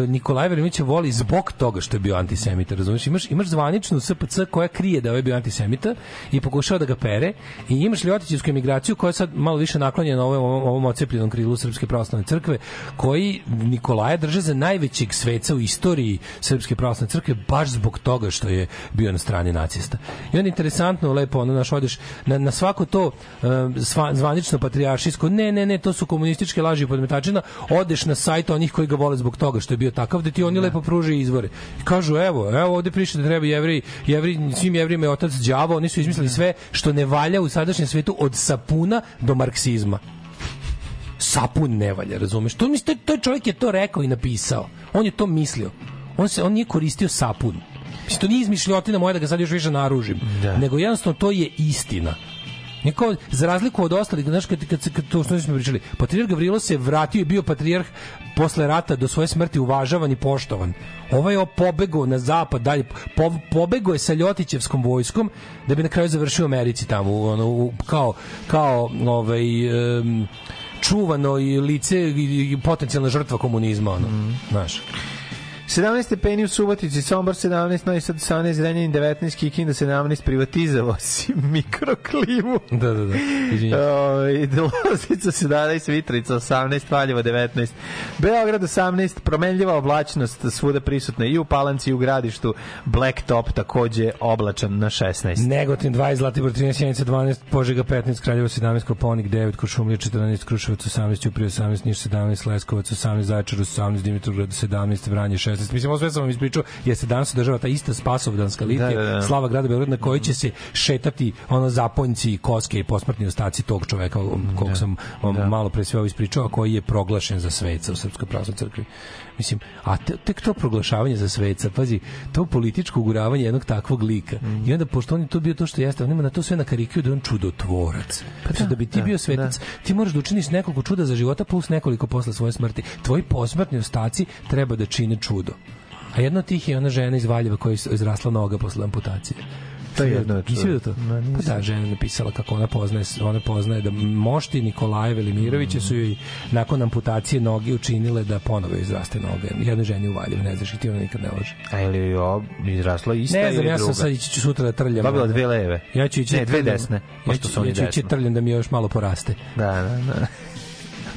Nikolaj Velimić voli zbog toga što je bio antisemita, razumiješ? Imaš, imaš zvaničnu SPC koja krije da je ovaj bio antisemita i pokušava da ga pere i imaš Ljotićevsku emigraciju koja je sad malo više naklonjena ovom, ovom, ovom ocepljenom krilu Srpske pravoslavne crkve koji Nikolaja drže za najvećeg sveca u istoriji Srpske pravoslavne crkve baš zbog toga što je bio na strani nacista. I onda interesantno, lepo, ono, naš, odeš na, na svako to um, sva, zvanično patrijaršijsko, ne, ne, ne, to su komunističke laži i podmetačina, odeš na sajt onih koji ga vole zbog toga što je bio takav, da ti oni lepo pruže izvore. I kažu, evo, evo ovde piše da treba jevreji, jevri, svim jevrima je otac đavo, oni su izmislili sve što ne valja u sadašnjem svetu od sapuna do marksizma sapun ne valja, razumeš? To, to čovjek je to rekao i napisao. On je to mislio. On se on nije koristio sapun. Mislim, to nije izmišljotina moja da ga sad još više naružim. Nego jednostavno to je istina. Niko, za razliku od ostalih, znaš, kad, kad, kad to što smo pričali, patrijarh Gavrilo se vratio i bio patrijarh posle rata do svoje smrti uvažavan i poštovan. Ovaj je pobegao na zapad, dalje, po, pobegao je sa Ljotićevskom vojskom da bi na kraju završio u Americi tamo, ono, u, kao, kao ovaj, em, čuvano i lice i, potencijalna žrtva komunizma, ono, znaš.
17 stepeni u Subotici, Sombor 17, Novi Sad 18, Zrenjanin 19, Kikinda 17, privatizovao si mikroklimu.
Da, da, da. Izvinjam.
Loznica 17, Vitrica 18, Valjevo 19, Beograd 18, promenljiva oblačnost svuda prisutna i u Palanci i u gradištu, Blacktop takođe oblačan na 16.
Negotin 20, Zlatibor 13, Sjenica 12, Požega 15, Kraljevo 17, Koponik 9, Kuršumlija 14, Kruševac 18, Ćuprije 18, Niš 17, Leskovac 18, Zaječar 18, Dimitrovgrad 17, Vranje 16. Mislim, ovo sve sam vam ispričao, jer se danas održava ta ista spasovdanska litija,
Da, da, da.
slava grada Beograda, na kojoj će se šetati ono zaponjci, koske i posmrtni ostaci tog čoveka, kog sam vam malo pre sve ovo ispričao, a koji je proglašen za sveca u Srpskoj pravoslavnoj crkvi. Mislim, a te, tek to proglašavanje za sveca, pazi, to političko uguravanje jednog takvog lika. I onda, pošto on je to bio to što jeste, on ima na to sve na karikiju da je on čudotvorac. Pa da, da bi ti
da,
bio svetac, ti moraš da učiniš nekoliko čuda za života plus nekoliko posle svoje smrti. Tvoji posmrtni ostaci treba da čine čudo. A jedna od tih je ona žena iz Valjeva koja je izrasla noga posle amputacije.
To je jedno od
Nisi vidio to?
Nisam.
Pa da, žena je napisala kako ona poznaje, ona poznaje da mošti Nikolaje Velimirovića su joj nakon amputacije noge učinile da ponovo izraste noga. Jednoj ženi u Valjevu, ne znaš, i ti ona nikad ne laže.
A ili je ovo izrasla ista
Ne znam,
ili
ja
druga?
sam sad ići ću sutra da trljam.
Dobila dve leve.
Ja ću ići
Ne, dve desne,
Ja ću, ja ću ići trljam da mi još malo poraste.
Da, da, da.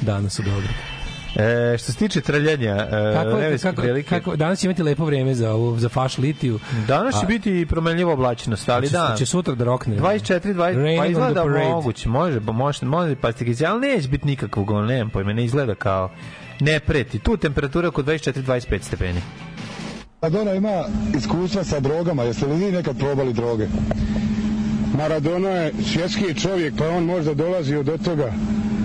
Danas su dobro.
E, što se tiče trljanja, e,
Kako, kako,
prilike,
kako, danas će imati lepo vreme za, ovu, za faš litiju.
danas će
A-
biti promenljiva oblačnost, ali
će,
da.
će sutra da rokne.
24, 20, pa izgleda moguće, može, pa može, može pastikizija, ali neće biti nikakvog, ono, nemam pojma, ne izgleda kao, ne preti. Tu temperatura oko 24-25 stepeni.
Maradona ima iskustva sa drogama, jeste li vi nekad probali droge? Maradona je svjetski čovjek, pa on možda dolazi od toga,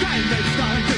8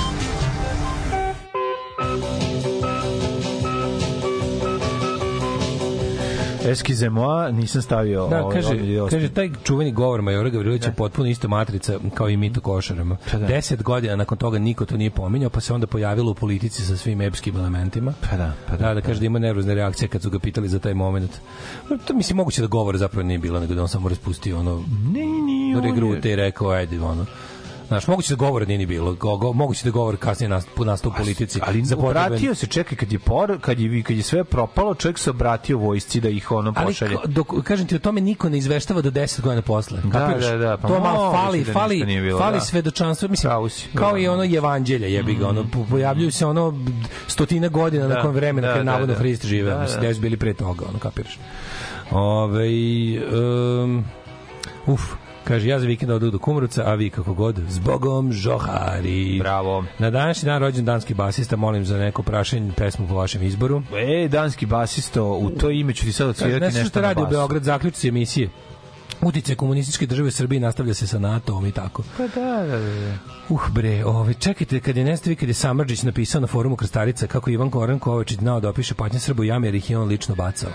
Eskize moa, nisam stavio
Da,
ovaj,
kaže,
je
kaže taj čuveni govor Majora Gavrilovića je potpuno ista matrica kao i mi to košarama.
Pa da.
Deset godina nakon toga niko to nije pominjao, pa se onda pojavilo u politici sa svim epskim elementima.
Pa da, pa
Da, da kaže da ima nervozne reakcije kad su ga pitali za taj moment. No, To mislim moguće da govor zapravo nije bilo, nego da on samo raspustio ono
Ne, nije. on je-
regrute i rekao ajde ono. Znaš, moguće da govora nije ni bilo. Go, go, moguće da govor kasnije nastao, nastao u politici.
Ali
za potrebe-
obratio se, čekaj, kad je, por, kad je, kad je sve propalo, čovjek se obratio vojsci da ih ono
Ali
pošalje.
ko- dok, kažem ti, o tome niko ne izveštava do 10 godina posle.
Da,
kapiraš?
da, da, pa
to malo fali,
da
fali,
bilo,
fali
da.
svedočanstvo. Mislim,
Pravo si,
kao
da,
i
da.
ono evanđelje, jebi ga, ono, po- pojavljuju se ono stotina godina
Da,
nakon vremena
da,
kad
da,
navodno
da.
Hrist žive.
Da,
Mislim,
da.
da su bili pre toga, ono, kapiraš. Ove, um, uf, Kaže, ja za vikend odu do Kumrovca, a vi kako god, zbogom žohari.
Bravo.
Na današnji dan rođen danski basista, molim za neko prašenje pesmu po vašem izboru.
E, danski basisto, u to ime ću ti sad odsvirati
Ne
nešto
što
na
radi u
basu.
Beograd, zaključci emisije. Utice komunističke države u Srbiji nastavlja se sa NATO-om i tako.
Pa da, da, da.
Uh bre, ovaj čekajte kad je nestavi kad je Samardžić napisao na forumu Krstarica kako Ivan Koran Kovačić znao da opiše patnje Srba u jami jer ih je on lično bacao.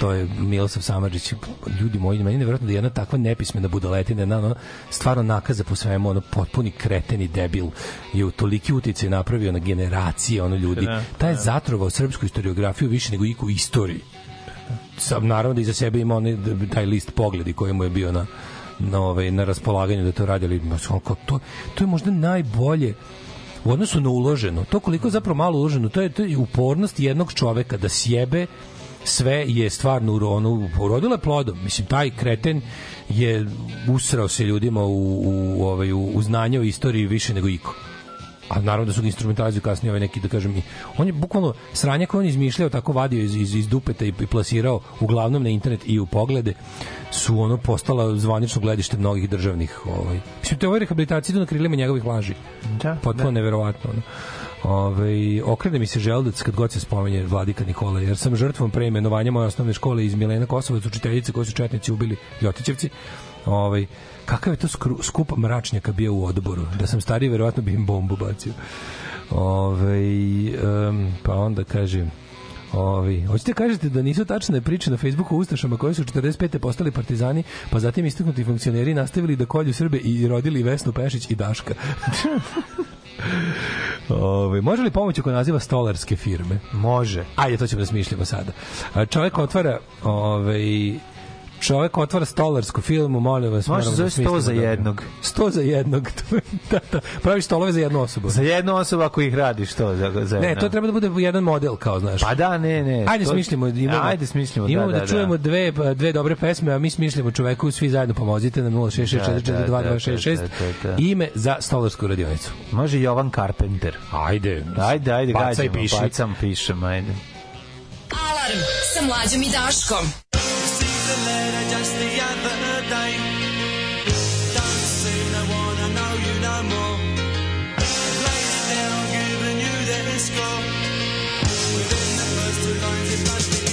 To je Milosav Samardžić. Ljudi moji, meni je nevjerojatno da jedna takva nepismena budaletina, jedna ono, stvarno nakaza po svemu, ono potpuni kreten i debil je u toliki uticaj napravio na generacije ono ljudi.
Da,
Taj je zatrovao srpsku historiografiju više nego iko u istoriji sam naravno da iza sebe ima onaj taj list pogledi koji mu je bio na na ovaj na raspolaganju da to radi ali baš ono kao to to je možda najbolje u odnosu na uloženo. To koliko je zapravo malo uloženo, to je to je upornost jednog čoveka da sjebe sve je stvarno ono urodilo je plodom. Mislim taj kreten je usrao se ljudima u, u, ovaj, u, u znanje o istoriji više nego iko a naravno da su ga instrumentalizuju kasnije ovaj neki da kažem i on je bukvalno sranje koje on izmišljao tako vadio iz, iz, iz dupeta i, i plasirao uglavnom na internet i u poglede su ono postala zvanično gledište mnogih državnih ovaj mislim te ove rehabilitacije idu na krilima njegovih laži
Da,
potpuno
da.
neverovatno ono. Ove, okrene mi se želudac kad god se spomenje Vladika Nikola, jer sam žrtvom preimenovanja moje osnovne škole iz Milena Kosovac, učiteljice koje su četnici ubili Ljotićevci. Ovaj kakav je to skru, skup mračnjaka bio u odboru, da sam stariji verovatno bi im bombu bacio. Ove, um, pa onda kaže Ovi, hoćete kažete da nisu tačne priče na Facebooku Ustašama koji su 45. postali partizani, pa zatim istaknuti funkcioneri nastavili da kolju Srbe i rodili Vesnu Pešić i Daška. Ove, može li pomoći oko naziva stolarske firme?
Može.
Ajde, to ćemo da smišljamo sada. Čovjek otvara ovaj, čovek otvara stolarsku filmu, molim vas.
Može se zove
da smislimo
sto za jednog.
Sto za jednog. da, da. Praviš stolove za jednu osobu.
Za jednu osobu ako ih radiš to za, za
Ne, to treba da bude jedan model, kao znaš.
Pa da, ne, ne.
Ajde
to-
smislimo, imamo,
Ajde smislimo,
imamo
da,
da,
da,
čujemo
da.
dve dve dobre pesme, a mi smislimo čoveku svi zajedno pomozite na 066422266
Da, da, da, da, da.
ime za stolarsku radionicu.
Može Jovan Carpenter.
Ajde.
Ajde, ajde,
Bacaj,
gađamo,
piši.
bacam, pišem, ajde.
Alarm sa mlađom i Daškom.
A letter just the other day. Don't seem to wanna know you no more. Place down, giving you their score. Within the first two lines, it must be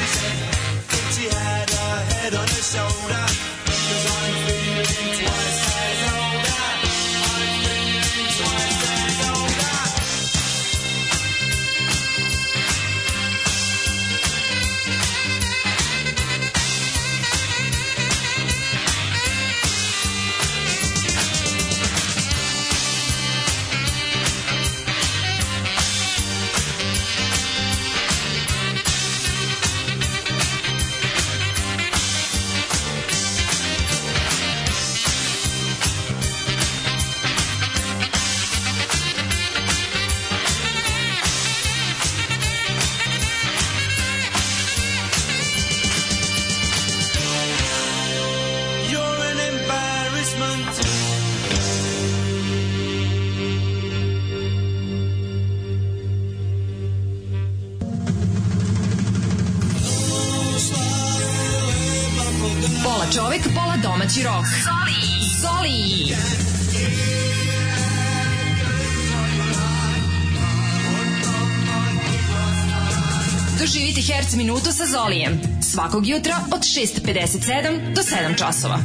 as
Zolijem. Svakog jutra od 6.57 do 7 časova.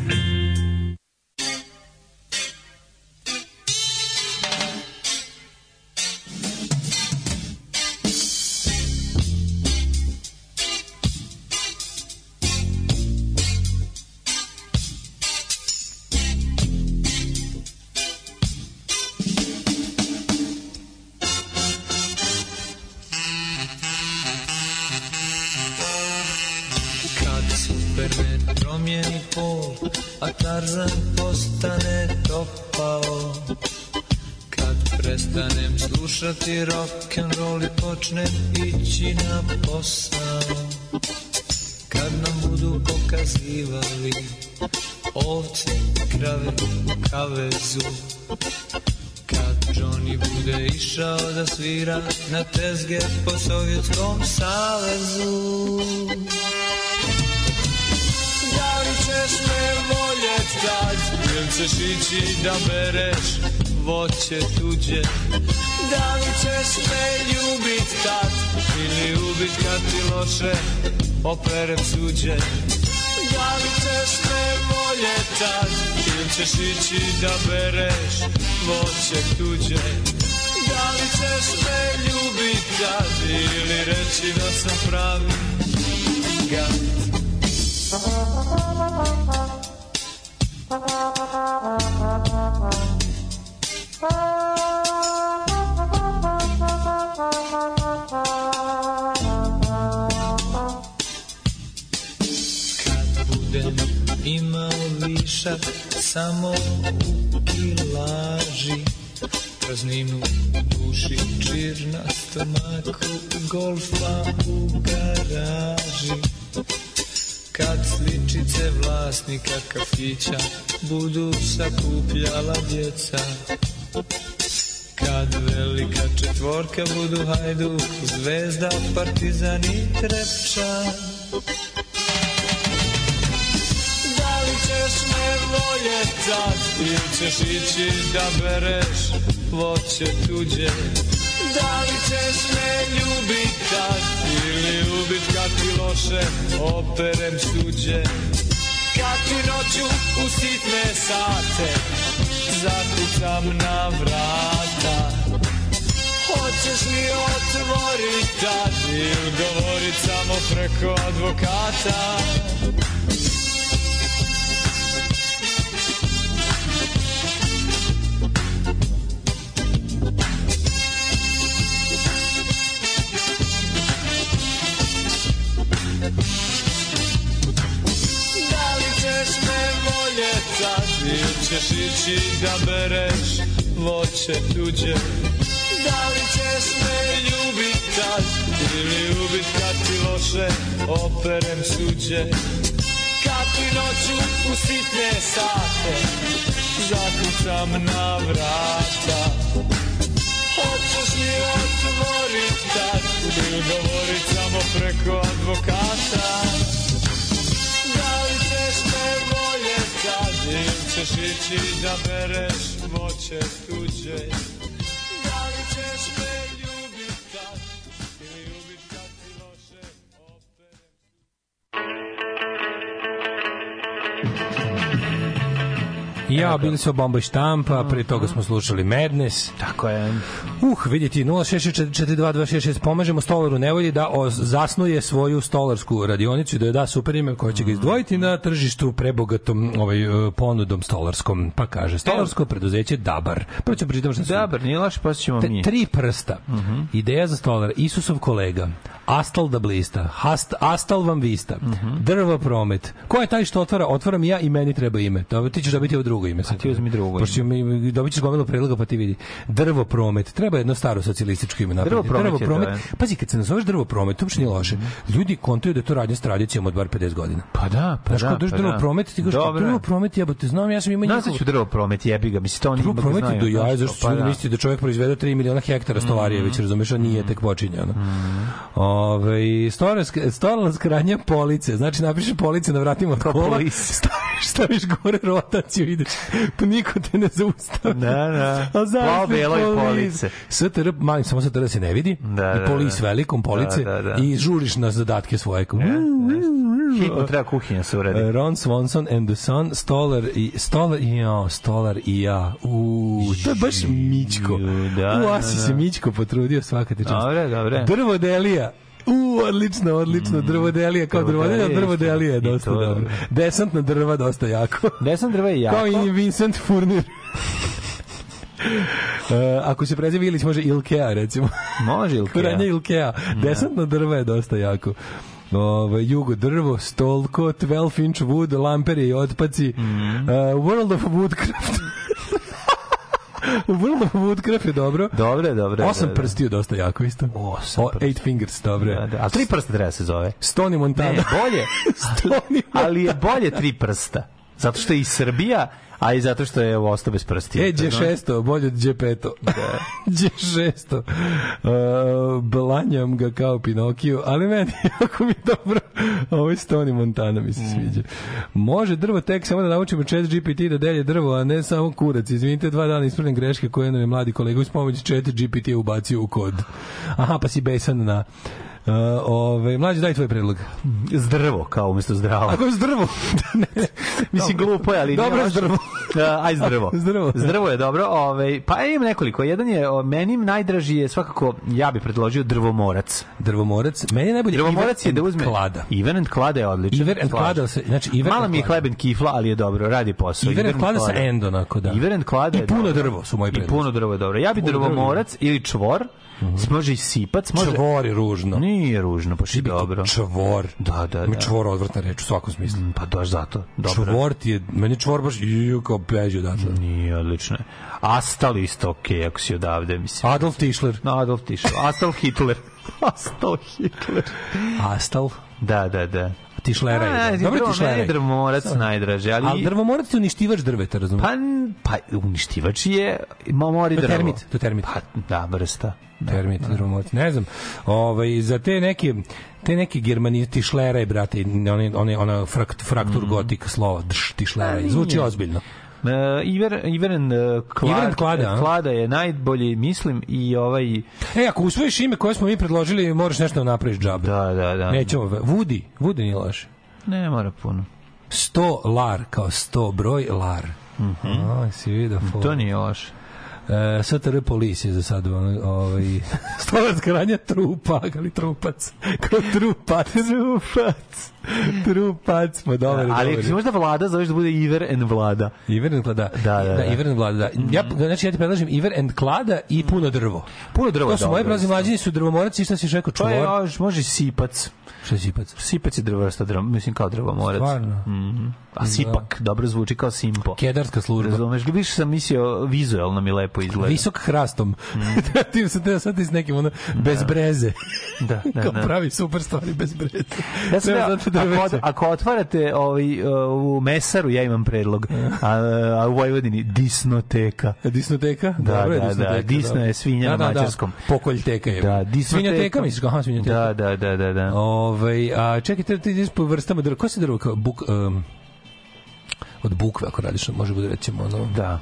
Rock and roll i počnem ići na posao. Kad nam budu pokazivali ovce, krave u kavezu. Kad Johnny bude išao da svira na tezge po Sovjetskom savezu. Da li ćeš me voljet kad Ili ćeš ići da bereš voće tuđe Da li ćeš me ljubit tad? Ili ubit kad ti loše operem suđe Da li ćeš me voljet tad Ili ćeš ići da bereš voće tuđe? Da li ćeš me ljubit tad? Ili reći da sam pravi gad Kad samo u kilaži Prazninu duši, čir na stomaku, golfa u garaži. Kad sličice vlasnika kafića budu sakupljala djeca. Kad velika četvorka budu Hajduk, Zvezda, Partizan i Trepča ćeš ići da bereš voće tuđe. Da li ćeš me ljubit tad ili ubit kad ti loše operem suđe. Kad ti noću u sitne sate zakucam na vrata. Hoćeš li otvorit tad ili govorit samo preko advokata ići da bereš voće tuđe? Da li ćeš me ljubit tad ili ubit kad ti loše operem suđe? Kad ti noću u sitne sate zakucam na vrata? Hoćeš li otvorit tad ili govorit samo preko advokata? Da li ćeš me voljet tad ili ćeš ići da bereš voće tuđe
Ja, bili su Bomba i štampa, pre toga smo slušali Madness.
Tako je.
Uh, vidjeti, 0664226, pomažemo stolaru nevolji da zasnuje svoju stolarsku radionicu i da joj da super ime koje će ga izdvojiti na tržištu prebogatom ovaj, e, ponudom stolarskom. Pa kaže, stolarsko preduzeće Dabar. Prvo ću pročitati što su...
Dabar, nije loše, pa ćemo mi.
tri prsta. Ideja za stolar. Isusov kolega. Astal da blista. Hast, astal vam vista. Drvo promet. Ko je taj što otvara? Otvaram ja i meni treba ime. Ti ćeš dobiti ovo drugo ime. Sad.
ti uzmi drugo
Pošto mi- dobit ćeš gomilu predloga pa ti vidi. Drvo promet. Treba jedno staro socijalističko ime napraviti.
Drvo promet je, da.
Pazi, kad se nazoveš drvo promet, to uopšte nije loše. Ljudi kontaju da to radnja s tradicijom od bar 50 godina.
Pa da, pa
Znaš,
da.
dođeš
pa
drvo
da.
promet, ti kažeš,
Dobro.
drvo promet, jebote, znam, ja sam imao
Znaš da drvo promet, jebi ga, misli, to oni ipak
promet do jaja,
znaš,
zašto
pa
pa
da.
misli da čovjek proizvede 3 miliona hektara stolarije, već razumeš, on nije tek počinje. Ono. Ove, stolarska, radnja police, znači napišeš police na vratima od kola, staviš, staviš gore rotaciju, ideš, pa niko te ne zaustavi.
Da, da.
A da je
belo i police.
STR, malim, samo STR se ne vidi,
Da,
i
da,
polis
da.
velikom police,
Da, da, da.
i žuriš na zadatke svoje. Kao,
Hitno treba kuhinja se uredi.
E, Ron Swanson and the Sun, Stolar i Stolar i ja, Stolar i ja. U, to je baš Mićko.
Da,
U,
da,
asi
da.
se Mićko potrudio svaka ti čast.
Dobre, dobre.
Drvodelija. U, odlično, odlično, drvodelija, kao drvodelija,
drvodelija
je dosta
to,
dobro. Desantna drva dosta jako.
Desna drva je jako.
Kao i Vincent Furnir. E, ako se preziva Ilić, može Ilkea, recimo.
Može ili
Radnja Ilkea. Desantna drva je dosta jako. Ove, jugo drvo, stolko, 12 inch wood, lamperi i otpaci,
Mhm.
uh, World of Woodcraft. Of Woodcraft je dobro.
Dobre, dobre.
Osam
da,
prstiju dosta jako isto.
Osam
O, eight fingers, dobro.
Da, da. A tri prsta treba se zove.
Stoni Montana.
Ne, bolje.
Stoni
Ali je bolje tri prsta. Zato što je i Srbija, a i zato što je ostao bez prstija.
E, G6, bolje od G5. G6. Uh, blanjam ga kao Pinokio, ali meni jako mi je dobro. Ovo je Stoni Montana mi se sviđa. Može drvo tek samo da naučimo chat GPT da delje drvo, a ne samo kurac. Izvinite, dva dana ispravljam greške koje nam je mladi kolega uz pomoć chat GPT ubacio u kod. Aha, pa si besan na... Uh, ove, mlađe, daj tvoj predlog.
Zdrvo, kao umjesto zdravo.
Ako je zdrvo.
Mislim, glupo je, ali...
Dobro je zdrvo.
Da, aj zdrvo.
Zdrvo.
Zdrvo je dobro. Ovaj, pa imam nekoliko. Jedan je, o, meni najdraži je svakako, ja bih predložio drvomorac.
Drvomorac. Meni je najbolje
Drvomorac je da uzme...
Klada.
Iver and Klada je odličan.
Iver and Klada se- znači, Iver
Malo
and
mi je hleben kifla, ali je dobro, radi posao.
Iver and Klada sa end, onako, da.
Iver and Klada
I puno drvo su moji
I
predlozi.
puno drvo je dobro. Ja bi
Puno drvo.
drvomorac ili čvor, može i sipac, može...
Čvor je ružno.
Nije ružno, pa što je dobro.
Čvor.
Da, da,
Mi
da.
čvor odvratna reč u svakom smislu.
Pa baš zato. Dobro.
Čvor ti je, meni čvor baš ju kao peđu odatle.
Nije odlično. je. Astal isto okej, ako si odavde, mislim.
Adolf Tischler.
No, Adolf Tischler. Astal Hitler. Astal Hitler.
Astal.
Da, da, da.
Tišlera je.
A,
Dobro
drvo-
tišlera.
meni je drvomorac najdraži, ali...
Ali drvomorac je uništivač drveta, razumiješ?
Pa, pa uništivač je mo- mori
je
drvo.
termit, to je termit.
Pa, da, vrsta. Da,
Termit,
da.
drvomorac. Ne znam, ovaj, za te neke te neke germani tišlera i brate one one ona frakt, fraktur gotik slova tišlera
Mm. A,
zvuči ozbiljno
Iver, Iveren uh, Klad,
Iveren Klada?
Klada je najbolji, mislim, i ovaj...
e ako usvojiš ime koje smo mi predložili moraš nešto da napraviš džabe
Da, da, da.
nećemo Woody Woody nije loše
Ne mora puno.
100 lar kao 100 broj lar Mhm. A, si vidio
To nije loše.
E, STR polis je za sad ono, ovaj, stolačka ranja trupa, ali trupac. Kao trupac. Trupac. Trupac, pa dobar,
ali
dobar.
ako si možda vlada, zoveš da bude Iver and vlada.
Iver and Klada.
Da, da, da.
Iver and Klada, da. Ja, znači, ja ti predlažem Iver and Klada i puno drvo.
Puno drvo
To
je
su
dobro,
prazni mlađini su drvomorac i šta si rekao,
To je,
čvor.
još, može sipac.
Šta je sipac?
Sipac je drvorasta drvo, mislim kao drvomorac.
Stvarno?
Mhm. A sipak, dobro zvuči kao simpo.
Kedarska služba.
Razumeš, više sam mislio, vizualno mi lepo izgleda.
Visok hrastom.
Mm.
Ti se te sad s nekim ono, bez breze.
Da, da,
Kao
da.
pravi super stvari bez breze.
Ja sam
Treba
ja,
da
ako,
veće.
ako otvarate ovaj, uh, u Mesaru, ja imam predlog. A, a u Vojvodini, disnoteka.
Disnoteka?
Da,
Dobro
da,
disnoteka,
da, Disno je svinja
da,
na
da, da. Pokoljteka je.
Da, disnoteka.
Svinjoteka misliš? Aha, svinjoteka.
Da, da, da, da, da.
Ovaj, a čekaj, te ti ideš po vrstama drva. Ko se drvo kao buk um, od bukve ako radiš, može bude recimo ono
Da.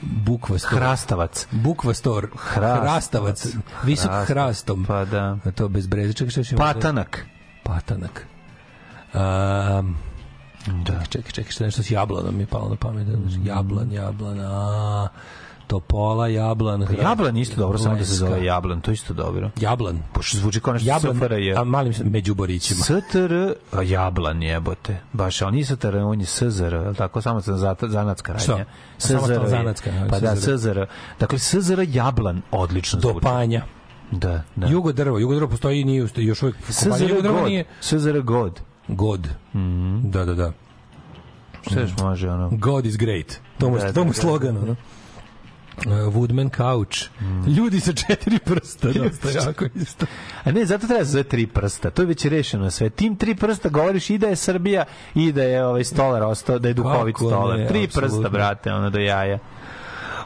bukva stor.
Hrastavac.
Bukva stor.
Hrastavac.
Hrastavac. Visok
Hrastavac.
hrastom.
Pa da.
A to bez breze. Čekaj, što će
Patanak.
Patanak. Um, da. Čekaj, čekaj, što nešto s jablanom mi je palo na pamet. Jablan, jablan, a topola, jablan. hra-
Jablan isto dobro, samo da se zove Jablan, to isto dobro.
Jablan.
Pošto zvuči kao nešto
Jablan,
SFRJ.
a malim među borićima.
STR, a Jablan jebote. Baš, on nije STR, on je SZR, je tako? Samo sam zanatska
Šta?
radnja.
Samo
SZR
zanatska,
Pa da,
SZR.
Dakle, SZR Jablan odlično zvuči.
panja.
Da, da.
Jugo drvo, jugo drvo postoji i nije još uvijek
SZR God.
nije
SZR God.
God.
Mhm.
Da, da, da.
Šta još može, ono?
God is great. To mu,
Da,
to mu
da, da.
slogan, ono. Uh, Woodman couch.
Mm.
Ljudi sa četiri prsta, dosta jako isto.
A ne, zato treba zove tri prsta. To je već rešeno sve. Tim tri prsta govoriš i da je Srbija i da je ovaj stolar ostao, da je duhovit stolar. Tri
apsolutno.
prsta, brate, ono do jaja.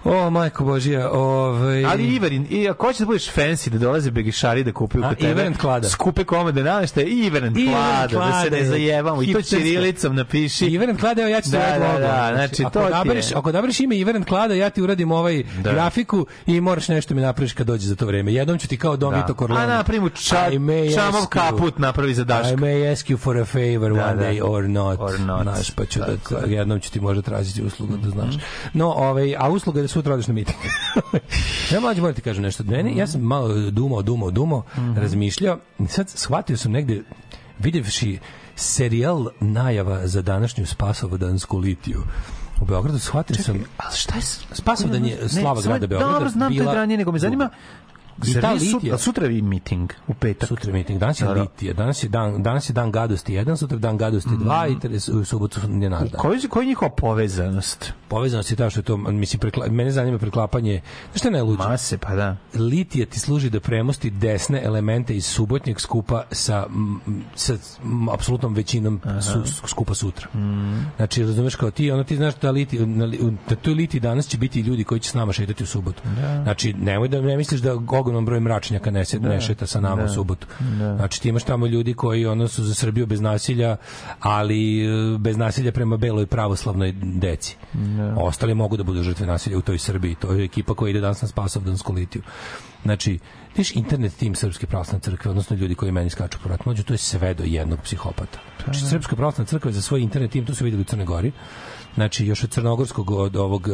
O, majko Božija, ovaj...
Ali Iverin, i ako hoćeš da budeš fancy, da dolaze begišari da kupuju kod tebe,
Iverin Klada.
skupe komade nameštaje, Iverin
Iverin
Klada, da se ne
Klade,
zajevamo. I to ćirilicom napiši.
Iveren Klada, evo ja ću
Da, da,
logo.
da, znači,
ako
to
odabereš, ako odabereš ime Iveren Klada, ja ti uradim ovaj
Da.
grafiku i moraš nešto mi napraviš kad dođe za to vreme. Jednom ću ti kao Don
Da.
Vito Corleone.
A napravi ča,
I
čamov kaput napravi za
I
Daška.
may ask you for a favor
Da,
one
da.
day or not.
Or not.
Znaš, pa ću da,
je. Mhm.
jednom ću ti možda tražiti uslugu, da znaš. No, ovaj, a usluga da sutra odeš na miting. ja mlađi moram ti kažem nešto. Meni, ja sam malo dumao, dumao, dumao,
Mhm.
razmišljao. i Sad shvatio sam negde, vidjevši serijal najava za današnju spasovodansku litiju. U Beogradu shvatio sam
A šta je...
Spasovdan je
Ne,
slava
samo-
grada Beograda.
Dobro, znam, to
bila-
je ranije, nego me zanima Zar
ta
nije sut-
litija-
sutra je miting u petak.
Sutra je miting, danas je
Da, da.
litija, danas je dan, danas je dan gadosti 1, sutra dan gadosti 2 i tre- u subotu je naš dan.
Koji koji je njihova povezanost?
Povezanost je ta što je to, mislim, prekla, mene zanima preklapanje, znaš šta je najluđe?
Mase, pa da.
litija ti služi da premosti desne elemente iz subotnjeg skupa sa, sa apsolutnom većinom su, skupa sutra. Znači, razumeš kao ti, ono ti znaš da liti, na, li- da toj liti danas će biti ljudi koji će s nama šetati u subotu. Znači, nemoj da ne misliš da ogroman broj mračnjaka ne, se, ne šeta sa nama u subotu. Znači, ti imaš tamo ljudi koji ono su za Srbiju bez nasilja, ali e, bez nasilja prema beloj pravoslavnoj deci. Ostali mogu da budu žrtve nasilja u toj Srbiji. To je ekipa koja ide danas na Spasovdansku litiju. Znači, viš internet tim Srpske pravoslavne crkve, odnosno ljudi koji meni skaču po mlađe, to je sve do jednog psihopata. Znači, Srpska pravoslavna crkva za svoj internet tim, to su videli u Crnoj Gori, znači još od crnogorskog od ovog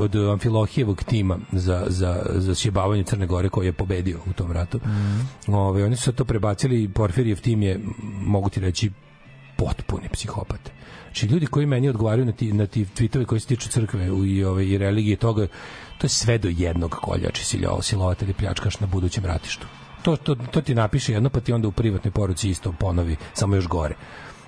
od Amfilohijevog tima za za za sjebavanje Crne Gore koji je pobedio u tom ratu. Ovaj oni su to prebacili Porfirijev tim je mogu ti reći potpuni psihopate. Znači ljudi koji meni odgovaraju na ti na ti tvitove koji se tiču crkve u- i ove i religije i toga to je sve do jednog koljači silovatelj i pljačkaš na budućem ratištu. To, to, to ti napiše jedno, pa ti onda u privatnoj poruci isto ponovi, samo još gore.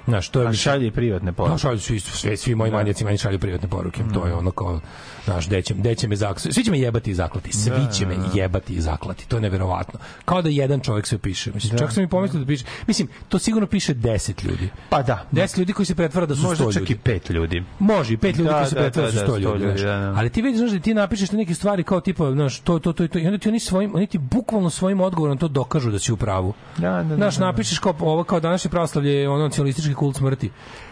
Znaš, to je
A šalje privatne
Da,
poruke.
šalju su isto, sve, svi moji manjaci meni šalju privatne poruke. To je ono kao, znaš, deće, deće me zaklati. Svi će me jebati i zaklati. Svi će me jebati i zaklati. To je neverovatno. Kao da jedan čovjek sve piše. Mislim, čak sam i pomislio da piše. Mislim, to sigurno piše 10 ljudi.
Pa da.
10 ljudi koji se pretvara da su 100
Možda
ljudi.
čak i pet ljudi.
Može, i pet ljudi
Da,
koji se
da,
pretvara
da,
da, su
da,
100
100
ljudi.
ljudi,
znaš.
da, da.
Ali ti vidiš znaš, da ti napišeš neke stvari kao tipa, znaš, to, to, to, to, i onda ti oni svojim, oni ti bukvalno svojim odgovorom to dokažu da si u pravu.
Da, da, da,
Znaš,
da.
napišeš kao ovo kao današnje pravoslavlje je ono nacionalistički kult smrti.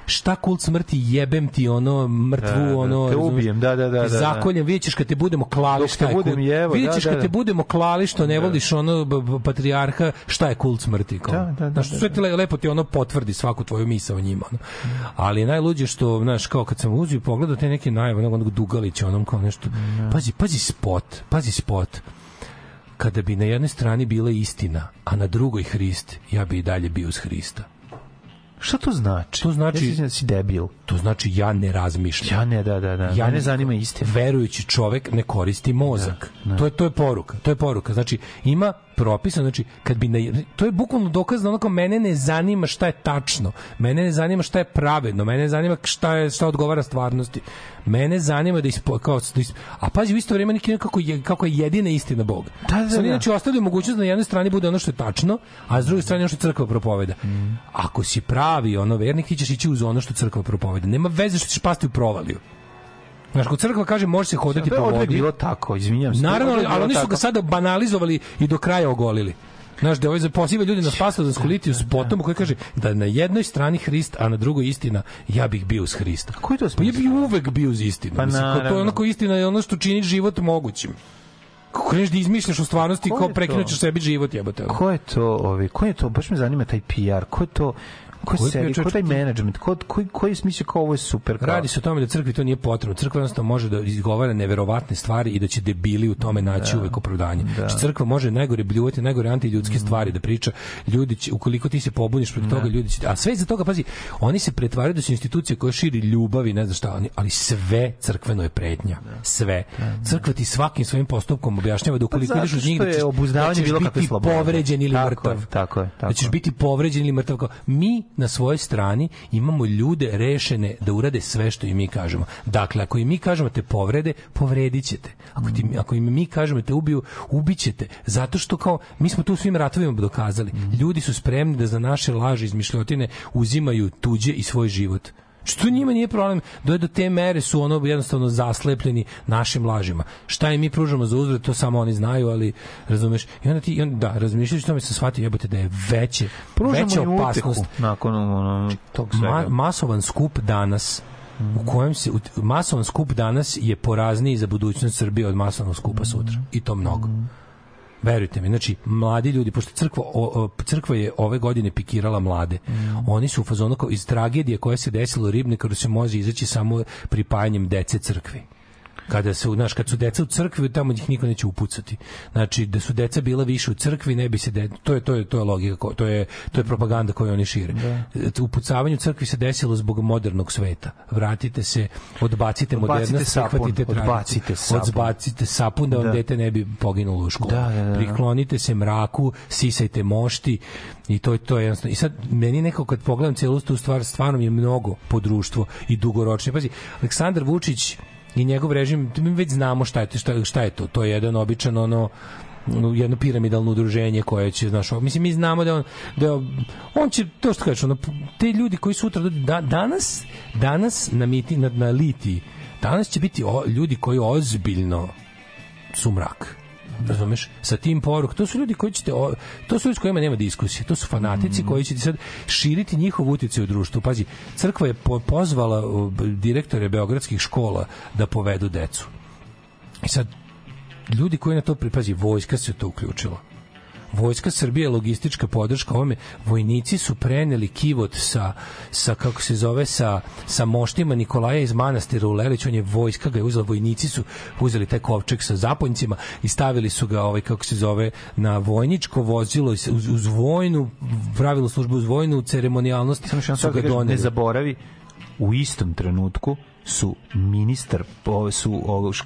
Šta kult smrti jebem ti ono mrtvu
Da, da,
ono
te ubijem, da, da, da, da, da.
Zakoljem, vidjet ćeš kad te budemo klali šta je
budem jebo,
vidjet
da, da,
kad
da.
te budemo klali što ne voliš ono patrijarha šta je kult smrti kao.
Da, da, da,
Znaš,
da,
sve ti le- lepo ti ono potvrdi svaku tvoju misao o njima. Ono. Ali najluđe što, znaš, kao kad sam uzio pogledao te neke najave, onog Dugalića, onom kao nešto, pazi, pazi spot, pazi spot kada bi na jednoj strani bila istina, a na drugoj Hrist, ja bi i dalje bio uz Hrista.
Šta to znači?
To znači-
Ja da si debil.
To znači ja ne razmišljam.
Ja ne, da, da, da.
Ja
Mene
ne-
zanima istina.
Verujući čovek ne koristi mozak.
Da, da.
To je to je poruka. To je poruka. Znači ima propisan, znači kad bi na, to je bukvalno dokaz da onako mene ne zanima šta je tačno. Mene ne zanima šta je pravedno, mene ne zanima šta je šta odgovara stvarnosti. Mene zanima da ispo, kao da isp, a pazi u isto vrijeme neki kako je kako je jedina istina Bog.
Da, da,
Sad
da.
inače ostavljaju mogućnost da na jednoj strani bude ono što je tačno, a s druge strane ono što crkva propoveda. Ako si pravi ono vernik, ti ćeš ići uz ono što crkva propoveda. Nema veze što ćeš pasti u provaliju. Znaš, kod crkva kaže može se hodati po vodi.
bilo tako, izvinjam se.
Naravno, ali,
bilo
oni su ga sada banalizovali i do kraja ogolili. Znaš, da ovaj poziva ljudi na spasovdansku litiju s potom koji kaže da na jednoj strani Hrist, a na drugoj istina, ja bih bio uz Hrista.
Koji to
Pa ja bih uvek bio uz istinu.
Pa
Mislim, to je
naravno.
ono ko istina je ono što čini život mogućim. Kako kreneš da izmišljaš u stvarnosti,
Ko
kao prekinućeš sebi život, jebote.
Ko je to, ovi, ko je to, baš me zanima taj PR, ko je to, ko sedi, ko taj management, ko, koji, koji je smislio kao ovo je super, kao,
Radi se o tome da crkvi to nije potrebno. Crkva jednostavno može da izgovara neverovatne stvari i da će debili u tome naći uvek opravdanje. Znači, crkva može najgore bljuvati, najgore antiljudske stvari da priča. Ljudi će, ukoliko ti se pobuniš protiv toga, ljudi će... A sve iza toga, pazi, oni se pretvaraju da su institucije koje širi ljubav i ne znam šta, oni, ali sve crkveno je pretnja. Sve. Crkva ti svakim svojim postupkom objašnjava da ukoliko
Pa
ideš uz njih da
je
ćeš,
obuzdavanje
da ćeš
bilo
biti povređen ili
Tako
mrtav.
je, tako je, tako
Da ćeš biti povređen ili mrtav. Mi na svojoj strani imamo ljude rešene da urade sve što im mi kažemo. Dakle, ako im mi kažemo te povrede, povredit ćete. Ako, ti, ako im mi kažemo te ubiju, ubićete. Zato što kao, mi smo tu svim ratovima dokazali. Ljudi su spremni da za naše laži izmišljotine uzimaju tuđe i svoj život. Što njima nije problem, do do te mere su ono jednostavno zaslepljeni našim lažima. Šta im mi pružamo za uzvrat, to samo oni znaju, ali razumeš. I onda ti i onda, da, razmišljajući o tome se shvatio jebote da je veće
Pružamo
veća opasnost
nakon ono, tog
Ma,
svega.
masovan skup danas u kojem se u- masovan skup danas je porazniji za budućnost Srbije od masovnog skupa sutra i to mnogo. Verujte mi, znači mladi ljudi pošto crkva o, crkva je ove godine pikirala mlade. Oni su u fazonu kao iz tragedije koja se desila u Ribnikaru se može izaći samo pripajanjem dece crkvi. Kada su znaš kad su deca u crkvi tamo ih niko neće upucati znači da su deca bila više u crkvi ne bi se de... to je to je to je logika ko- to je to je propaganda koju oni šire da. upucavanje u crkvi se desilo zbog modernog sveta vratite se odbacite,
Odbacite
modernost prihvatite tradiciju.
odbacite sapun.
odbacite sapun da vam
Da.
dete ne bi poginulo u školu
Da, da, da.
priklonite se mraku sisajte mošti i to je to je jednostavno i sad meni nekako kad pogledam celu tu stvar stvarno mi je mnogo po društvo i dugoročno pazi Aleksandar Vučić i njegov režim mi već znamo šta je to šta, šta je to. To je jedan običan ono jedno piramidalno udruženje koje će znaš mislim mi znamo da on da on, će to što kažeš ono te ljudi koji sutra da, danas danas na miti na, na liti danas će biti o, ljudi koji ozbiljno su mrak razumeš? Sa tim poruk to su ljudi koji ćete to su ljudi s kojima nema diskusije to su fanatici koji će ti sad širiti njihov uticaj u društvu. Pazi crkva je po- pozvala b- direktore beogradskih škola da povedu decu. I sad ljudi koji na to pripazi vojska se to uključila Vojska Srbije, logistička podrška ovome, vojnici su preneli kivot sa, sa kako se zove, sa, sa moštima Nikolaja iz manastira u Lelić, on je vojska ga je uzela, vojnici su uzeli taj kovčeg sa zaponjcima i stavili su ga, ovaj, kako se zove, na vojničko vozilo, uz, uz vojnu, pravilo službu uz vojnu ceremonijalnost su ga
ne
doneli.
zaboravi, u istom trenutku su ministar, su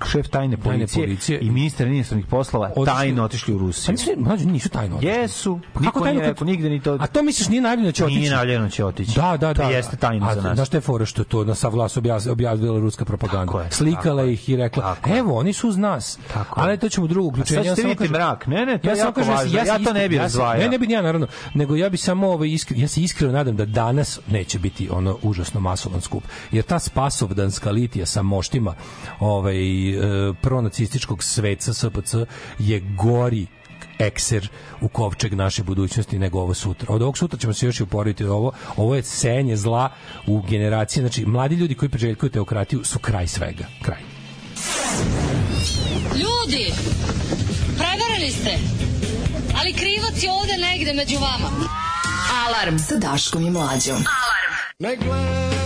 šef tajne policije,
policije
i ministar inostranih poslova
Otišli-
tajno otišli u
Pa
Rusiju.
nisu, mlađe, nisu tajno otišli.
Jesu.
Pa
Niko
kako tajno
nije
kad-
rekao, nigde ni to...
A to misliš nije najavljeno da će otići?
Nije najavljeno da će otići.
Da, da, da.
To jeste tajno
A,
za nas.
Znaš šta je fora što je to na sav glas objavila ruska propaganda?
Je,
Slikala
je,
ih i rekla,
tako je.
evo, oni su uz nas.
Tako je.
Ali to ćemo drugo uključenje.
sad vidjeti
kažem-
mrak. Ne, ne, to je
samo
jako
kažem,
važno. Ja to ne bih
ja
razdvajao.
Ne, ne bi ni ja, naravno. Nego ja bi samo ovaj, ja se iskreno nadam da danas neće biti ono užasno masovan skup. Jer ta spasovdanska litija sa moštima ovaj, e, pronacističkog sveca SPC je gori ekser u kovčeg naše budućnosti nego ovo sutra. Od ovog sutra ćemo se još i uporiti ovo. Ovo je senje zla u generaciji. Znači, mladi ljudi koji priželjkuju teokratiju su kraj svega. Kraj.
Ljudi, prevarili ste. Ali krivac je ovde negde među vama.
Alarm sa Daškom i Mlađom.
Ne gledaj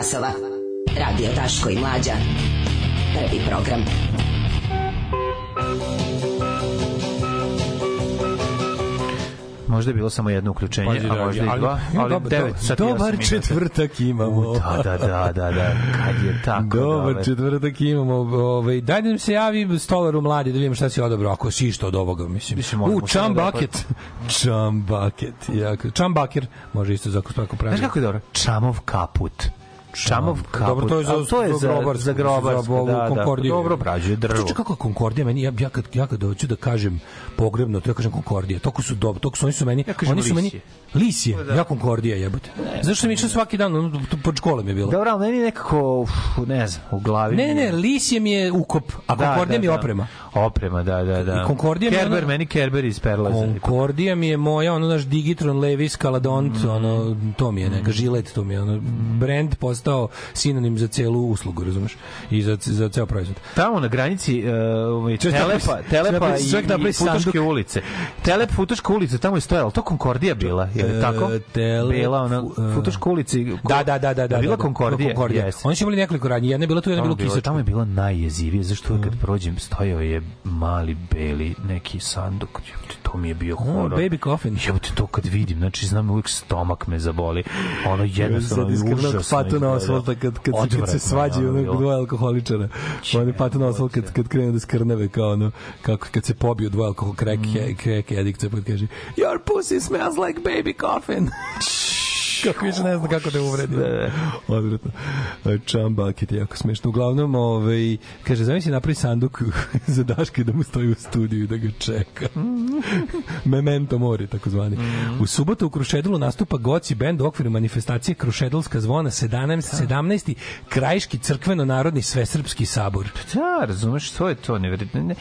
časova. Radio Daško i Mlađa. Prvi program.
Možda je bilo samo jedno uključenje,
Pazi,
a možda i
ali-
dva, ali
dobar-
9 sati i osam
Dobar četvrtak imamo.
Da, da, da, da, da. Kad je tako
Dobar četvrtak imamo. Ovaj, daj da nam se javi stolaru mladi da vidimo šta si odabrao, ako si išta od ovoga, mislim.
Mislim,
U, Chum
da
Bucket. Chum Bucket. Jako. Chum Bucket. Može isto za kako pravi.
Znaš kako je dobro? Čamov kaput. Čamov kaput.
Dobro, to je za,
to je za,
grobarsku,
za grobarsku, da, da.
Konkordiju.
Dobro, obrađuje drvo.
Čuče kako je Konkordija meni, ja, ja, kad, ja kad hoću da kažem pogrebno, to ja kažem Konkordija. Toko su dobro, toko su, oni su meni,
Ja kažem
oni su meni,
lisje.
lisje, ja Konkordija jebote. Zašto sam išao svaki dan, ono, pod školom je bilo.
Dobro, ali meni nekako, uf, ne znam, u glavi
Ne, ne,
mi
ne, lisje mi je ukop, a
Da,
Konkordija
da,
mi je
da.
oprema.
Oprema, da, da, da.
I Konkordija mi je
Kerber,
ono-
meni Kerber iz Perlaza.
Konkordija mi je moja, ono naš Digitron, Levis, Caladont,
Mm.
ono, to mi je neka, žilet, to mi je, ono, brand postao sinonim za celu uslugu, razumeš? I za, za ceo proizvod.
Tamo na granici uh, Telepa, Telepa i, i Futoške ulice. Telep Futoška ulica, tamo je stojala. To Konkordija bila, je li
E,
tako?
Telep,
Bila ona
e,
Futoška ulica.
Da, da, da, da, da.
Bila
da,
Konkordija.
Konkordija.
jeste.
Oni su imali nekoliko radnji, jedna je bila tu, jedna je bila
bilo,
kisačka.
tamo je bilo najjezivije, zašto kad prođem stojao je mali beli neki sanduk. To mi je bio horor.
baby coffin.
Jebote, to kad vidim, znači znam uvek stomak me zaboli. Ono jednostavno užasno
na
izgleda.
asfalta kad, kad, se, kad
Odvratno
se svađaju
ono
dvoje alkoholičara. Oni patu na asfalt kad, kad krenu da skrnave kao ono, kako kad se pobiju dvoje alkohol crack, mm. crack addict, pa kaže Your pussy smells like baby coffin. kako više ne znam kako te uvredi. Odvratno. Chum bucket je jako smešno. Uglavnom, ovaj, kaže, zamisli napravi sanduk za Daške da mu stoji u studiju i da ga čeka. Memento mori, takozvani. U subotu u Krušedulu nastupa Goci bend u okviru manifestacije Krušedulska zvona 17. 17. Krajiški crkveno-narodni svesrpski sabor.
Da, razumeš, to je to, nevjerojatno. Ne,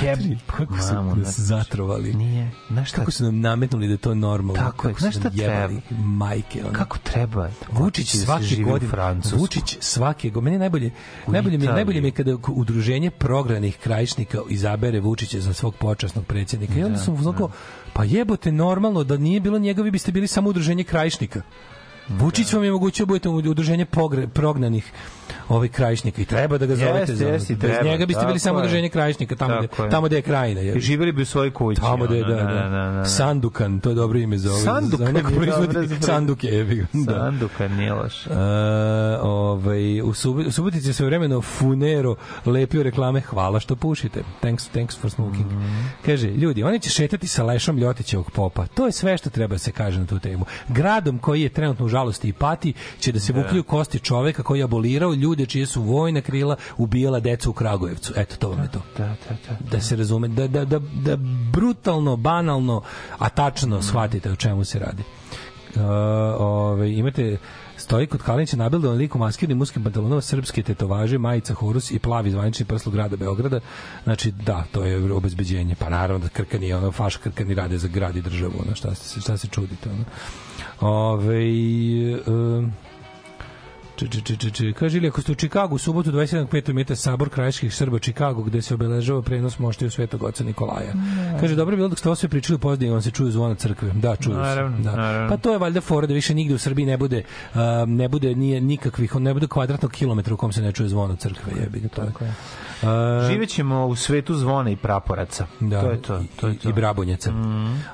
Jeb,
Kako su
mamu,
nas zatrovali.
Nije. Znaš šta,
Kako su nam nametnuli da je to normalno.
Tako je. Znaš šta
jebali
treba?
Majke. Ono.
kako treba?
Vučić
da
svake godine. Vučić svake godine meni je najbolje
U
najbolje mi najbolje mi je kada udruženje progranih krajišnika izabere Vučića za svog počasnog predsjednika. I onda sam uzlako pa jebote normalno da nije bilo njega vi biste bili samo udruženje krajišnika. Vučić vam je moguće budete udruženje pogre, prognanih ovih krajišnika i treba da ga zovete
Jeste,
za
jeste,
Bez
treba,
njega biste bili samo
je.
udruženje krajišnika tamo gde, tamo gde je krajina. Je.
I živjeli bi u svojoj kući.
Tamo gde je, da,
ono,
da, da, Sandukan, to je dobro ime za ovo.
Sandukan
za proizvodi Sanduke, jebi. Da.
Sandukan, nije loš.
E, ovaj, u, Subi, u Subotici se vremeno Funero lepio reklame hvala što pušite. Thanks, thanks for smoking. Kaže, ljudi, oni će šetati sa lešom Ljotićevog popa. To je sve što treba se kaže na tu temu. Gradom koji je trenutno u žalosti i pati će da se vukljuju kosti čoveka koji je abolirao ljude čije su vojna krila ubijala decu u Kragujevcu. Eto, to vam je to.
Da, da, da.
Da se razume, da, da, da, da brutalno, banalno, a tačno shvatite o čemu se radi. Uh, ove, imate stoji kod Kalinića nabildovan lik u maskirnim muskim pantalonama, srpske tetovaže, majica Horus i plavi zvanični prsluk grada Beograda. Znači, da, to je obezbeđenje. Pa naravno da krkani, ono, faš krkani rade za grad i državu, ono, šta se, šta se čudite, ono. Ove, um, Kaže ili ako ste u Čikagu u subotu 27.5. imate sabor krajiških Srba Čikagu gde se obeležava prenos mošte u Svetog oca Nikolaja. Kaže dobro je bilo dok ste ovo sve pričali pozadnje vam se čuju zvona crkve. Da, čuju
Naravno,
se. Da.
naravno.
Pa to je valjda fora da više nigde u Srbiji ne bude um, ne bude nije nikakvih ne bude kvadratnog kilometra u kom se ne čuje zvono crkve, jebi ga to. je. Uh,
Živećemo u svetu zvona i praporaca.
da,
To je to. to, je to.
i brabonjaca.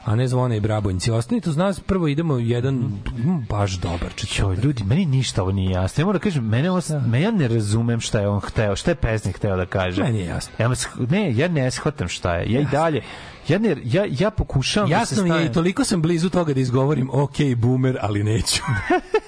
A ne zvone i brabonjci. Ostanite uz nas, prvo idemo jedan mm, baš dobar četvrt.
Joj, ljudi, meni ništa ovo nije jasno. Ja moram da kažem, mene ovo, me ja ne razumem šta je on hteo, šta je pesnik hteo da kaže.
Meni je jasno.
Ja, ne, ja ne shvatam šta je. Ja i dalje, ja, ne, ja, ja pokušavam
Jasno
da
mi
se
je i
stavim-
toliko sam blizu toga da izgovorim ok, boomer, ali neću.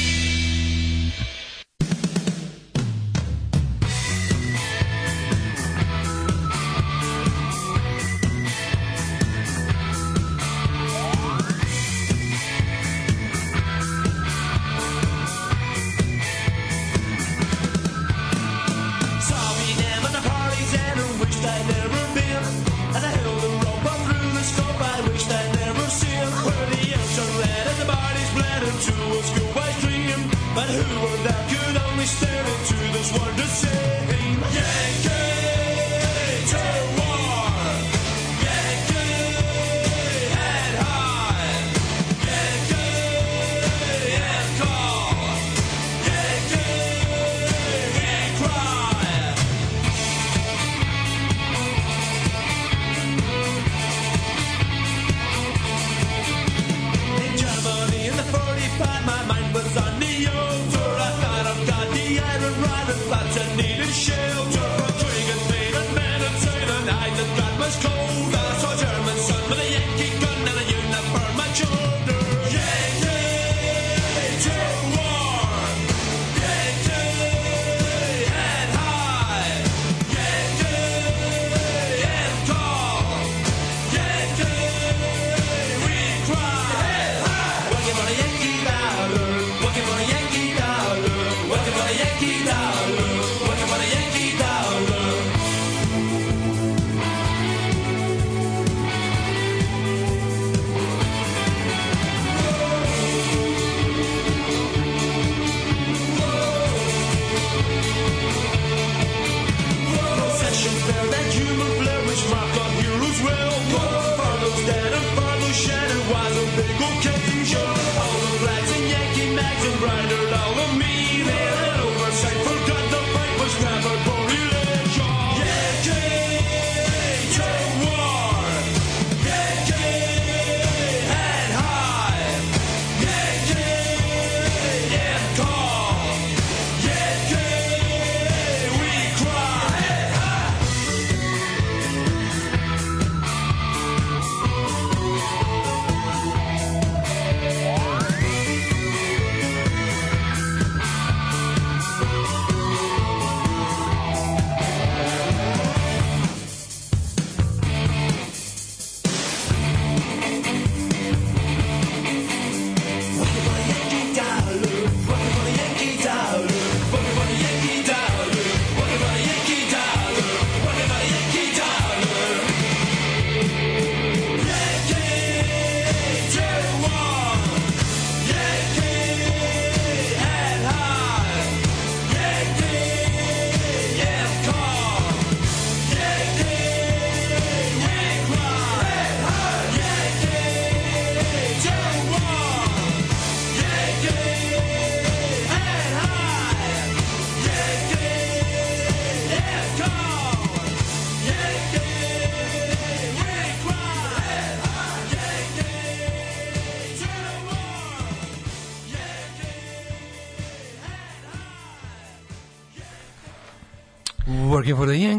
For those dead and for those shattered was a big occasion.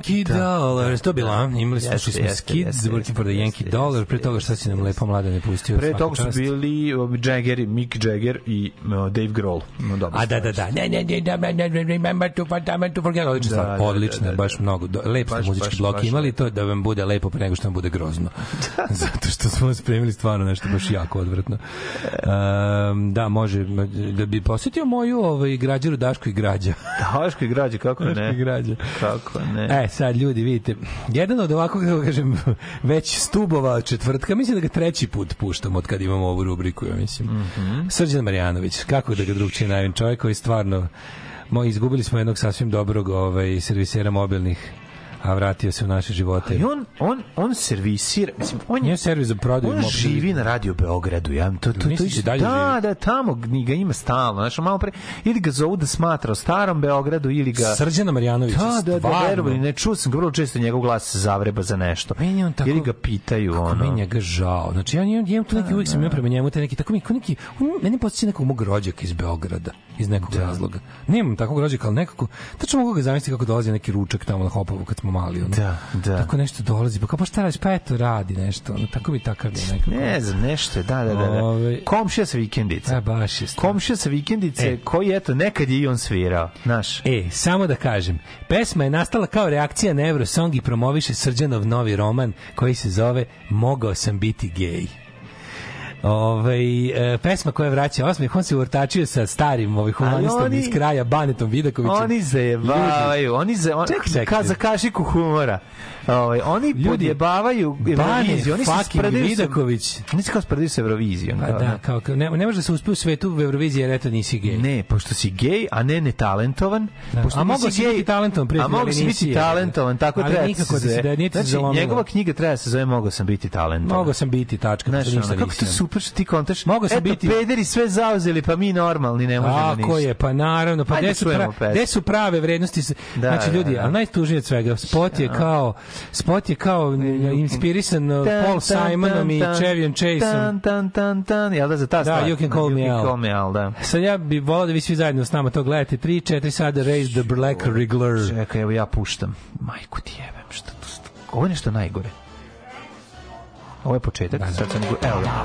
Working for the Yankee Dollar. To bilo, a? Imali smo, smo
jeste,
Skids,
jeste,
Working for the Yankee Dollar. Pre toga šta si nam lepo mlada ne pustio?
Pre toga su bili uh, Jagger, Mick Jagger i uh, Dave Grohl. No, dobro.
A da, da, da. Ne, ne, ne, ne, ne, ne, ne, remember to, but I'm to forget. Odlična
Da,
stvar,
da,
odlična,
da, da,
baš
da.
mnogo. do- Lep ste
Baš,
muzički blok imali to da vam bude lepo pre nego što vam bude grozno. Zato što smo spremili stvarno nešto baš jako odvratno. Um, da, može, da bi posjetio moju ovaj, građaru Daško i građa.
Daško i građe, kako
Daško i
ne?
građa.
Kako ne?
E, sad ljudi, vidite, jedan od ovako, kako kažem, već stubova četvrtka, mislim da ga treći put puštam od kad imamo ovu rubriku, ja mislim.
Mhm.
Srđan Marjanović, kako da ga drugčije najavim, čovjek koji stvarno, mo, izgubili smo jednog sasvim dobrog ovaj, servisera mobilnih a vratio se u naše živote.
I on, on, on servisira, mislim, on je
servis za prodaju.
On živi na radio Beogradu, ja to to to
da
isto-
dalje
da,
živi?
da, tamo ga ima stalno, znači malo pre ili ga zovu da smatra o starom Beogradu ili ga
Srđana Marjanovića,
Da, da, da, verovali, ne čuo sam ga vrlo često njegov glas se zavreba za nešto.
Meni on tako-
Ili ga pitaju
Kako
ono.
meni njega žao. Znači, ja imam, imam tu neki, uvijek sam imao prema njemu, taj neki, tako mi, kao neki, on meni podsjeća nekog mog rođaka iz Beograda, iz nekog razloga. Nemam takvog rođaka, ali nekako, tačno mogu ga zamisliti kako dolazi neki ručak tamo na Hopovu kad smo mali. Ono.
Da, da.
Tako nešto dolazi, pa kao pa šta radiš, pa eto radi nešto, ono, tako mi takav je nekako.
Ne znam, nešto je, da, da, da. da.
Ove-
Komšija sa vikendice.
E, baš je stvarno.
Komšija sa vikendice
E.
koji, eto, nekad je i on svirao, znaš.
E, samo da kažem, pesma je nastala kao reakcija na Eurosong i promoviše Srđanov novi roman koji se zove Mogao sam biti gej. Ove, e, pesma koja vraća osmeh, on se urtačio sa starim ovih humanistom
oni-
iz kraja Banetom Vidakovićem.
Oni zajebavaju, oni za on,
Čekaj, čekaj.
ka za kašiku humora. Ovaj oni
Ljudi,
podjebavaju Euroviziju, oni se spredaju sa
Vidaković.
Oni se kao spredaju sa Eurovizijom.
Pa
kao,
da, kao, kao, ne, ne može da se uspe u svetu u Euroviziji jer eto nisi gej.
Ne, pošto si gej, a ne netalentovan.
Da.
Pošto
A mogao si
gej-
biti talentovan,
A
prijatelju,
mogu si biti talentovan, tako
Ali
treba
nikako
se
da se- da nije
Znači,
zalomilo.
njegova knjiga treba se zove Mogao sam biti talentovan.
Mogao sam biti tačka, znači,
ono, kako to super što ti kontaš.
Mogao sam
Eto,
biti-
pederi sve zauzeli, pa mi normalni ne možemo ništa.
Tako je, pa naravno, pa gde su, su prave vrednosti?
Da,
znači
da,
ljudi,
da.
a najtužnije od svega, spot je kao spot je kao inspirisan uh, Paul Simonom i
tan,
Chevy Chaseom.
Tan, tan, tan, jel da za ta
Da,
stvar?
You Can Call Me Al.
Call Me Al, da.
Sad ja bih volao da vi svi zajedno s nama to gledate. 3, 4 sada Raise the Black Wriggler.
Čekaj, evo ja puštam. Majku ti jebem, šta to. Ovo je nešto najgore. Ovo je početak, sad sam go... Evo ga.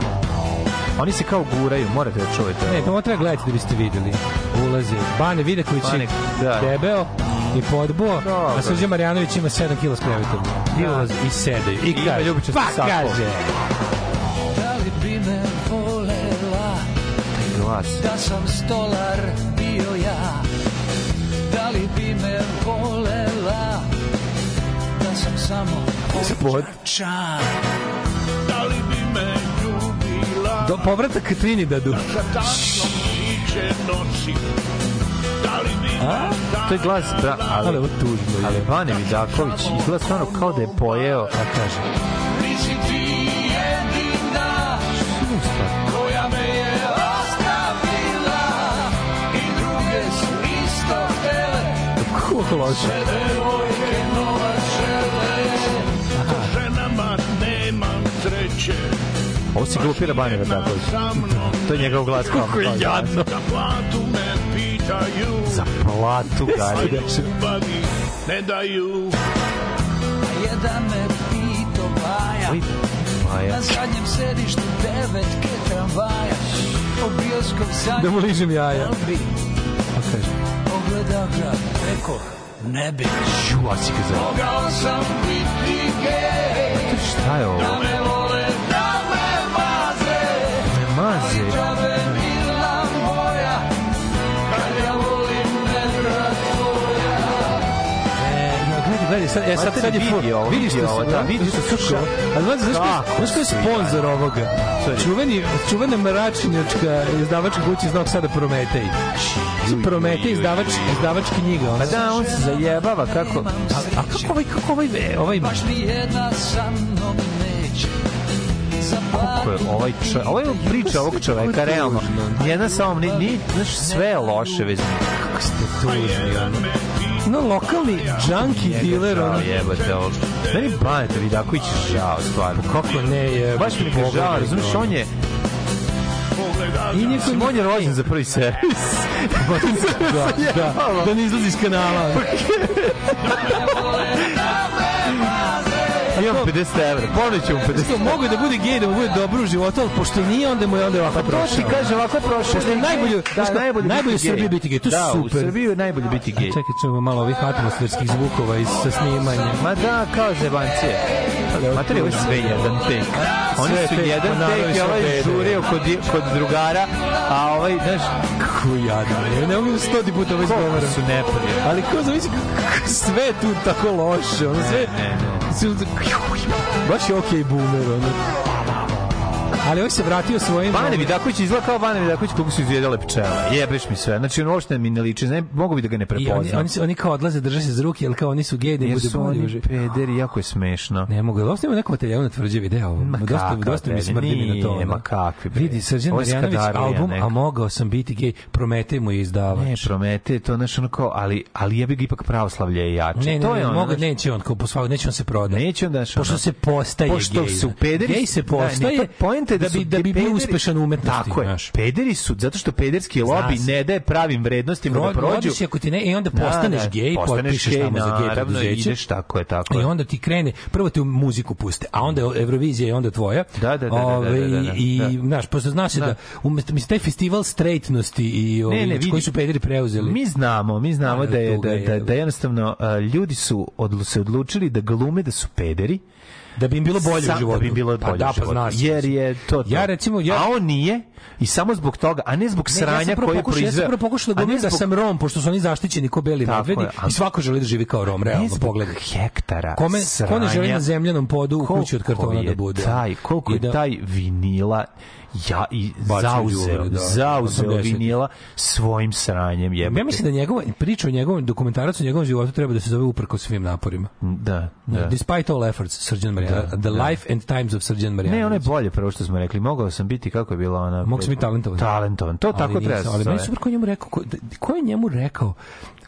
Oni se kao guraju, morate da čujete.
Ne, to ovo treba gledati da biste videli. Ulazi Bane Vidaković je
Bane, da.
debeo i podbuo,
Dobro.
a Srđan Marjanović ima 7 kg s krevetom. I ulazi i sedaju. I
Ima
kaže,
ljubičasti
pa
sako.
kaže.
Da li bi me volela
Glas.
Da sam stolar bio ja Da li bi me volela Da sam samo
Spot. Do, povratak Trinidadu.
Da
A? To je glas, da, ali,
Ali tužno je.
ali Bane Vidaković izgleda stvarno kao da je pojeo.
Pa kaže.
Nisi ti jedina Koja me je ostavila I druge su isto htele
Kako loše.
Ovo se glupira Bane Vidaković. To je njegov glas. Kako je jadno.
Za platu
gari.
Ne daju A jedan me pito baja. Na zadnjem sedištu devetke tramvaja bioskop zadnji
Da mu ližem jaja.
bi
Pa kaže.
Pogledao ga, rekao Ne bi
Šu, a si ga.
Mogao sam biti gej
Šta je ovo?
No, gledaj, gledaj, sad, e, sad, sad je
vidi ovo,
vidiš
vidi
što
ovo, da, vidiš što
slušaj,
sluša.
Ali znaš, znaš, znaš ko je sponsor ovoga?
Sorry.
Čuveni, čuvena mračnjačka izdavačka kuća iz Novog Sada Prometej. Prometej izdavač, izdavač knjiga.
Pa da, on se zajebava, kako...
A, a kako ovaj, kako ovaj, e, ovaj,
Baš ni jedna sa mnom
Kako je ovaj čo, ovo je priča ovog čoveka, realno. Nijedan sa ovom, ni, ni, znaš, sve je loše već.
kako ste tužni, ono. No, lokalni junkie dealer, ono.
Žao, jebate ovo. Meni Vidaković je žao, stvarno.
Kako ne je,
Baš mi ga žao, razumiješ, on je,
I njihov
Mislim, on je rođen za prvi servis.
da, da, da ne izlazi iz kanala.
Imam 50 evra, ponući ću mu 50
Što mogu da bude gej, da mu bude dobro u životu, ali pošto nije, onda mu je onda ovako
Pa to
prošao.
ti kaže ovako prošao.
Pošto je najbolje,
da,
kako,
najbolje,
najbolje u. Srbiji biti gej, to je
da,
super.
u Srbiji je najbolje biti gej.
Čekaj, čujemo malo ovih atmosferskih zvukova iz sa snimanja.
Ma da, kao zebancije. Materi, ovo je sve jedan take. Oni su jedan
pa su
ovaj žurio kod, kod drugara, a ovaj, znaš,
Kako jadno. Ne, ne mogu da stoti puta
koliko
izgovaram.
su neprijatni.
Ali ko zamisli kako sve tu tako loše, ono sve...
Ne, ne.
sve- Baš je okej boomer, ono. Ali ovaj se vratio svojim...
Bane Vidaković izgleda kao Bane Vidaković koliko su izgledale pčele. Jebeš mi sve. Znači, on uopšte mi ne liči. Ne, mogu bi da ga ne
oni,
prepoznam.
oni, su- oni kao odlaze, drže se za ruke, jer kao oni su gej, da
Jer
bude
su
bolje.
oni
uži-
pederi, jako je smešno.
Ne mogu, jel ostavimo neko materijal na tvrđe video?
Ma
dosta, dosta mi smrdi mi na to.
ma kakvi.
Vidi, Srđan Marjanović album,
neka.
a mogao sam biti gej, Prometej mu je izdavač.
Ne, promete, to znaš ono kao, ali, ali jebi ga ipak pravoslavlje je jače.
Ne, ne,
to
ne,
je ono,
mogu, neće on kao posvao, neće on se prodati.
Neće on da
Pošto se postaje
Pošto
gej.
su
da.
pederi...
Gej se
Da, ne, je
da, bi, da bi bio uspešan u umetnosti.
Tako je.
znaš.
Pederi su, zato što pederski lobi ne daje pravim vrednostima da prođu.
rodiš ako ti ne, i onda
Da,
postaneš
da,
gej,
postaneš
potpišeš
gej,
tamo za gej preduzeće.
ideš, tako je, tako
I onda ti krene, prvo te muziku puste, a onda Eurovizija je onda tvoja.
Da, da, da, da, da,
Ovaj,
da, da, da.
I,
Da.
znaš, pošto zna se da,
Da.
umesto, mislim, taj festival straightnosti i ovaj,
Ne, ne, vidi.
koji su pederi preuzeli.
Mi znamo, mi znamo da je da, da, da jednostavno ljudi su se odlučili da glume da su pederi.
Da bi im bilo bolje
Sa-
u životu.
Da bi im bilo
Pa
bolje
da, pa znaš.
Jer je to, to.
Ja recimo, ja-
A on nije i samo zbog toga, a ne zbog
Ne, ja sam
sranja
prvo
koji je
pokušao- Ja sam
proizveo.
prvo pokušao da glumim da
zbog-
sam Rom, pošto su oni zaštićeni ko beli
Tako
medvedi
je, a-
i svako želi da živi kao Rom, realno pogledaj.
hektara
Kome, ko ne želi
sranja.
na zemljanom podu u kući od kartona da bude?
Taj, koliko je
da-
taj vinila ja i zauzeo,
da,
zauzeo
80.
vinila svojim sranjem jebote.
Ja mislim da njegova priča o njegovom dokumentaracu o njegovom životu treba da se zove uprko svim naporima.
da,
Da.
da.
Despite all efforts, Srđan Marjanović.
Da,
The
da.
Life and Times of Srđan Marjanović.
Ne, ono je bolje prvo što smo rekli. Mogao sam biti kako je bila ona.
Mogu sam biti talentovan.
Talentovan. To
Ali
tako treba
nisam, Ali meni super ko je njemu rekao, ko, da- ko je njemu rekao,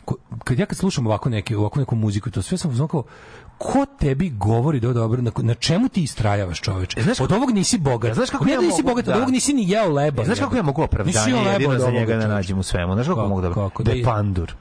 ko, kad ja kad slušam ovako neke, ovako neku muziku to sve sam znam kao, ko tebi govori da dobro, na, na čemu ti istrajavaš čoveče?
E, znaš
od ovog nisi bogat.
E, znaš kako
ne
ja
da nisi bogat, od
da.
ovog nisi ni jeo leba.
E, Znaš kako ja mogu opravdanje jedino za njega da nađem u svemu? Znaš kako,
Kako,
mogu da...
kako?
Da
Da
je pandur.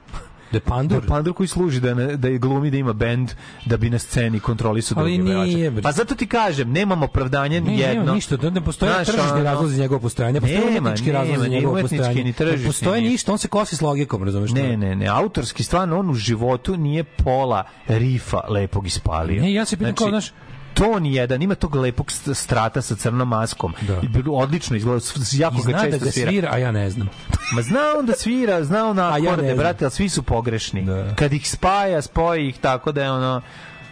Je pandur?
Je pandur koji služi da, ne, da je glumi da ima bend da bi na sceni kontrolisu
Ali
druge
nije.
Pa zato ti kažem, nemam opravdanje
Ne,
ni jedno.
nema ništa, da ne postoje
Znaš,
tržišni
ono-
razlozi za njegovo postojanje, postoje
Nema,
umetnički razlozi
nema,
za
ni
njegovo postojanje.
ni tržišni,
Ne postoje
ništa.
on se kosi s logikom, razumeš?
Ne, ne, ne, autorski stvarno on u životu nije pola rifa lepog ispalio.
Ne, ja se pitam kao, znaš-
ton jedan, ima tog lepog st- strata sa crnom maskom.
Da.
Odlično izgleda, jako
I
ga
da
često
ga
svira.
svira, a ja ne znam.
Ma zna on da svira, zna on na
ja
akorde,
znam.
brate, ali svi su pogrešni.
Da.
Kad ih spaja, spoji ih tako da je ono,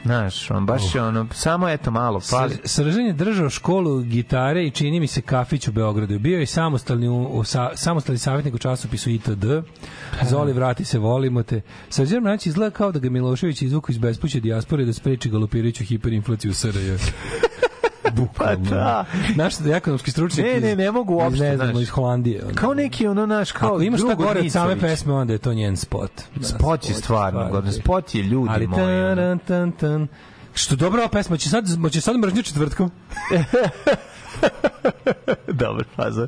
znaš, on baš je ono, samo eto malo, fali.
Sr- Sržan je držao školu gitare i čini mi se kafić u Beogradu. Bio je samostalni, u, sa, samostalni savjetnik u časopisu ITD. Zoli, vrati se, volimo te. Srđan Mrać izgleda kao da ga Milošević izvuku iz bespuće dijaspore da spreči galopirajuću hiperinflaciju u SRJ. Bukvalno.
Pa da.
Naš ekonomski stručnjak
Ne, ne, ne mogu uopšte,
ne znam, iz Holandije. ono.
Kao neki ono naš kao
Ako imaš šta gore od same pesme, onda je to njen spot. Da,
Spot je stvarno, godin. Spot je ljudi
Ali
moji. ono.
tan, tan, tan. Što dobra ova pesma, će sad, će sad mržnju četvrtkom?
Dobar fazor.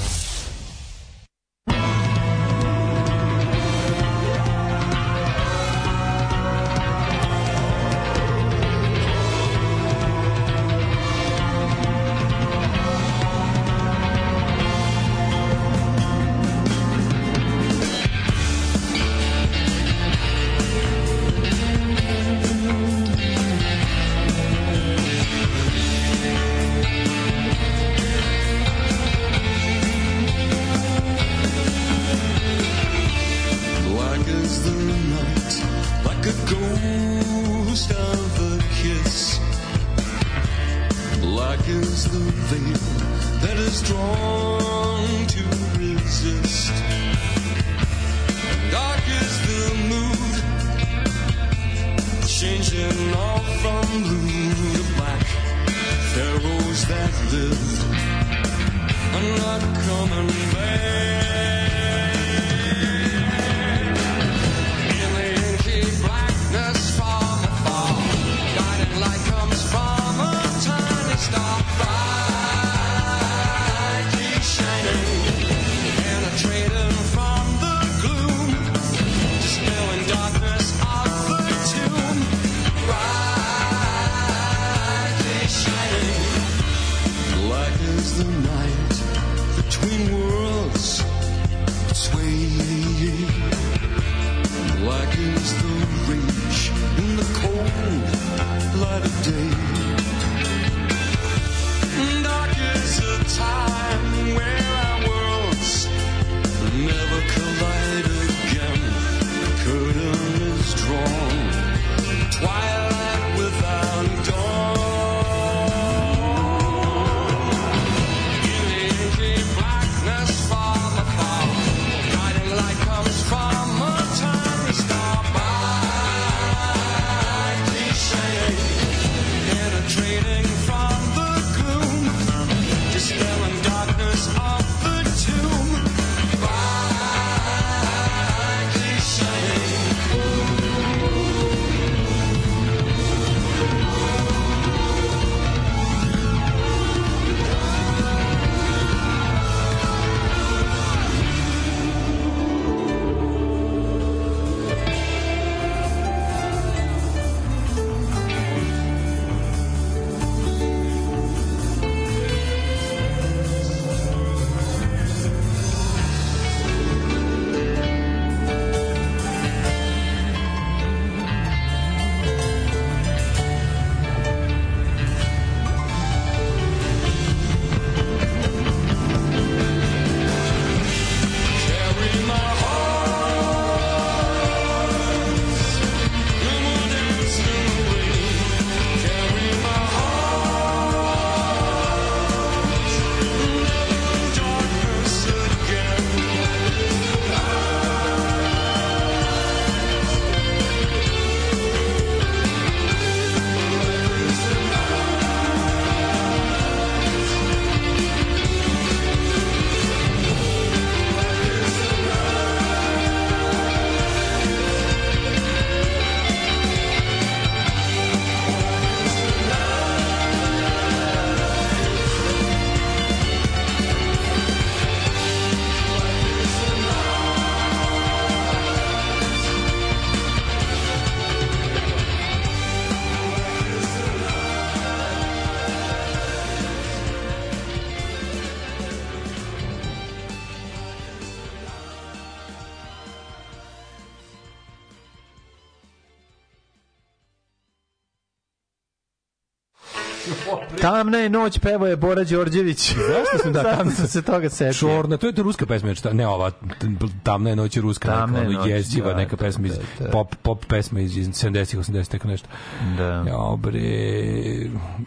Tamna je noć, pevao je Bora Đorđević.
Zašto sam da tamna
sam se toga setio.
Čorna, to je to ruska pesma, šta? Ne ova, tamna je noć je ruska,
Tamna
neka,
je
ono
noć,
jeziva
da,
neka
da,
pesma iz
da, da.
pop pop pesma iz, iz 70-ih, 80-ih, tako nešto.
Da.
Ja, bre.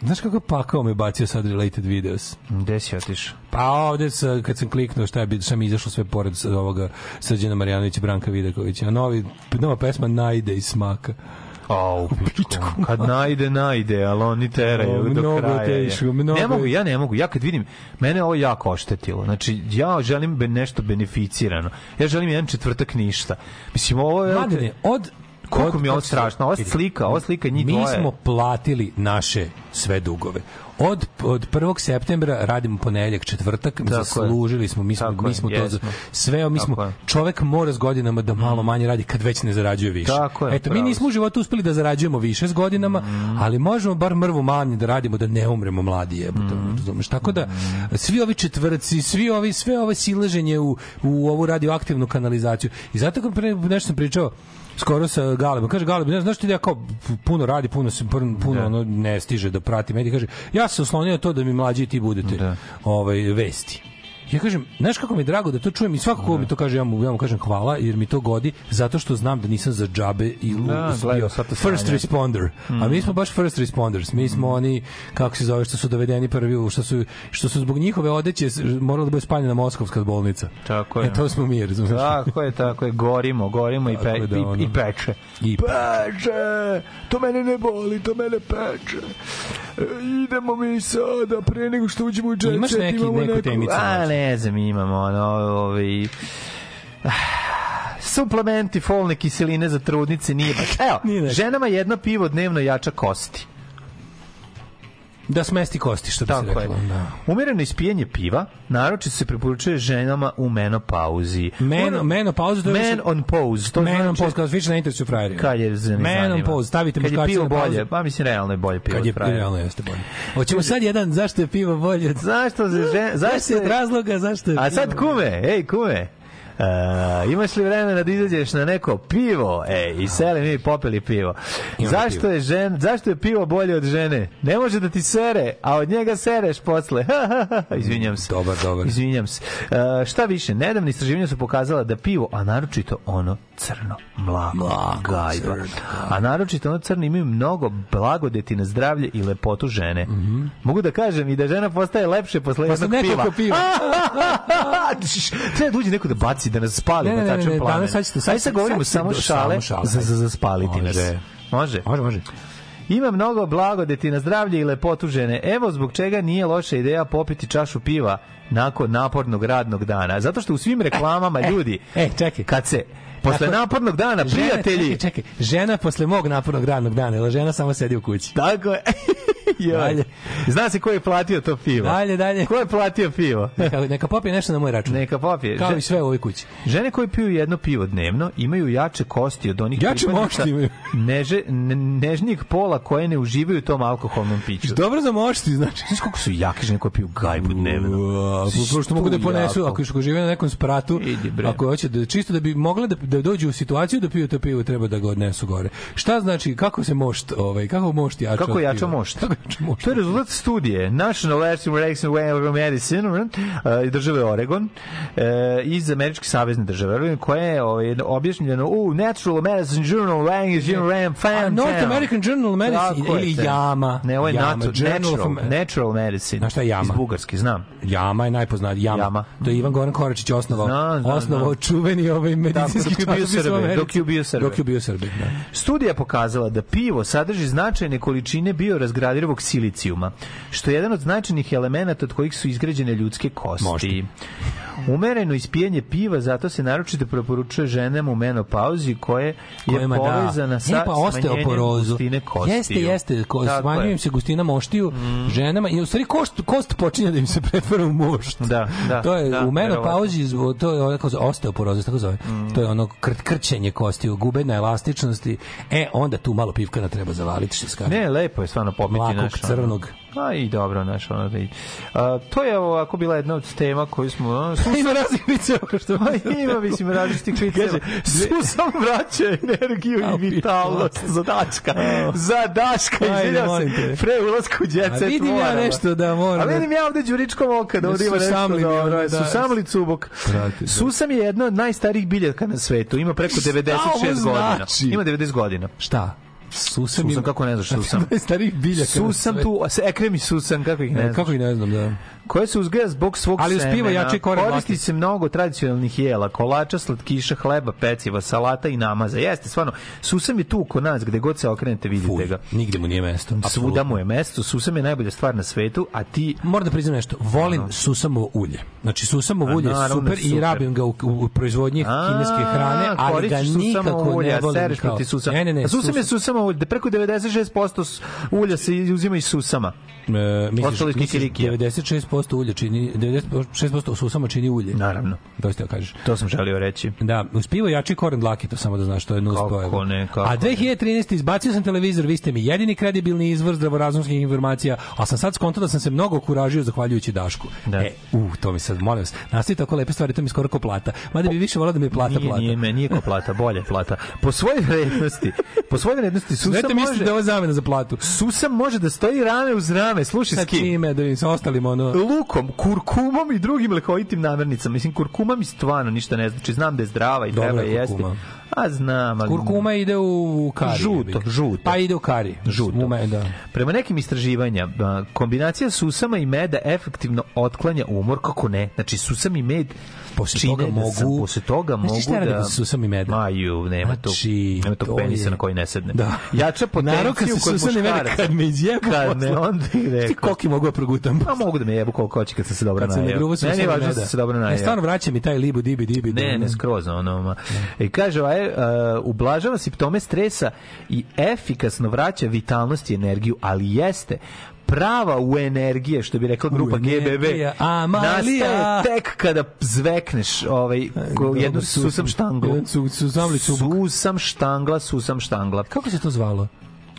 Znaš kako pakao me bacio sad related videos?
Gde si otišao?
Pa ovde sa, kad sam kliknuo šta je šta mi izašlo sve pored ovoga Srđana Marjanovića i Branka Vidakovića. A novi nova pesma Najde iz smaka.
Au, pičku. Kad najde, najde, ali oni teraju
O,
do kraja.
teško, mnogo
Ne mogu, ja ne mogu. Ja kad vidim, mene ovo jako oštetilo. Znači, ja želim be- nešto beneficirano. Ja želim jedan četvrtak ništa. Mislim, ovo je...
Mladene, od
Koliko mi je ovo strašno. Ova slika, ova slika njih
Mi
dvoje.
smo platili naše sve dugove. Od, od 1. septembra radimo ponedeljak, četvrtak,
je.
zaslužili smo, mi smo,
Tako
mi
je,
smo to,
jesmo.
za- sve, mi smo,
Tako je.
čovek mora s godinama da malo manje radi kad već ne zarađuje više.
Tako je,
Eto, mi nismo u životu uspeli da zarađujemo više s godinama, ali možemo bar mrvu manje da radimo da ne umremo mladi jebote, razumeš? Tako da svi ovi četvrci, svi ovi sve ove silaženje u, u ovu radioaktivnu kanalizaciju. I zato kad pre nešto sam pričao skoro sa Galebom. Kaže Galeb, ne znaš ti da ja kao puno radi, puno se puno, puno ono ne stiže da prati medije. Kaže, ja sam se oslonio na to da mi mlađi ti budete ovaj vesti. Ja kažem, znaš kako mi je drago da to čujem i svako ko mi to kaže, ja mu, ja mu kažem hvala, jer mi to godi, zato što znam da nisam za džabe i
Da,
bio first responder. A mi smo baš first responders. Mi smo oni, kako se zove, što su dovedeni prvi, što su, što su zbog njihove odeće morala da bude spaljena Moskovska bolnica.
Tako je.
E, to smo mi, razumiješ?
Tako je, tako je, gorimo, gorimo i, pe,
da,
i,
ono.
i peče.
I
peče, to mene ne boli, to mene peče. E, idemo mi sada, pre nego što uđemo u
neki-
imamo
neku
neku-
temicu?
Ne znam, imamo, ono, ovaj... suplementi folne kiseline za trudnice nije baš. Evo,
Nije
ženama jedno pivo dnevno jača kosti.
Da smesti kosti, što bi se
Tako je.
reklo. Da.
Umjereno ispijanje piva, naročito se preporučuje ženama u menopauzi.
Men,
Ono-
menopauzu, to je
Man
više-
on pause. To
Man on
znači-
pause, kada se više na interesu frajeri.
Kad je za
Man on pause, stavite
Kad je
muškarce
pivo
na pauzu.
bolje, pa mislim realno je bolje pivo.
Kad je realno jeste bolje. Hoćemo sad jedan zašto je pivo bolje.
Zašto za žen, zašto
je
je
razloga zašto je
A
pivo
sad
bolje?
kume, ej kume. E, imaš li vremena da izađeš na neko pivo? E, i seli mi popili pivo. Zašto je, žen, zašto je pivo bolje od žene? Ne može da ti sere, a od njega sereš posle. Izvinjam se.
Dobar, dobar.
Izvinjam se. E, šta više, nedavni istraživanja su pokazala da pivo, a naročito ono crno, mlako,
Mlako,
gajba,
crno.
a naročito ono crno imaju mnogo blagodeti na zdravlje i lepotu žene. Mogu da kažem i da žena postaje lepše posle
Posle
jednog piva.
nekoliko piva.
Treba da uđe neko da baci, da nas spali
Ne, ne,
na
ne, ne, danas sad ćete- sad
sad govorimo samo šale, za, za, za spaliti nas.
Može.
Može?
Može.
Ima mnogo blagodeti na zdravlje i lepotu žene. Evo zbog čega nije loša ideja popiti čašu piva nakon napornog radnog dana. Zato što u svim reklamama ljudi,
E, čekaj.
kad se posle napornog dana,
Žena-
prijatelji,
Čekaj, čekaj. Žena posle mog napornog radnog dana, jer žena samo sedi u kući.
tako je.
Dalje.
Zna se ko je platio to pivo?
Dalje, dalje.
Ko je platio pivo?
Neka, neka popije nešto na moj račun.
Neka popije.
Kao
Žen-
i sve u ovoj kući.
Žene koje piju jedno pivo dnevno imaju jače kosti od onih
Jače mošti imaju.
neže, ne, nežnijeg pola koje ne uživaju tom alkoholnom piću.
Dobro za mošti, znači.
Znaš koliko su jake žene koje piju gajbu dnevno?
Ua, Pošto mogu da ponesu,
jako.
ako još žive na nekom spratu,
Idi, bre.
ako hoće da čisto da bi mogle da, da dođu u situaciju da piju to pivo, treba da ga odnesu gore. Šta znači kako se mošt, ovaj kako mošt jača?
Kako
piva?
mošt?
Kako jača mošt?
To je rezultat studije National Laboratory of Medicine uh, države Oregon uh, iz Američke savezne države koja je ovaj, objašnjeno u Natural Medicine Journal Language Journal
A, North American Journal of Medicine
Tako
ili. JAMA.
Ne, ovo je
JAMA,
natu,
of-
natural, natural Medicine.
Znaš šta je JAMA?
Iz Bugarske, znam.
Jama je najpoznatiji. Jama.
Jama.
To je Ivan Goran Koračić osnovao. Osnovao čuveni ovaj medicinski
dok je bio
Americi.
dok je bio Srbin.
Dok je bio Srbin, da.
Studija je pokazala da pivo sadrži značajne količine biorazgradivog silicijuma, što je jedan od značajnih elemenata od kojih su izgrađene ljudske kosti.
Možda.
Umereno ispijenje piva zato se naročito preporučuje ženama u menopauzi koje je
Kojima da.
povezana sa
E, pa
smanjenjem gustine kostiju.
Jeste, jeste, ko,
Tako
smanjuje
je. Mm.
se gustina moštiju ženama i u stvari kost, kost počinje da im se pretvara u mošt.
Da, da,
to je
da,
u menopauzi, to je kao osteoporoza, tako zove.
Mm.
To je ono kr, krčenje kostiju, gubenja elastičnosti. E, onda tu malo pivkana treba zavaliti, što se kaže.
Ne, lepo je stvarno popiti
Mlakog,
naš, ono.
Crnog.
A i dobro, naš ono da i... A, to je ovako bila jedna od tema koju smo... A, su,
Ima raznih viceva što
Pa ima, mislim, različitih viceva.
Kaže,
Susam vraća energiju i vitalnost za Daška. Za Daška,
Ajde,
izvinjam se. Pre ulazku u Jet
A vidim ja nešto da moram
A
da-
vidim ja ovde Đuričkom oka da ovde ima nešto dobro. Da.
da.
Susamli cubok.
Prati, da.
Susam je jedna od najstarijih biljaka na svetu. Ima preko 96
ovo
godina.
znači?
Ima 90 godina.
Šta? Susam,
Susam, kako ne znaš susam?
Starih biljaka.
Susam tu, a se ekrem i susam, kako ih ne
Ne,
znaš?
kako i ne znam, da
koje se uzgaja zbog svog
Ali
semena.
jači koren
Koristi se mnogo tradicionalnih jela, kolača, slatkiša, hleba, peciva, salata i namaza. Jeste, stvarno, susam je tu kod nas, gde god se okrenete vidite
Fuj,
ga.
Nigde mu nije mesto.
Svuda mu je mesto, susam je najbolja stvar na svetu, a ti...
Moram da priznam nešto, volim ano. susamovo ulje. Znači, susamovo ulje je
super,
super i rabim ga u, u proizvodnji
a,
kineske hrane, ali ga nikako
ulje,
ne volim. Kao...
Ti susam.
Ne, ne, ne,
susam, susam je susamovo ulje, preko 96% ulja se uzima iz susama.
E, misliš, 96% 90% ulja čini 96% su samo čini ulje.
Naravno.
To što da kažeš.
To sam želio reći.
Da, uz pivo jači koren dlake, to samo da znaš, što je nus pojava.
Kako ne, kako
A 2013 ne. izbacio sam televizor, vi ste mi jedini kredibilni izvor zdravorazumskih informacija, a sam sad skontao da sam se mnogo kuražio zahvaljujući Dašku.
Da.
E, u, to mi sad, molim vas, nastavi tako lepe stvari, to mi skoro ko plata. Mada bi više volao da mi plata
nije,
plata.
Nije, nije, nije ko plata, bolje plata. Po svojoj vrednosti, po svojoj vrednosti Susa
Znate,
može...
da je ovo zamena za platu.
Susa može da stoji rame uz rame, slušaj s kim.
Sa time, da im se ostalim ono...
Lukom, kurkumom i drugim lekovitim namirnicama. Mislim, kurkuma mi stvarno ništa ne znači. Znam da je zdrava i
Dobra
treba
je
je jesti. A znam, ali...
Kurkuma ide u kari.
Žuto, žuto.
Pa ide u kari.
Žuto.
Ume, da.
Prema nekim istraživanja, kombinacija susama i meda efektivno otklanja umor, kako ne? Znači, susam i med
Posle
čine
toga
da
mogu-
sam- posle toga
šta
mogu da...
posle susam i meda?
Maju, nema tog,
Znači,
nema tog
to
penisa
je-
na koji ne sedne.
Da.
Jača potenciju kod
meda
muškaraca.
kad me izjebu
Kad
posle.
onda i
Ti koliko mogu da progutam?
Pa mogu da me jebu koliko hoće kad sam se dobro
Kad ne
najeo.
susam
Meni je
i
važno da sam se dobro
E,
najeo.
stvarno vraća mi taj libu dibi dibi.
Ne,
da,
ne, skroz ono. I kaže, ovaj, uh, ublažava simptome stresa i efikasno vraća vitalnost i energiju, ali jeste prava u energije, što bi rekla grupa GBB, nastaje tek kada zvekneš ovaj, jednu
susam.
štanglu. Susam štangla, susam štangla.
Kako se to zvalo?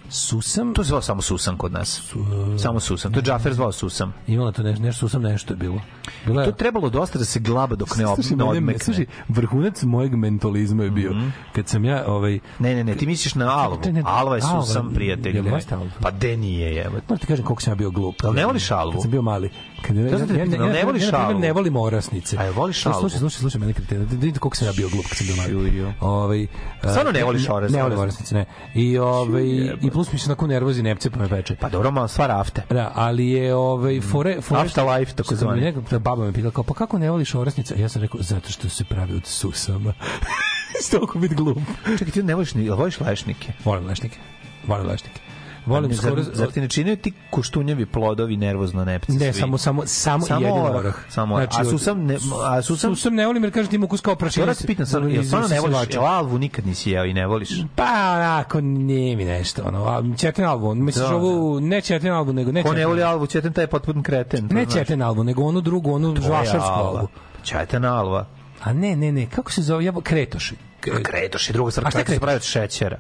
Susam?
To se zvao samo Susam kod nas. Samo Susam. To je Džafer zvao Susam.
Imala to nešto, nešto Susam nešto je bilo. Bila
To je trebalo dosta da se glaba dok ne, ob, odmekne.
slušaj, vrhunac mojeg mentolizma je bio kad sam ja ovaj
Ne, ne, ne, ti misliš na Alvu.
Ne, ne,
Alva je
Alva,
Susam, prijatelj
Alva?
Pa de nije, jebote.
Moram ti kažem koliko sam ja bio glup.
Jel ne voliš Alvu?
Kad sam bio mali. Kad ja, ja, ja, ja,
ne voliš
ja, primjer,
Alvu?
ne volim orasnice.
A jel voliš Alvu?
Slušaj, slušaj, slušaj, mene kretena. Da vidite koliko sam ja bio glup kad sam bio mali. Ovaj,
Stvarno ne
a,
voliš orasnice?
Ne volim orasnice, ne. I, ovaj, i plus mi se onako nervozi nepce pa me peče.
Pa dobro, malo stvar afte.
Da, ali je ovaj fore fore
Afterlife, tako zvani.
neka da baba me pitala kao pa kako ne voliš orasnice? Ja sam rekao zato što se pravi od susama. Stoko bit glup.
Čekaj, ti ne voliš ni, voliš lešnike?
Volim lešnike. Volim lešnike. Volim
Zar,
skoro
zar ti ne čine ti koštunjevi plodovi nervozno nepci
Ne,
svi?
samo samo samo,
Samo
jedan
orah, samo orah. A
od-
susam ne- a susam-
susam ne volim jer kaže ti ima ukus kao prašina.
da se pitam sam, jel stvarno ne voliš, jel alvu nikad nisi jeo i ne voliš?
Pa, onako, nije mi nešto, ono, a, četin albu, misliš
Da,
ovu, ne četin albu, nego ne
Ko ne voli alvu, četan taj je potpun kreten.
Ne
znaš.
četin albu, nego onu drugu, onu žvašarsku
alva.
albu.
Četan alva.
A ne, ne, ne, kako se zove, ja, kretoš.
A kretoš je druga stvar,
A šta je
kretoš se pravi od šećera.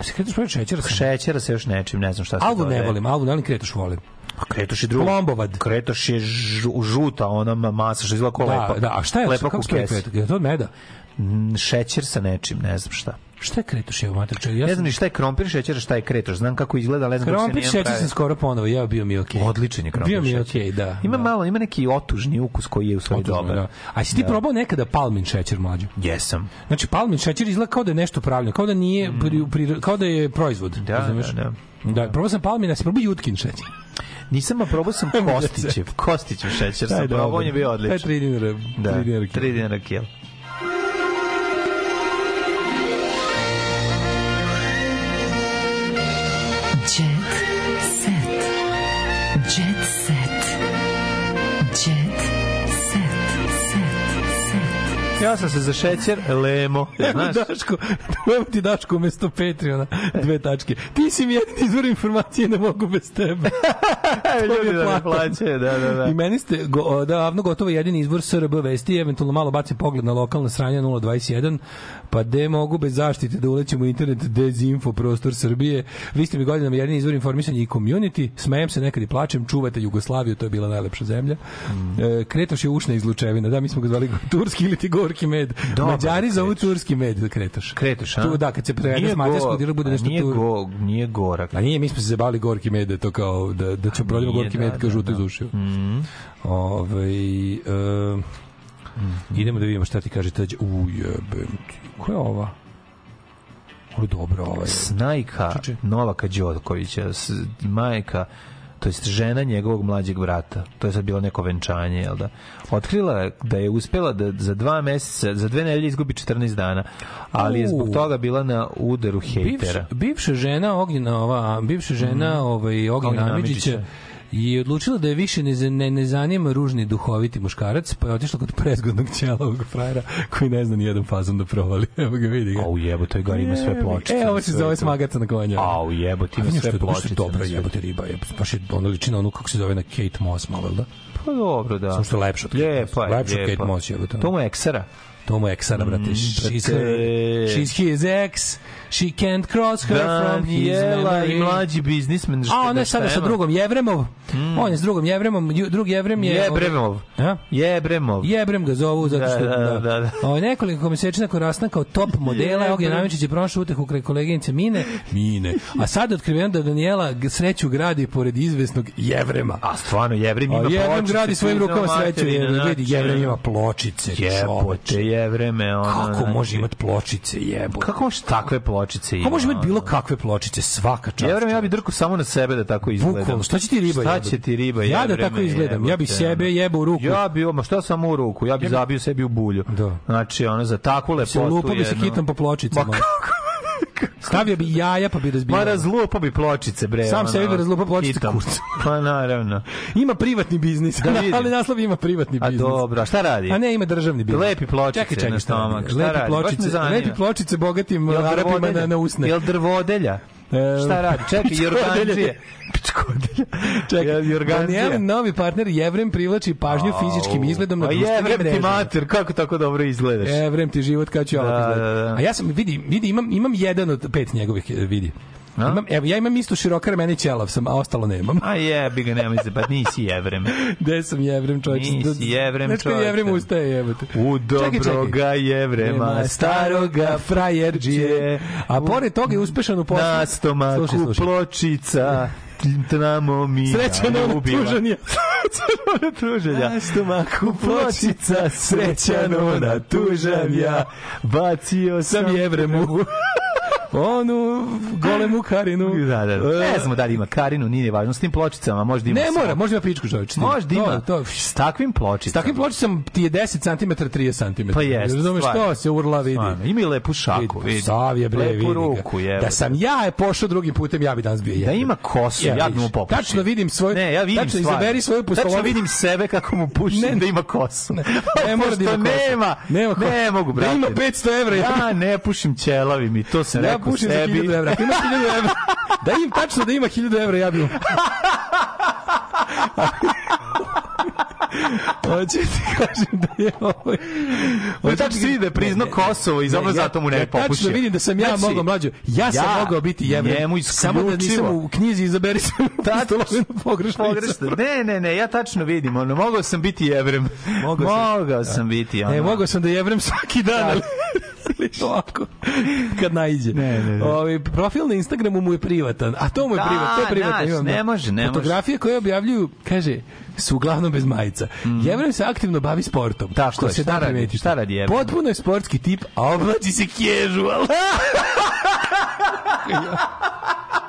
Se pravi od šećera? sam?
Šećera se još nečim, ne znam šta se
Albu ne volim, albu ne volim, kretoš volim.
A kretoš je drugo.
Plombovad.
Kretoš je žu- žuta, ona masa što izgleda kao
Da,
lepak.
da, a šta je,
lepak
kako se? Je to meda?
Šećer sa nečim, ne znam šta.
Šta je kretoš, evo, mater, čekaj, ja
ne znam ni šta je krompir šećer, šta je kretoš. Znam kako izgleda, ali ne znam kako se
Krompir šećer sam skoro ponovo, ja bio mi je okej.
Odličan je krompir
Bio mi je okej, da.
Ima
da.
malo, ima neki otužni ukus koji je u stvari dobar.
da. A si ti probao nekada palmin šećer mlađu?
Jesam.
Znači palmin šećer izgleda kao da je nešto pravljeno, kao da nije pri, pri, kao da je proizvod,
Da,
razumeš?
da,
Da, probao sam palmin, a si probao jutkin šećer.
Nisam, a probao sam Kostićev. Kostićev šećer sam
Taj
probao, on je bio
Taj
odličan.
dinara,
Da,
tri dinara kilo.
3 dinara kilo. Ja sam se za šećer lemo,
Evo
znaš.
Daško, evo ti Daško umesto Patreona, dve tačke. Ti si mi jedin izvor informacije, ne mogu bez tebe.
Ljudi da ne plaćaju, da, da, da.
I meni ste go, davno gotovo jedini izbor SRB vesti, eventualno malo bacim pogled na lokalna sranja 021, pa de mogu bez zaštite da ulećemo u internet dezinfo prostor Srbije. Vi ste mi godinama jedini izvor informisanja i community, smejem se nekad i plačem, čuvate Jugoslaviju, to je bila najlepša zemlja.
Mm.
E, Kretoš je ušna izlučevina, da, mi smo ga zvali turski ili ti gorki med.
Dobar
Mađari zovu turski med Kretoš.
Kretoš, a?
Tu, da, kad se prevede s mađarskog dira bude nešto
nije
tu.
Go, nije gorak.
A nije, mi smo se zabavili gorki med, da to kao, da, da će prodimo gorki
da,
med kao
da,
žuto
da.
iz ušiju.
Mm.
Ove, e, Idemo da vidimo šta ti kaže tađe. Ujebem ti. Ko je ova? Ovo je dobro, ova je.
Snajka
Čuče.
Novaka Đokovića, s- majka, to jest žena njegovog mlađeg brata. To je sad bilo neko venčanje, jel da? Otkrila je da je uspela da za dva meseca, za dve nedelje izgubi 14 dana, ali je zbog toga bila na udaru
Bivša,
hejtera.
bivša žena Ognjena, ova, bivša žena ovaj, Ognjena Amidžića. I odlučila da je više ne, ne, ne zanima ružni duhoviti muškarac, pa je otišla kod prezgodnog ćelavog frajera koji ne zna ni jedan fazon da provali. Evo ga vidi ga.
Au jebote, taj gar ima sve pločice.
E, ovo se zove smagaca na konja.
Au jebote, ima
A vidim
sve pločice.
Dobra
na sve.
jebote riba, je, baš je ona liči na onu kako se zove na Kate Moss malo, da?
Pa dobro, da.
Samo što je lepša od Kate Moss. od
lijepa.
Kate Moss, jebote.
To mu je eksara.
To mu je eksara, brate.
Mm,
She's, she's his ex. She can't cross her from his
Daniela
memory.
i mlađi biznismen.
A on je sada sa drugom Jevremov. On je s drugom Jevremom. Ju- Drug Jevrem je...
Jebremov.
A?
Jebremov.
Jebrem ga zovu zato što
Da, da, da, da.
Ovo, nekoliko mesečina nakon rastanka kao top modela. Ognjen Amičić je pronašao utehu kraj koleginice Mine Mine a sad otkriveno da Daniela sreću gradi pored izvesnog Jevrema
A stvarno, Jevrem
a
ima
Jevrem
pločice.
gradi svojim rukama sreću vidi
znači,
Jevrem ima pločice
Jebote. Jevreme.
Kako
znači.
može imati pločice jebote
Kako može takve pločice ima?
Kako može imati
ono?
bilo kakve pločice svaka čast
Jevrem, ja bi drku samo na sebe da tako.
Bukvalno, šta će ti riba
Šta će ti riba,
Ja da tako izgledam, ja bi
jebote,
sebe jebao u ruku.
Ja bi, ma šta samo u ruku, ja bi zabio sebi u bulju.
Da.
Znači, ono, za takvu lepotu
se lupao bi se hitom po pločicama
Ma
stavio bi jaja pa bi razbio
Ma razlupa bi pločice, bre.
Sam
ono,
sebi bi razlupao pločice kurcu.
Pa naravno.
Ima privatni biznis,
Da vidim.
ali naslov ima privatni
A
biznis.
dobro, a šta radi?
A ne, ima državni biznis.
Lepi pločice
čekaj, čekaj,
na stomak,
Lepi pločice, lepi pločice bogatim Arapima na, na usne.
Jel drvodelja?
E,
Šta radi? Čekaj. Jorganđije. Pičkodelja.
Čekaj,
Jorganđije?
Danielin novi partner Jevrem privlači pažnju fizičkim izgledom na
A
društvenim
jevrem ti
mrežama.
mater, kako tako dobro izgledaš?
Evrem ti život ću ja
Da,
ovako
da,
izgledati.
da.
A ja sam, vidi, vidi imam, imam jedan od pet njegovih, e, vidi. Imam, evo, ja imam isto široka ramena i ćelav sam, a ostalo nemam.
A jebi ga, nemoj se, pa nisi jevrem.
Gde sam jevrem, čovječe?
Nisi jevrem,
kad
čovječe.
jevrem ustaje, jebote.
U dobroga jevrema,
Nema
staroga
frajerđije. A pored toga je uspešan u poslu.
Na stomaku
Slušaj, slušaj.
pločica, tamo mi
Sreća na tužanje.
na tužanja.
Na stomaku
Pločica, srećano na tužanja, bacio sam
Sam jevremu. Onu golemu Karinu.
Da, da, da. Ne znamo da li ima Karinu, nije važno. S tim pločicama možda ima
Ne mora, možda ima pičku čovječ.
Možda ima.
To, to,
S takvim
s
pločicama.
takvim pločicama ti je 10 cm, 30 cm.
Pa jeste,
Razumeš što se urla vidi.
Stvarno, Ima i lepu šaku, vidi.
Sav je bre,
Lepu
vidi
ruku, je.
Da sam ja je pošao drugim putem, ja bi danas bio
Da
jedan.
ima kosu, ja, bi mu popušio.
Tačno vidim svoj...
Ne, ja vidim
tačno izaberi svoju
Tačno
poslovnu...
vidim sebe kako mu pušim
Ne,
da ima kosu.
Ne, ne mora da ima kosu.
nema,
Nema
ne mogu, brate.
Da ima 500 evra.
Ja ne pušim ćelavim i to sam
Ja
rekao
pušim za
sebi.
1000 evra. Ako ima 1000 evra, da im tačno da ima 1000 evra, ja bi... Hoće ti kažem da je ovo...
On tačno vidi da je priznao Kosovo i zapravo zato mu ne
ja
popušio.
Tačno vidim da sam ja
Znači,
mogao mlađo. Ja sam
ja
mogao biti jevrej.
njemu
Samo da nisam
isključivo.
u knjizi izaberi sam stolovinu pogrešno.
Pogrešno. Ne, ne, ne, ja tačno vidim. Ono, mogao sam biti jevrem.
Mogao sam.
Mogao sam biti. Ono.
Ne, mogao sam da jevrem svaki dan, ali ali ovako, kad najđe.
Ne, ne, ne.
Ovaj, profil na Instagramu mu je privatan, a to mu je
Da,
privatno, to je privatno.
znaš,
imam,
ne
da.
može, ne može.
Fotografije koje objavljuju, kaže, su uglavnom bez majica. Jevrem se aktivno bavi sportom.
Tako
što
je,
se da
radi?
primetiti.
Šta radi Jevrem?
Potpuno je sportski tip, a oblači se casual.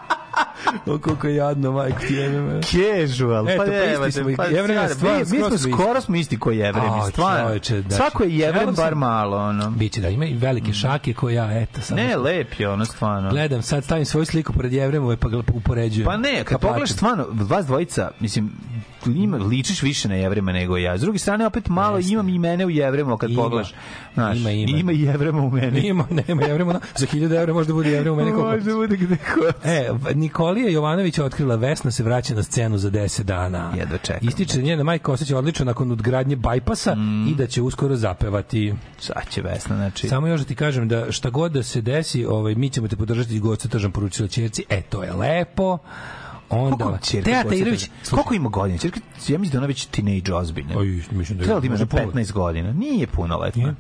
o, koliko je jadno, majko ti jebem.
Casual.
Eto,
pa,
pa isti
jebate,
smo
pa
Jevrem je
sad,
stvarno
mi, mi smo skoro smo isti koji jevremi,
A,
stvarno.
čoveče, znači,
Svako je
gledam
bar malo, ono.
Biće da ima i velike šake koje ja, eto, sad.
Ne, lep je ono, stvarno.
Gledam, sad stavim svoju sliku pored Jevremove pa ga upoređujem.
Pa ne, kad pogledaš stvarno, vas dvojica, mislim, ima, ličiš više na jevrema nego ja. S druge strane, opet malo
Jeste.
imam i mene u jevremu kad
Ima.
pogledaš. Znaš,
Ima, ima.
Ima i jevrema u meni.
Ima, nema Jevrema, za 1000 evra može da bude Jevrem u meni.
Može bude gde god.
E, Nikolija Jovanović je otkrila Vesna se vraća na scenu za 10 dana.
Jedva čekam.
Ističe da njena majka osjeća odlično nakon odgradnje bajpasa
Mm.
i da će uskoro zapevati.
Sad će Vesna, znači...
Samo još da ti kažem da šta god da se desi, ovaj, mi ćemo te podržati gosta tržan poručila ćerci. E, to je lepo. Onda,
Koliko
Teja Tairović,
Tržan? Koliko ima godina? Ćerka, ja mislim da ona već teenage ozbiljna.
Oj, mislim da je-
Treba da ima
može
na
puno.
15 godina. Nije punoletna.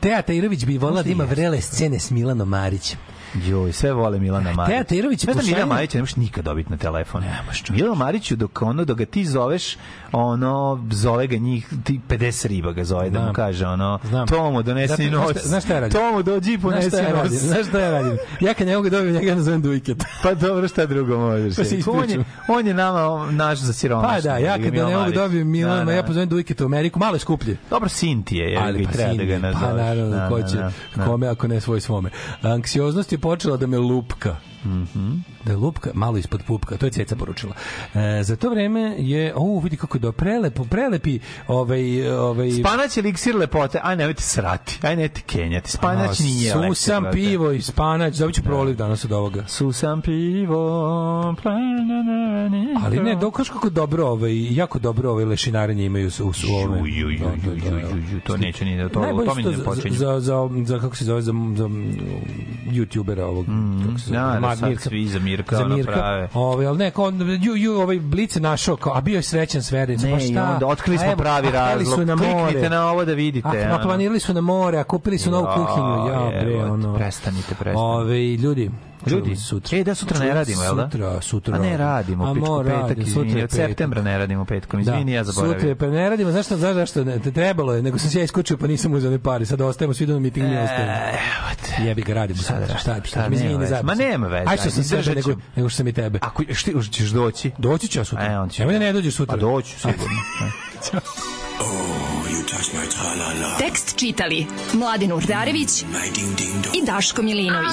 Teja Tairović bi volila da ima vrele scene s Milanom Marićem.
Joj, sve vole Milana Marića.
Teja Tairović je
Ne znam, Milana Marića ne možeš nikad dobiti na telefon. Nemaš Milana Mariću, dok, ono, dok ga ti zoveš, ono, zove ga njih, ti 50 riba ga zove, da mu kaže, ono,
Znam.
Tomo, donesi
Zato-
nos.
znaš šta- ja radim?
Tomo, dođi i ponesi
radim?
nos.
Znaš šta ja radim? Ja kad ne mogu dobijem njega nazovem Dujket.
Pa dobro, šta drugo možeš?
Pa
on, je, on je nama naš za siromašne.
Pa da, ja kad
Milan
ne mogu
Marić.
dobijem Milana,
Da, da.
ja pozovem Dujket u Ameriku, malo je skuplje.
Dobro, Sintije, je,
Ali
bi
pa
treba da ga
sin,
nazoveš.
Pa naravno,
Da,
ko
da,
će,
da, da.
kome ako ne svoj svome. Anksioznost je počela da me lupka.
Mhm.
Da je lupka malo ispod pupka, to je Ceca poručila. E, za to vreme je, o, vidi kako je do prelepo, prelepi ovaj, ovaj,
Spanać eliksir lepote, aj nemojte srati, aj nemojte kenjati. Spanać nije
Susam
eliksir lepote.
pivo i spanać, dobit ću proliv danas od ovoga.
Susam pivo,
Ali ne, dokaš kako dobro, ovaj, jako dobro ovaj lešinarenje imaju u, u, ovome. Da, da, da,
to neće ni da to, to mi ne počinje.
za, za, za, kako se zove, za, za youtubera ovog, kako se zove,
da, sad svi za Mirka,
za Mirka.
prave.
Ovaj, ali ne, kao, ju, ju, ovaj Blic našao, kao, a bio je srećan s Vernicom,
Ne,
pa
i
šta?
onda otkrili smo
evo,
pravi razlog.
Su na more.
Kliknite na ovo da vidite.
A, planirali su na more, a kupili su novu kuhinju. Ja, bre, ono.
Prestanite, prestanite.
Ove, ljudi,
Ljudi,
sutra.
E, da sutra ne radimo, jel da?
Sutra, sutra.
A ne radimo,
A
pičku
mora,
petak,
radi,
izvini,
sutra je
od septembra ne radimo petkom, izvini, ja zaboravim.
Sutra pa ne radimo, znaš šta, znaš zašto ne, trebalo je, nego sam se ja iskučio pa nisam uzeo ne pari, sad ostajemo svi do miting mi ostajemo.
Evo te.
Jebi ga radimo
da
sutra,
radim?
šta
Šta,
šta izvini
veze.
za
Ma nema veze,
Aj što sam
ajde, izdržat
nego, nego što sam i tebe.
Ako šti, ćeš doći?
Doći ću ja sutra.
E, on će.
Evo da ne dođeš sutra.
Pa doću, sigurno.
Tekst čitali Mladin Urdarević i Daško Milinović.